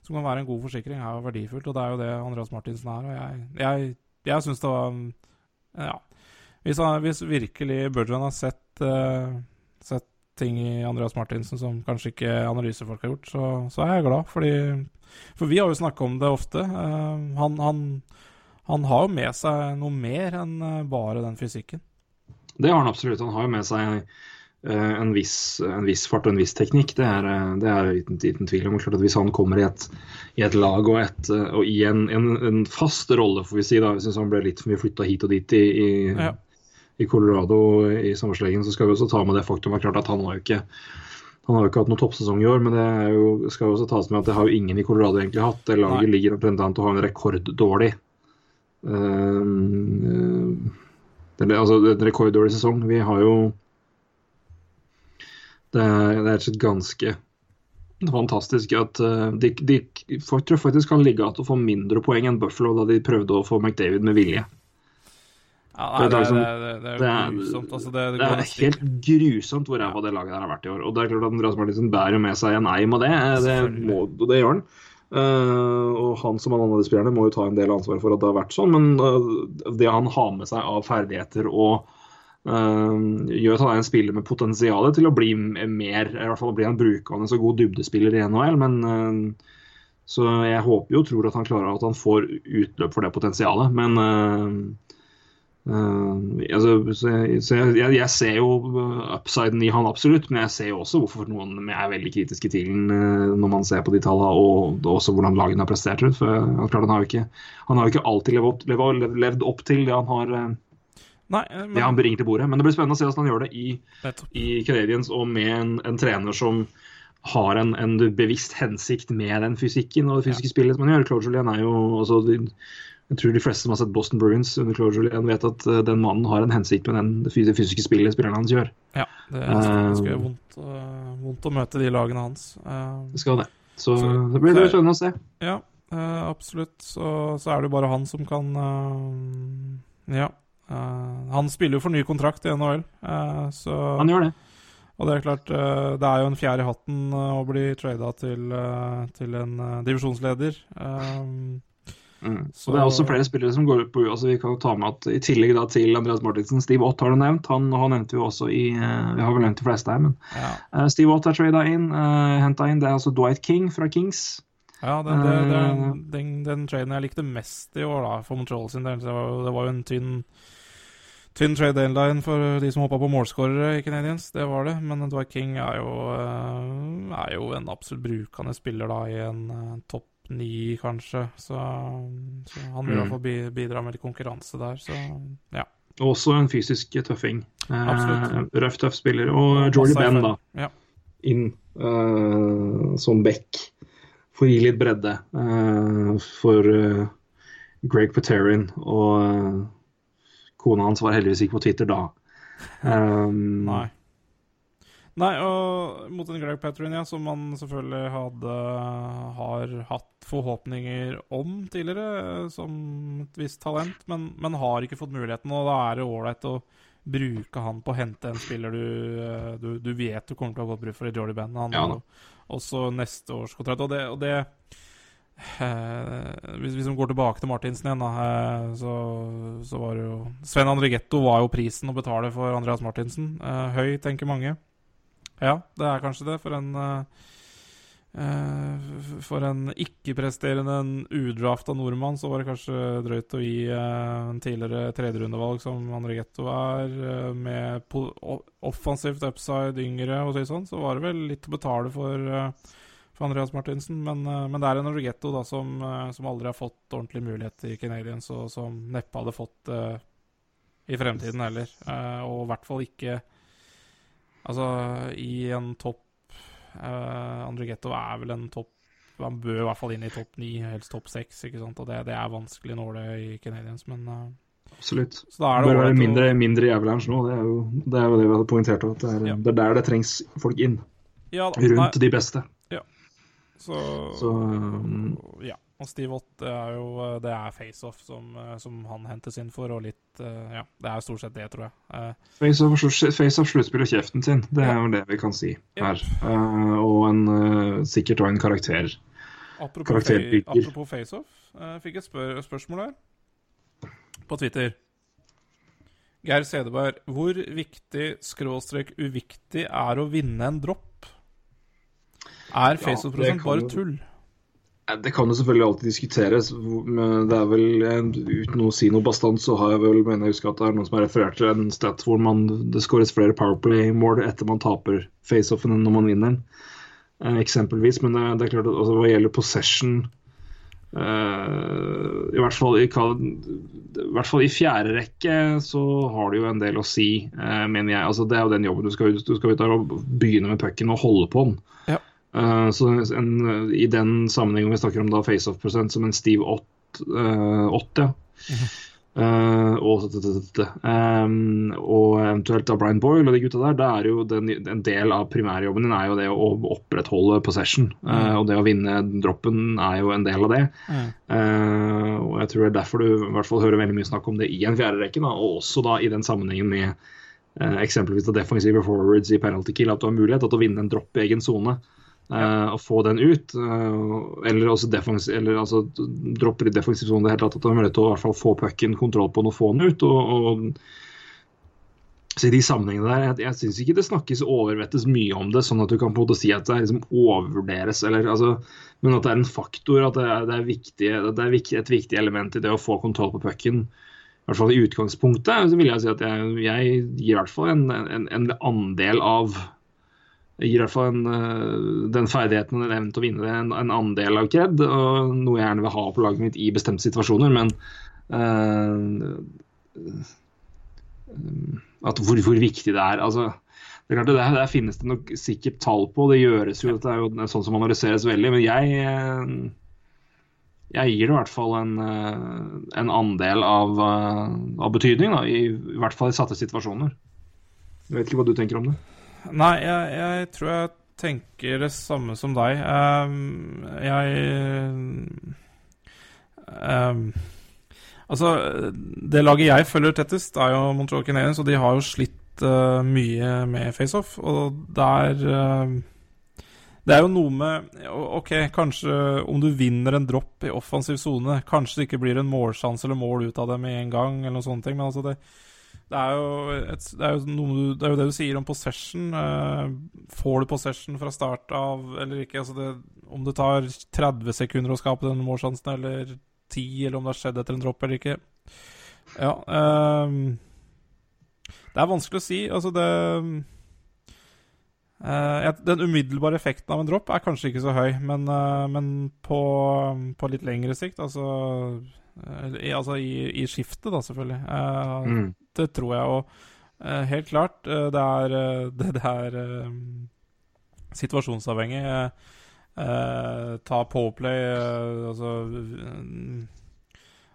som kan være en god forsikring, er jo verdifullt. Og det er jo det Andreas Martinsen er. Og jeg, jeg, jeg syns det var Ja. Hvis, hvis virkelig Burjan har sett, uh, sett, ting i Andreas Martinsen som kanskje ikke analysefolk har gjort, så, så er jeg glad. Fordi, for vi har jo snakka om det ofte. Uh, han, han, han, har jo med seg noe mer enn eh, bare den fysikken. Det har han absolutt. Han har jo med seg en viss, en viss, fart og en viss teknikk. Det er, eh, det er uten, uten, tvil om. Klart at Hvis han kommer i et, i et lag og, et, eh, og i en, en, en, fast rolle, får vi si, da, jeg syns han ble litt for mye flytta hit og dit i, i, ja. i Colorado i sommerslegen, så skal vi også ta med det faktum at han har jo ikke han har jo ikke hatt noen toppsesong i år, men det jo, skal jo også tas med at det har jo ingen i Colorado egentlig hatt. Det laget Nei. ligger omtrent an til å ha en rekorddårlig um, uh, altså, en rekorddårlig sesong. Vi har jo det er, rett og slett ganske fantastisk at uh, de, de tror faktisk kan ligge an til å få mindre poeng enn Buffalo da de prøvde å få McDavid med vilje. Ja, nei, det, er, det, det, det, er grusomt. Altså, det, er helt grusomt hvor ræva det laget der har vært i år. Og det er klart at Andreas Martinsen bærer med seg en eim av det. Det, må, det gjør han. Uh, og han som alle andre spillerne må jo ta en del ansvar for at det har vært sånn. Men uh, det han har med seg av ferdigheter og gjør at han er en spiller med potensial til å bli mer i hvert fall bli en brukende så god dybdespiller i NHL. Men, uh, så jeg håper jo og tror at han klarer at han får utløp for det potensialet. Men uh, altså, så, så jeg, jeg, ser jo upsiden i han absolutt, men jeg ser jo også hvorfor noen er veldig kritiske til den når man ser på de tallene og, og også hvordan lagene har prestert. For, han, ikke, han har jo ikke alltid levd opp, levd opp til det han har Nei, eh, men... Det han bringer til bordet. Men det blir spennende å se hvordan han gjør det i, i Canadiens og med en, en, trener som har en, en, bevisst hensikt med den fysikken og det fysiske ja. spillet som han gjør. Claude Julien er jo altså, Jeg tror de fleste som har sett Boston Bruins under Claude Julien, vet at uh, den mannen har en hensikt med den, det fysiske spillet spillerne hans gjør. Ja, det skal, ganske uh, vondt, uh, vondt, å møte de lagene hans. Uh, det skal det. Så, så det blir det spennende å se. Ja, absolutt. Så, så, er det bare han som kan Ja. Han spiller jo for ny kontrakt i NHL, så Han gjør det. Og det er klart, det er jo en fjær i hatten å bli trada til, til en divisjonsleder. Mm. Så det er også flere spillere som går ut på altså Vi kan jo ta med at i tillegg da til Andreas Martinsen, Steve Ott har du nevnt. Han, han nevnte vi også i Vi har vel nevnt de fleste her, men ja. uh, Steve Ott er trada inn. Uh, Henta inn. Det er altså Dwight King fra Kings. Ja, det, det, det, den, den traden jeg likte mest i år, da, for Montreal sin del. Det var jo en tynn tynn trade deadline for de som hoppa på målskårere i Canadiens. Det var det. Men Dwight King er jo, er jo en absolutt brukende spiller da i en topp ni, kanskje. Så, så han vil i hvert fall bidra med litt konkurranse der, så ja. Også en fysisk tøffing. Eh, røff, tøff spiller. Og Jordy Ben, da. Ja. Inn uh, som back. For å gi litt bredde uh, for uh, Greg Paterin. Og kona hans var heldigvis ikke på Twitter da. Um, Nei. Nei, og mot en Greg Patron, ja, som man selvfølgelig hadde har hatt forhåpninger om tidligere, som et visst talent, men, men har ikke fått muligheten. Og da er det ålreit å bruke han på å hente en spiller du, du, du vet du kommer til å ha godt bruk for i Jordy Ben. Han ja, også neste års kontrakt. Og det, og det eh, hvis, hvis vi går tilbake til Martinsen igjen, da, eh, så, så, var det jo Sven Andrigetto var jo prisen å betale for Andreas Martinsen. Eh, høy, tenker mange. Ja, det er kanskje det. For en uh, For en ikke-presterende udrafta nordmann, så var det kanskje drøyt å gi uh, en tidligere tredjerundevalg som Andregetto er, uh, med offensivt upside, yngre og sånn, så var det vel litt å betale for, for Andreas Martinsen. Men, men, det er en Norgetto da, som, som, aldri har fått ordentlig mulighet i Canadiens, og som neppe hadde fått det i fremtiden heller. og i hvert fall ikke Altså, i en topp uh, Andregetto er vel en topp Han bør i hvert fall inn i topp ni, helst topp seks. ikke sant? Og det, det er vanskelig nåle i Canadiens, men uh, Absolutt. Er det bør være mindre, mindre Avalanche nå. Det er, jo, det er, jo, det vi hadde poengtert. At det er, ja. det er der det trengs folk inn. Ja, rundt nei. de beste. Ja. Så, Så um, Ja. Og Steve Ott det er jo eh, det er FaceOff som, eh, som, han hentes inn for, og litt eh, Ja, det er stort sett det, tror jeg. FaceOff face sluttspiller kjeften sin, det er jo det vi kan si her. Uh, og en, sikkert òg en karakter. Apropos, apropos FaceOff, fikk et spør spørsmål her på Twitter. Geir Sedeberg, hvor viktig skråstrek uviktig er å vinne en dropp? Er FaceOff-prosent ja, bare tull? Det kan jo selvfølgelig alltid diskuteres. men det er vel, Uten å si noe bastant, så har jeg vel mener jeg husker at det er noen som har referert til en stat hvor man, det skåres flere Powerplay-mål etter man taper faceoffen enn når man vinner. Eh, eksempelvis. Men det, det, er klart at altså, hva gjelder possession eh, i, hvert fall i, i hvert fall i fjerde rekke så har det jo en del å si, eh, mener jeg. Altså, det er jo den jobben du skal ut, du skal ut der og begynne med pucken og holde på den. Ja. Uh, så en, I den sammenhengen vi snakker om da faceoff-prosent som en Steve 8, uh, 8 ja. Mm -hmm. uh, og, um, og, eventuelt da Brian Boyle og de gutta der, da er jo den, en del av primærjobben din er jo det å opprettholde possession. Mm. og det å vinne droppen er jo en del av det. Mm. og jeg tror det er derfor du i hvert fall hører veldig mye snakk om det i en fjerde rekke, og også da i den sammenhengen med eksempelvis da defensive forwards i penalty kill, at du har mulighet til å vinne en dropp i egen sone. Uh, å få den ut. Eller også eller, altså, dropper i defensiv sone det hele tatt. At de har mulighet til å i hvert fall få pucken kontroll på den og få den ut. og, og så i de sammenhengene der, Jeg, jeg syns ikke det snakkes overvettes mye om det, sånn at du kan på en måte si at det liksom overvurderes. Eller, altså, men at det er en faktor, at det er, det er, viktig, det er et viktig element i det å få kontroll på pucken. I hvert fall i utgangspunktet så vil jeg si at jeg, jeg gir i hvert fall en, en, en andel av gir i hvert fall en, eh, den ferdigheten og den evnen til å vinne det en, en andel av kred. og Noe jeg gjerne vil ha på laget mitt i bestemte situasjoner. Men uh, at hvor, hvor, viktig det er. altså det er klart det der, der, finnes det nok sikkert tall på. Det gjøres jo, det er jo sånn som analyseres veldig. Men jeg, jeg gir det i hvert fall en, eh, en andel av, eh, av betydning, da, i, i hvert fall i satte situasjoner. Jeg vet ikke hva du tenker om det? Nei, jeg, jeg tror jeg tenker det samme som deg. Um, jeg um, Altså, det laget jeg følger tettest, er jo Montreal Canadiens, og de har jo slitt uh, mye med faceoff. Og der uh, Det er jo noe med OK, kanskje om du vinner en dropp i offensiv sone, kanskje det ikke blir en målsjanse eller mål ut av det med en gang, eller noen sånne ting, men altså det det er, et, det, er noe, det er, jo det du sier om possession. Uh, får du possession fra start av eller ikke? Altså det, om det tar 30 sekunder å skape den målsjansen, eller 10, eller om det har skjedd etter en dropp eller ikke. Ja uh, Det er vanskelig å si. Altså, det uh, Den umiddelbare effekten av en dropp er kanskje ikke så høy, men, men på, på, litt lengre sikt, altså i, altså i, i skiftet, da, selvfølgelig. Mm det tror jeg. Og uh, helt klart, uh, det er, uh, det, det er situasjonsavhengig. ta Powerplay altså,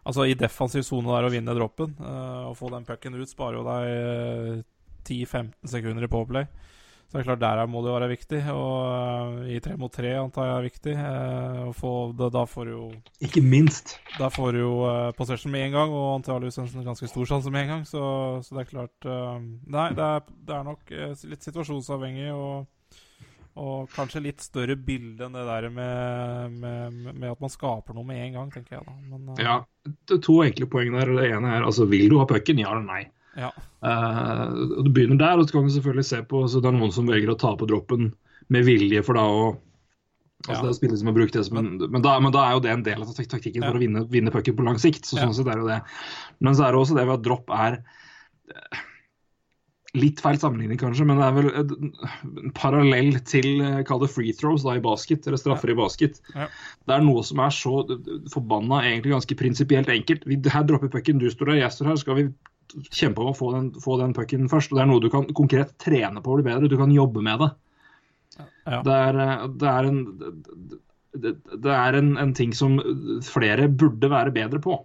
altså i defensiv sone der å vinne droppen Å få den pucken ut, sparer jo deg 10-15 sekunder i Powerplay. Så det er klart, der må det være viktig. Og uh, i tre mot tre antar jeg er viktig. Uh, få, da, da, får du jo Ikke minst. Da får du jo uh, possession med en gang, og antakeligvis en ganske stor sjanse med en gang. Så, så det er klart Nei, det er, det er nok litt situasjonsavhengig. og og kanskje litt større bilde enn det der med, med, med, at man skaper noe med en gang, tenker jeg da. Men, ja, det er to enkle poeng der. Det ene er altså, vil du ha pucken, ja eller nei? Ja. Uh, du begynner der, og så kan du selvfølgelig se på så det er noen som velger å ta på droppen med vilje for da å altså ja. Det er spillere som har brukt det som en, men, da, men da er jo det en del av taktikken ja. for å vinne, vinne pucken på lang sikt. så sånn sett er jo det. Men så er det også det ved at dropp er eh, Litt feil sammenligning, kanskje, men det er vel en parallell til eh, kall det free throws da i basket, eller straffer ja. i basket. Ja. Det er noe som er så forbanna egentlig ganske prinsipielt enkelt. Vi, her dropper pucken, du står der, jeg står her. Skal vi kjempe om å få den, få den pucken først. og Det er noe du kan konkret trene på å bli bedre. Du kan jobbe med det. Ja. Det, er, eh, det er, en, det, det er en, en, ting som flere burde være bedre på.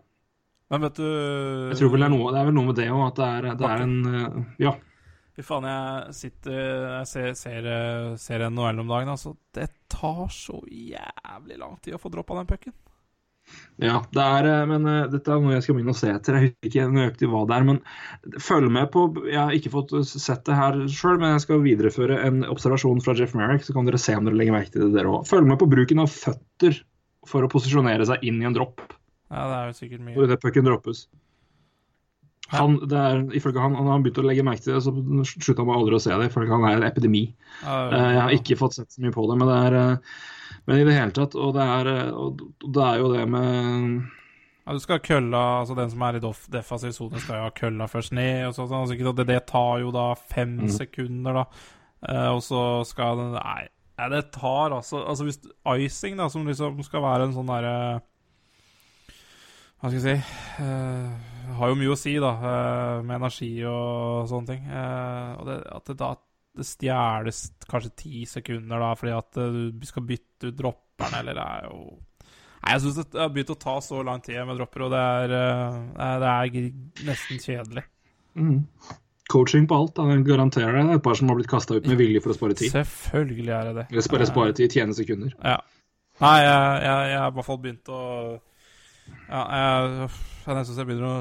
Men vet du Jeg tror vel det er noe, det er vel noe med det òg, at det er, det er en eh, Ja. Fy faen, jeg sitter Jeg ser, ser, ser NHL om dagen, altså. Det tar så jævlig lang tid å få droppa den pucken. Ja, det er, eh, men uh, dette er noe jeg skal begynne å se etter. Jeg husker ikke nøyaktig hva det er. Men følg med på Jeg har ikke fått sett det her sjøl, men jeg skal videreføre en observasjon fra Jeff Merrick, så kan dere se om dere legger merke til det, dere òg. Følg med på bruken av føtter for å posisjonere seg inn i en dropp. Ja, det er jo sikkert mye. Hvor det pucken droppes. Han, det er, ifølge han, han har begynt å legge merke til det, så slutta han aldri å se det. Ifølge han er en epidemi. Ja. Jeg har ikke fått sett så mye på det, men det er men i det hele tatt, og det er, og det er jo det med ja, Du skal ha kølla, altså Den som er i defensiv sone, skal jo ha kølla først ned. og sånn, altså, det, det, tar jo da fem mm. sekunder, da. Eh, og så skal den Nei, det tar altså Altså hvis icing, da, som liksom skal være en sånn derre Hva skal jeg si uh, Har jo mye å si, da, uh, med energi og sånne ting. og det, at det da det stjeles kanskje ti sekunder da, fordi at eh, du skal bytte ut dropperne, eller det er jo Nei, Jeg syns det har begynt å ta så lang tid med dropper, og det er, eh, det er nesten kjedelig. Mm. Coaching på alt, Han garanterer det. Det er et par som har blitt kasta ut med vilje for å spare tid. Selvfølgelig er det det. Eller spare, spare tid, tjene sekunder. Ja. Nei, jeg, jeg, jeg har i hvert fall begynt å Ja, jeg, jeg så jeg begynner å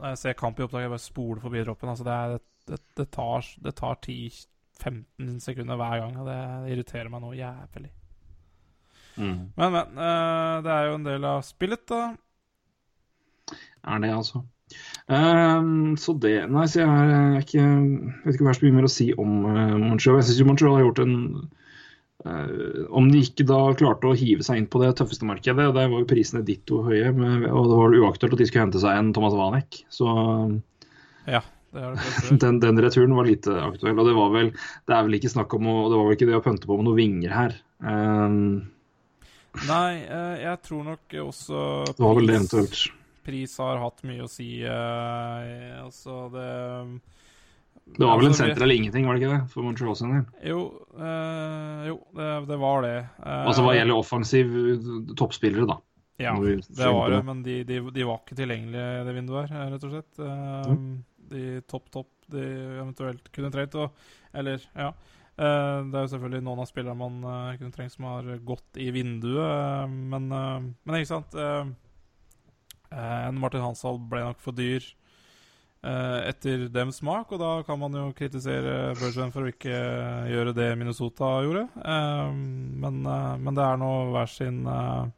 Når jeg ser kamp i opptak, jeg bare spoler forbi droppen. Altså, det er det, det tar, det tar 10-15 sekunder hver gang, og det irriterer meg nå jævlig. Mm. Men, men. Uh, det er jo en del av spillet, da. Er det, altså. Um, så det Nei, så jeg, er ikke, jeg vet ikke hva jeg skal begynne mer å si om uh, Montreal. Jeg syns Montreal har gjort en Om de ikke da klarte å hive seg inn på det tøffeste markedet, og der var jo prisene ditto høye, og det var uaktuelt at de skulle hente seg en Thomas Wanek, så ja. den, den, returen var lite aktuell. Og det var vel Det er vel ikke snakk om å Det var vel ikke det å pønte på med noen vinger her. Um, Nei, uh, jeg tror nok også Det var vel det eventuelt. Pris har hatt mye å si. Altså det det var vel en altså, senter eller ingenting, var det ikke det? For Montreal sin? Jo, øh, jo det, det, var det. altså hva gjelder offensiv toppspillere, da. Ja, det var det, men de, de, de var ikke tilgjengelige det vinduet her, rett og slett. Mm. De topp, topp de eventuelt kunne trengt. Eller, ja. Eh, det er jo selvfølgelig noen av spillerne man eh, kunne trengt som har gått i vinduet, eh, men, eh, men ikke sant. eh, eh, en Martin Hansal ble nok for dyr eh, etter dems smak, og da kan man jo kritisere Bergevin for å ikke gjøre det Minnesota gjorde. Eh, men, eh, men det er nå hver sin eh,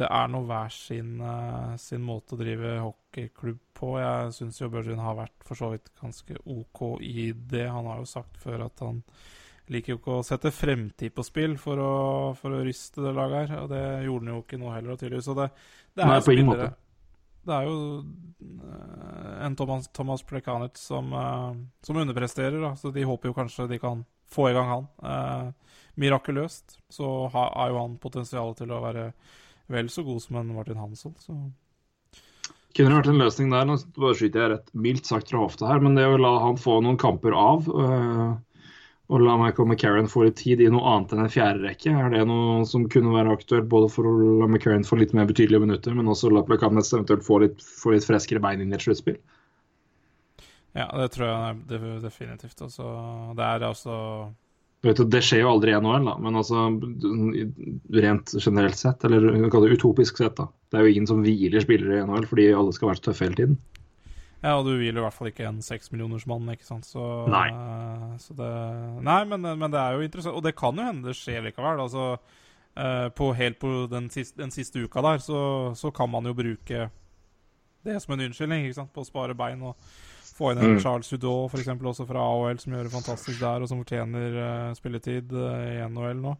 det er nå hver sin, eh, sin måte å drive hockeyklubb på. Jeg syns jo Bergin har vært for så vidt ganske OK i det. Han har jo sagt før at han liker jo ikke å sette fremtid på spill for å, for å ryste det laget her. Og det gjorde han jo ikke nå heller, tydeligvis. Så det, det er Nei, på ingen måte. Det er jo eh, en Thomas, Thomas Plekanic som, eh, som underpresterer, da. så de håper jo kanskje de kan få i gang han. Eh, mirakuløst så ha, er jo han potensial til å være vel så god som en Martin Hansson. Så. Kunne det vært en løsning der, nå bare skyter jeg rett mildt sagt fra hofta her, men det å la han få noen kamper av, øh, og la Michael McCarran få litt tid i noe annet enn en fjerde rekke, er det noe som kunne være aktuelt både for å la McCarran få litt mer betydelige minutter, men også la Plekanec eventuelt få litt, få litt freskere bein inn i et sluttspill? Ja, det tror jeg det- definitivt. Altså, det er altså vet, det skjer jo aldri i NHL, da, men altså rent generelt sett, eller utopisk sett, da. Det er jo ingen som hviler spillere i NHL fordi alle skal være så tøffe hele tiden. Ja, og du hviler i hvert fall ikke en seksmillionersmann, ikke sant. Så, Nei. så det Nei, men, men det er jo interessant. Og det kan jo hende det skjer likevel. Altså, eh, på, helt på den siste, den siste uka der, så, så kan man jo bruke det som en unnskyldning, ikke sant, på å spare bein og få inn en Mm. Charles Hudot, f.eks. også fra AHL, som gjør det fantastisk der, og som fortjener uh, spilletid uh, i NHL nå.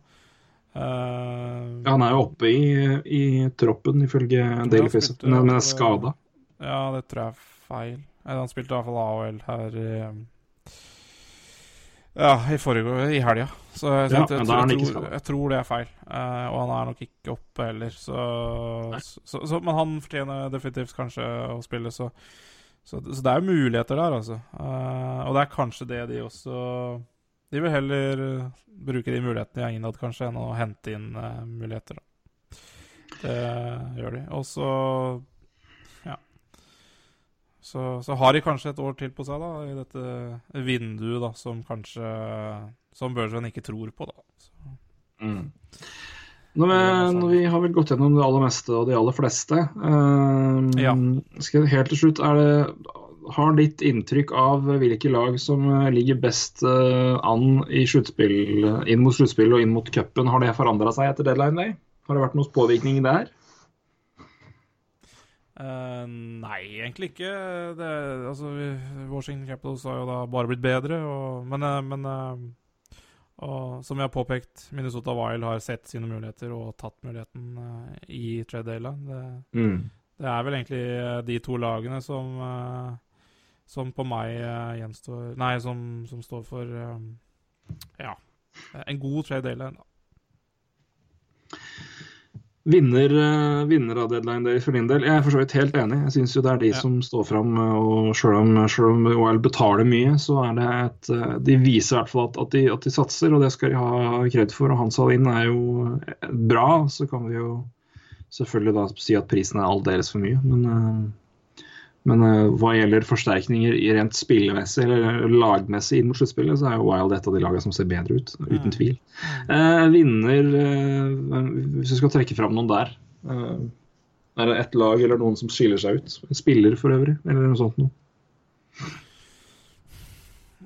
Uh, Ja, han er jo oppe i, i troppen, ifølge Daily Face, men, er skada. Ja, det tror jeg feil. Eller han spilte i hvert fall AHL her um, Ja, i forrige I helga. Så jeg, Ja, jeg, jeg, han jeg, tror, jeg tror det er feil. Eh, og han er nok ikke oppe heller, så, så, så Men han fortjener definitivt kanskje å spille, så Så, så det er jo muligheter der, altså. Eh, og det er kanskje det de også De vil heller eh, bruke de mulighetene i innad, kanskje, enn å hente inn eh, muligheter, da. Det gjør de. Og så. Så, så har de kanskje et år til på seg da, i dette vinduet da, som kanskje Som Bergevin ikke tror på, da. Så, Mm. Når vi, når vi har vel gått gjennom det aller meste og de aller fleste um, Ja. skal, Helt til slutt, er det, har ditt inntrykk av hvilke lag som eh, ligger best eh, an i inn mot sluttspill og inn mot cupen, har det forandra seg etter deadline day? Har det vært noen påvirkning der? Eh, nei, egentlig ikke. Det, altså, Washington Capitals har jo da bare blitt bedre, og, men, eh, men uh, og, som jeg har påpekt, Minnesota Wild har sett sine muligheter og tatt muligheten uh, i deadline. Det, det er vel egentlig de to lagene som som på meg gjenstår Nei, som, som står for ja, en god da. Vinner, eh, vinner av deadline day for din del. Jeg er for så vidt helt enig. Jeg syns jo det er de Ja. som står fram. eh, Og selv om, selv om OL betaler mye, så er det et eh, De viser i hvert fall at, at, de, at de satser, og det skal de ha kred for. Og Hans Alin er jo bra. Så kan vi jo selvfølgelig da si at prisen er aldeles for mye. Men, men eh, hva gjelder forsterkninger i rent spillemessig eller lagmessig inn mot sluttspillet, så er jo Wild et av de lagene som ser bedre ut. Uten Mm. tvil. Eh, vinner eh, Hvis vi skal trekke fram noen der Er det ett lag eller noen som skiller seg ut? En spiller for øvrig, eller noe sånt noe?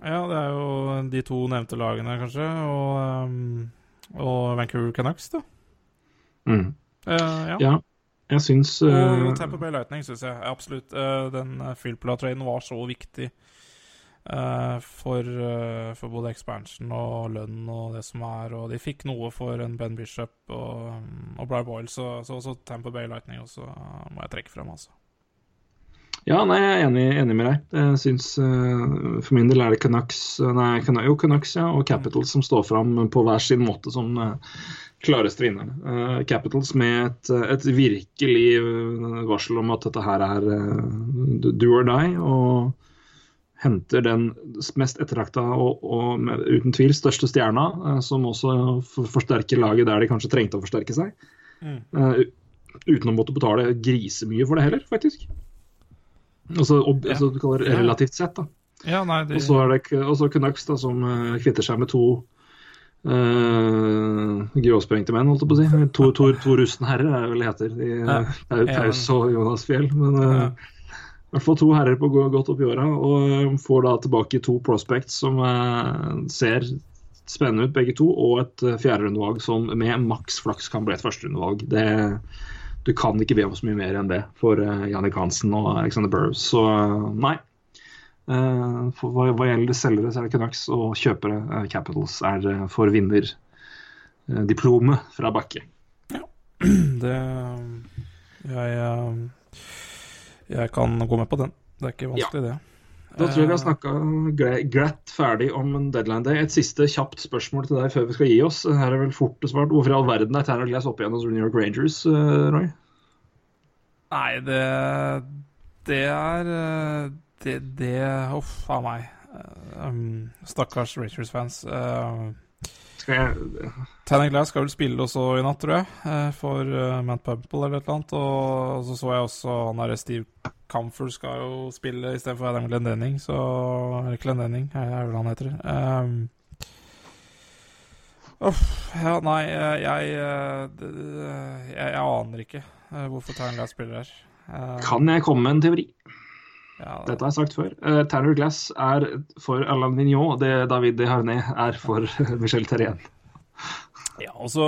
Ja, det er jo de to nevnte lagene, kanskje, og, og Vancouver Canucks, da. Mm. Uh, ja. Ja, jeg syns uh... eh, Bay Lightning syns jeg absolutt eh, den uh, Filpula-traden var så viktig uh, for, uh, for både expansion og lønn og det som er, og de fikk noe for en Ben Bishop og, um, og Bry Boyle, så, så også Tampa Bay Lightning også eh, må jeg trekke frem, altså. Ja, nei, jeg er enig, enig med deg. Jeg syns uh, For min del er det Canucks eh, Nei, Cana- jo, Canucks ja, og Capitals som står fram på hver sin måte som eh, klareste vinnerne. Uh, Capitals med et, et virkelig eh, varsel om at dette her er uh, do or die. og henter den mest ettertrakta og, og uten tvil største stjerna, uh, som også forsterker laget der de kanskje trengte å forsterke seg. Mm. Uten å måtte betale grisemye for det heller, faktisk. Altså, ob, Ja. altså relativt sett, da. Ja, nei, det... Og så er det og så Canucks, da, som kvitter seg med to uh, gråsprengte menn, holdt jeg på å si. To, to, to rustne herrer er det vel heter. De, Ja. Det er jo Paus og Jonas Fjell. Men uh, Ja. i hvert fall to herrer på godt opp i åra, og eh, får da tilbake to prospects som uh, ser spennende ut, begge to, og et uh, fjerderundevalg som med maks flaks kan bli et førsterundevalg. Det- Du kan ikke be om så mye mer enn det for uh, Jannik Hansen og Alexander Burrows. Så nei. Eh, for hva, hva gjelder selgere, så er det Canucks, og kjøpere, eh, Capitals, er uh, for vinnerdiplomet fra Bakke. det jeg, eh, jeg kan gå med på den. Det er ikke vanskelig, det. Da tror jeg vi har Eh, snakka glatt ferdig om en deadline day. Et siste kjapt spørsmål til deg før vi skal gi oss. Her er vel fort svart. Hvorfor i all verden er Tanner Glass oppe igjen hos New York Rangers, eh, Roy? Nei, det Det er eh, Det, det Uff a meg. Eh, um, stakkars Richards-fans Uh, Tanning Glass skal vel spille også i natt, tror jeg, eh, for uh, Matt Pumple eller et eller annet. Og så så jeg også han derre Steve Comfort skal jo spille istedenfor Adam Glendenning, så Eller Glendenning, er vel han heter. Um, Uff, ja, nei, eh, jeg eh, jeg, jeg aner ikke eh, hvorfor Tanning Glass spiller her. Eh, Kan jeg komme med en teori? Ja, Dette har jeg sagt før. Uh, Tanner Glass er for Alain Vignon det David Harnais er for Michel Terrien. ja, og så,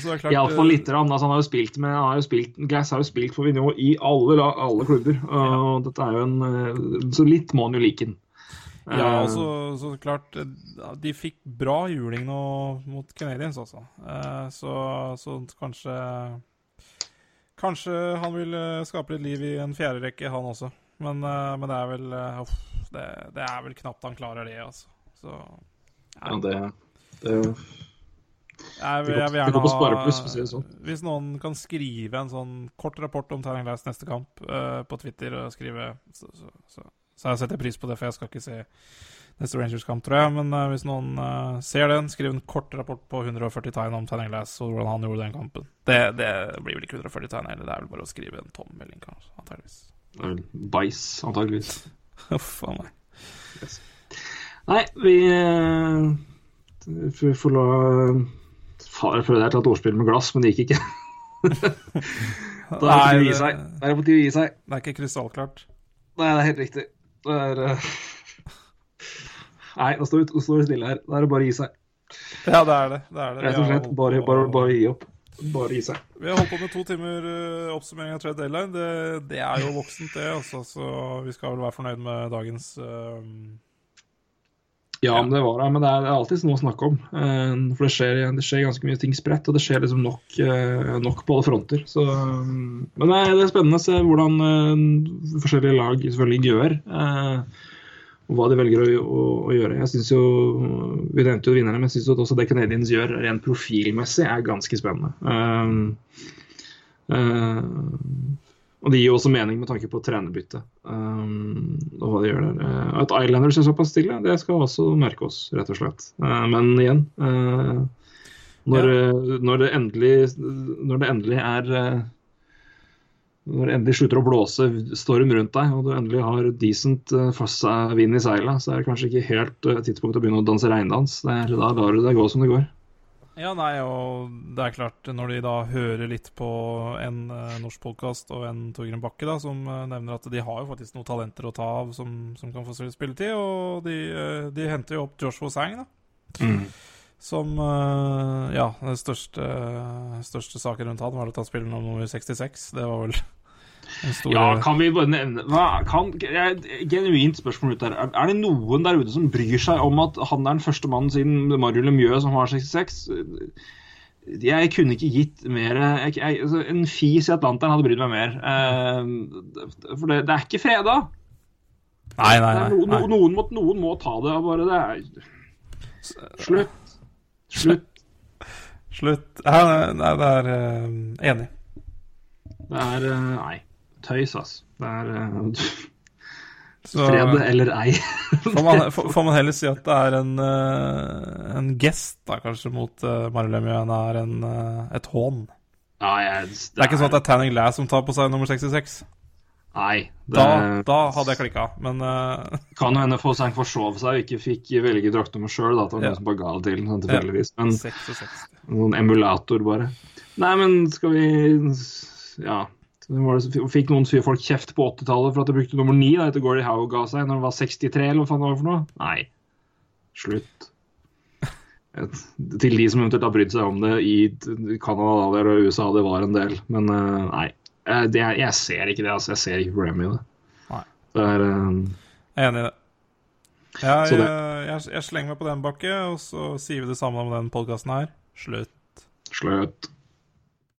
så er det klart Iallfall eh, lite grann. Altså, han har jo spilt med har jo spilt, Glass har jo spilt for Vignon i alle, alle klubber. Og dette er jo en eh, Så litt må han jo like den. Ja, Eh, og så, så klart eh, De fikk bra juling nå mot Canadiens. Eh, så, så kanskje Kanskje han vil eh, skape litt liv i en fjerde rekke, han også. Men, eh, men det er vel eh, uff, det, det er vel knapt han klarer det, altså. Så ja, det, det jeg, Det går- jeg vil gjerne ha sånn. Hvis noen kan skrive en sånn kort rapport om Terning Laus neste kamp uh, på Twitter, og skrive så, så, så, så jeg setter pris på det, for jeg skal ikke se neste Rangers-kamp, tror jeg. Men uh, hvis noen uh, ser den, skriv en kort rapport på 140 tegn om Terning Laus og hvordan han gjorde den kampen. Det, det blir vel ikke 140 tegn heller, det er vel bare å skrive en tom melding, kanskje. Antakeligvis. Bæsj, antageligvis. Huff a meg. Nei, vi Vi får la Far jeg prøvde her til et ordspill med glass, men det gikk ikke. Da er det på tide å gi seg. Det er ikke krystallklart. Nei, det er helt riktig. Det er uh... Nei, nå står vi nå står vi stille her. Da er det bare å gi seg. Ja, det er det. det, er det. Rett og slett. Bare, å bare, bare gi opp. Bare i seg. Vi har holdt på med to timer uh, oppsummering av trade deadline. Det, det er jo voksent, det. Altså, så vi skal vel være fornøyd med dagens uh, Ja, men det var det. Men det er, alltid noe å snakke om. Uh, For det skjer, det skjer ganske mye ting spredt, og det skjer liksom nok, uh, nok på alle fronter. Så, um, men det er, det er spennende å se hvordan forskjellige lag selvfølgelig gjør. eh, Og hva de velger å, å, å gjøre. Jeg synes jo, Vi nevnte jo vinnerne, men jeg syns også det Canadiens gjør rent profilmessig, er ganske spennende. Eh, eh, og det gir jo også mening med tanke på trenerbytte um, og hva de gjør der. Eh, At Islanders er såpass stille, det skal også merke oss, rett og slett. Uh, men igjen uh, når, ja. når, det endelig, når det endelig er eh, Når det endelig slutter å blåse storm rundt deg, og du endelig har decent uh, vind i seilet, så er det kanskje ikke helt uh, tidspunkt å begynne å danse regndans. Er, da lar du det gå som det går. Ja, nei, og det er klart, når de da hører litt på en uh, norsk podkast og en Torgrim Bakke, da, som uh, nevner at de har jo faktisk noen talenter å ta av som, som kan få spilletid, og de, de henter jo opp Joshua Sang, da. Som Ja, den største, største saken rundt han var at han spiller nummer 66. Det var vel en stor Ja, kan vi bare nevne hva, kan, Genuint spørsmål ut der. Er, er det noen der ute som bryr seg om at han er den første mannen siden Mario Lemieux som har 66? Jeg kunne ikke gitt mer jeg, jeg, altså, En fis i Atlanteren hadde brydd meg mer. Uh, for det, det er ikke freda. Nei, nei, nei. no, no, noen, må, noen må ta det. Bare det er Slutt. Slutt. Slutt. Nei, nei, det er uh, Enig. Det er uh, Nei. Tøys, altså. Det er uh, Så- Fred eller ei. Får man, får, får man heller si at det er en, en gest, da, kanskje, mot uh, Mario enn er en, et hån. Ja, jeg, Det er ikke sånn at det er Tanning Lass som tar på seg nummer 66. Nei. Det Da, da hadde jeg klikka, men uh... kan jo hende Fossang forsov seg og ikke fikk velge draktnummer sjøl. det var Ja. som bare ga det til, sånn tilfeldigvis. Men 66. noen emulator, bare. Nei, men skal vi Ja. Var det, fikk noen folk kjeft på 80-tallet for at de brukte nummer 9 da, etter Gordie Howe ga seg når det var 63, eller hva faen det var for noe? Nei. Slutt. Et, til de som eventuelt har brydd seg om det i Canada eller USA, det var en del. Men uh, nei. Eh, Det, er- jeg ser ikke det, altså. Jeg ser ikke problemet i det. Nei. Det er er enig i det. Det- jeg, jeg, jeg slenger meg på den bakke, og så sier vi det samme om den podkasten her. Slutt. slutt.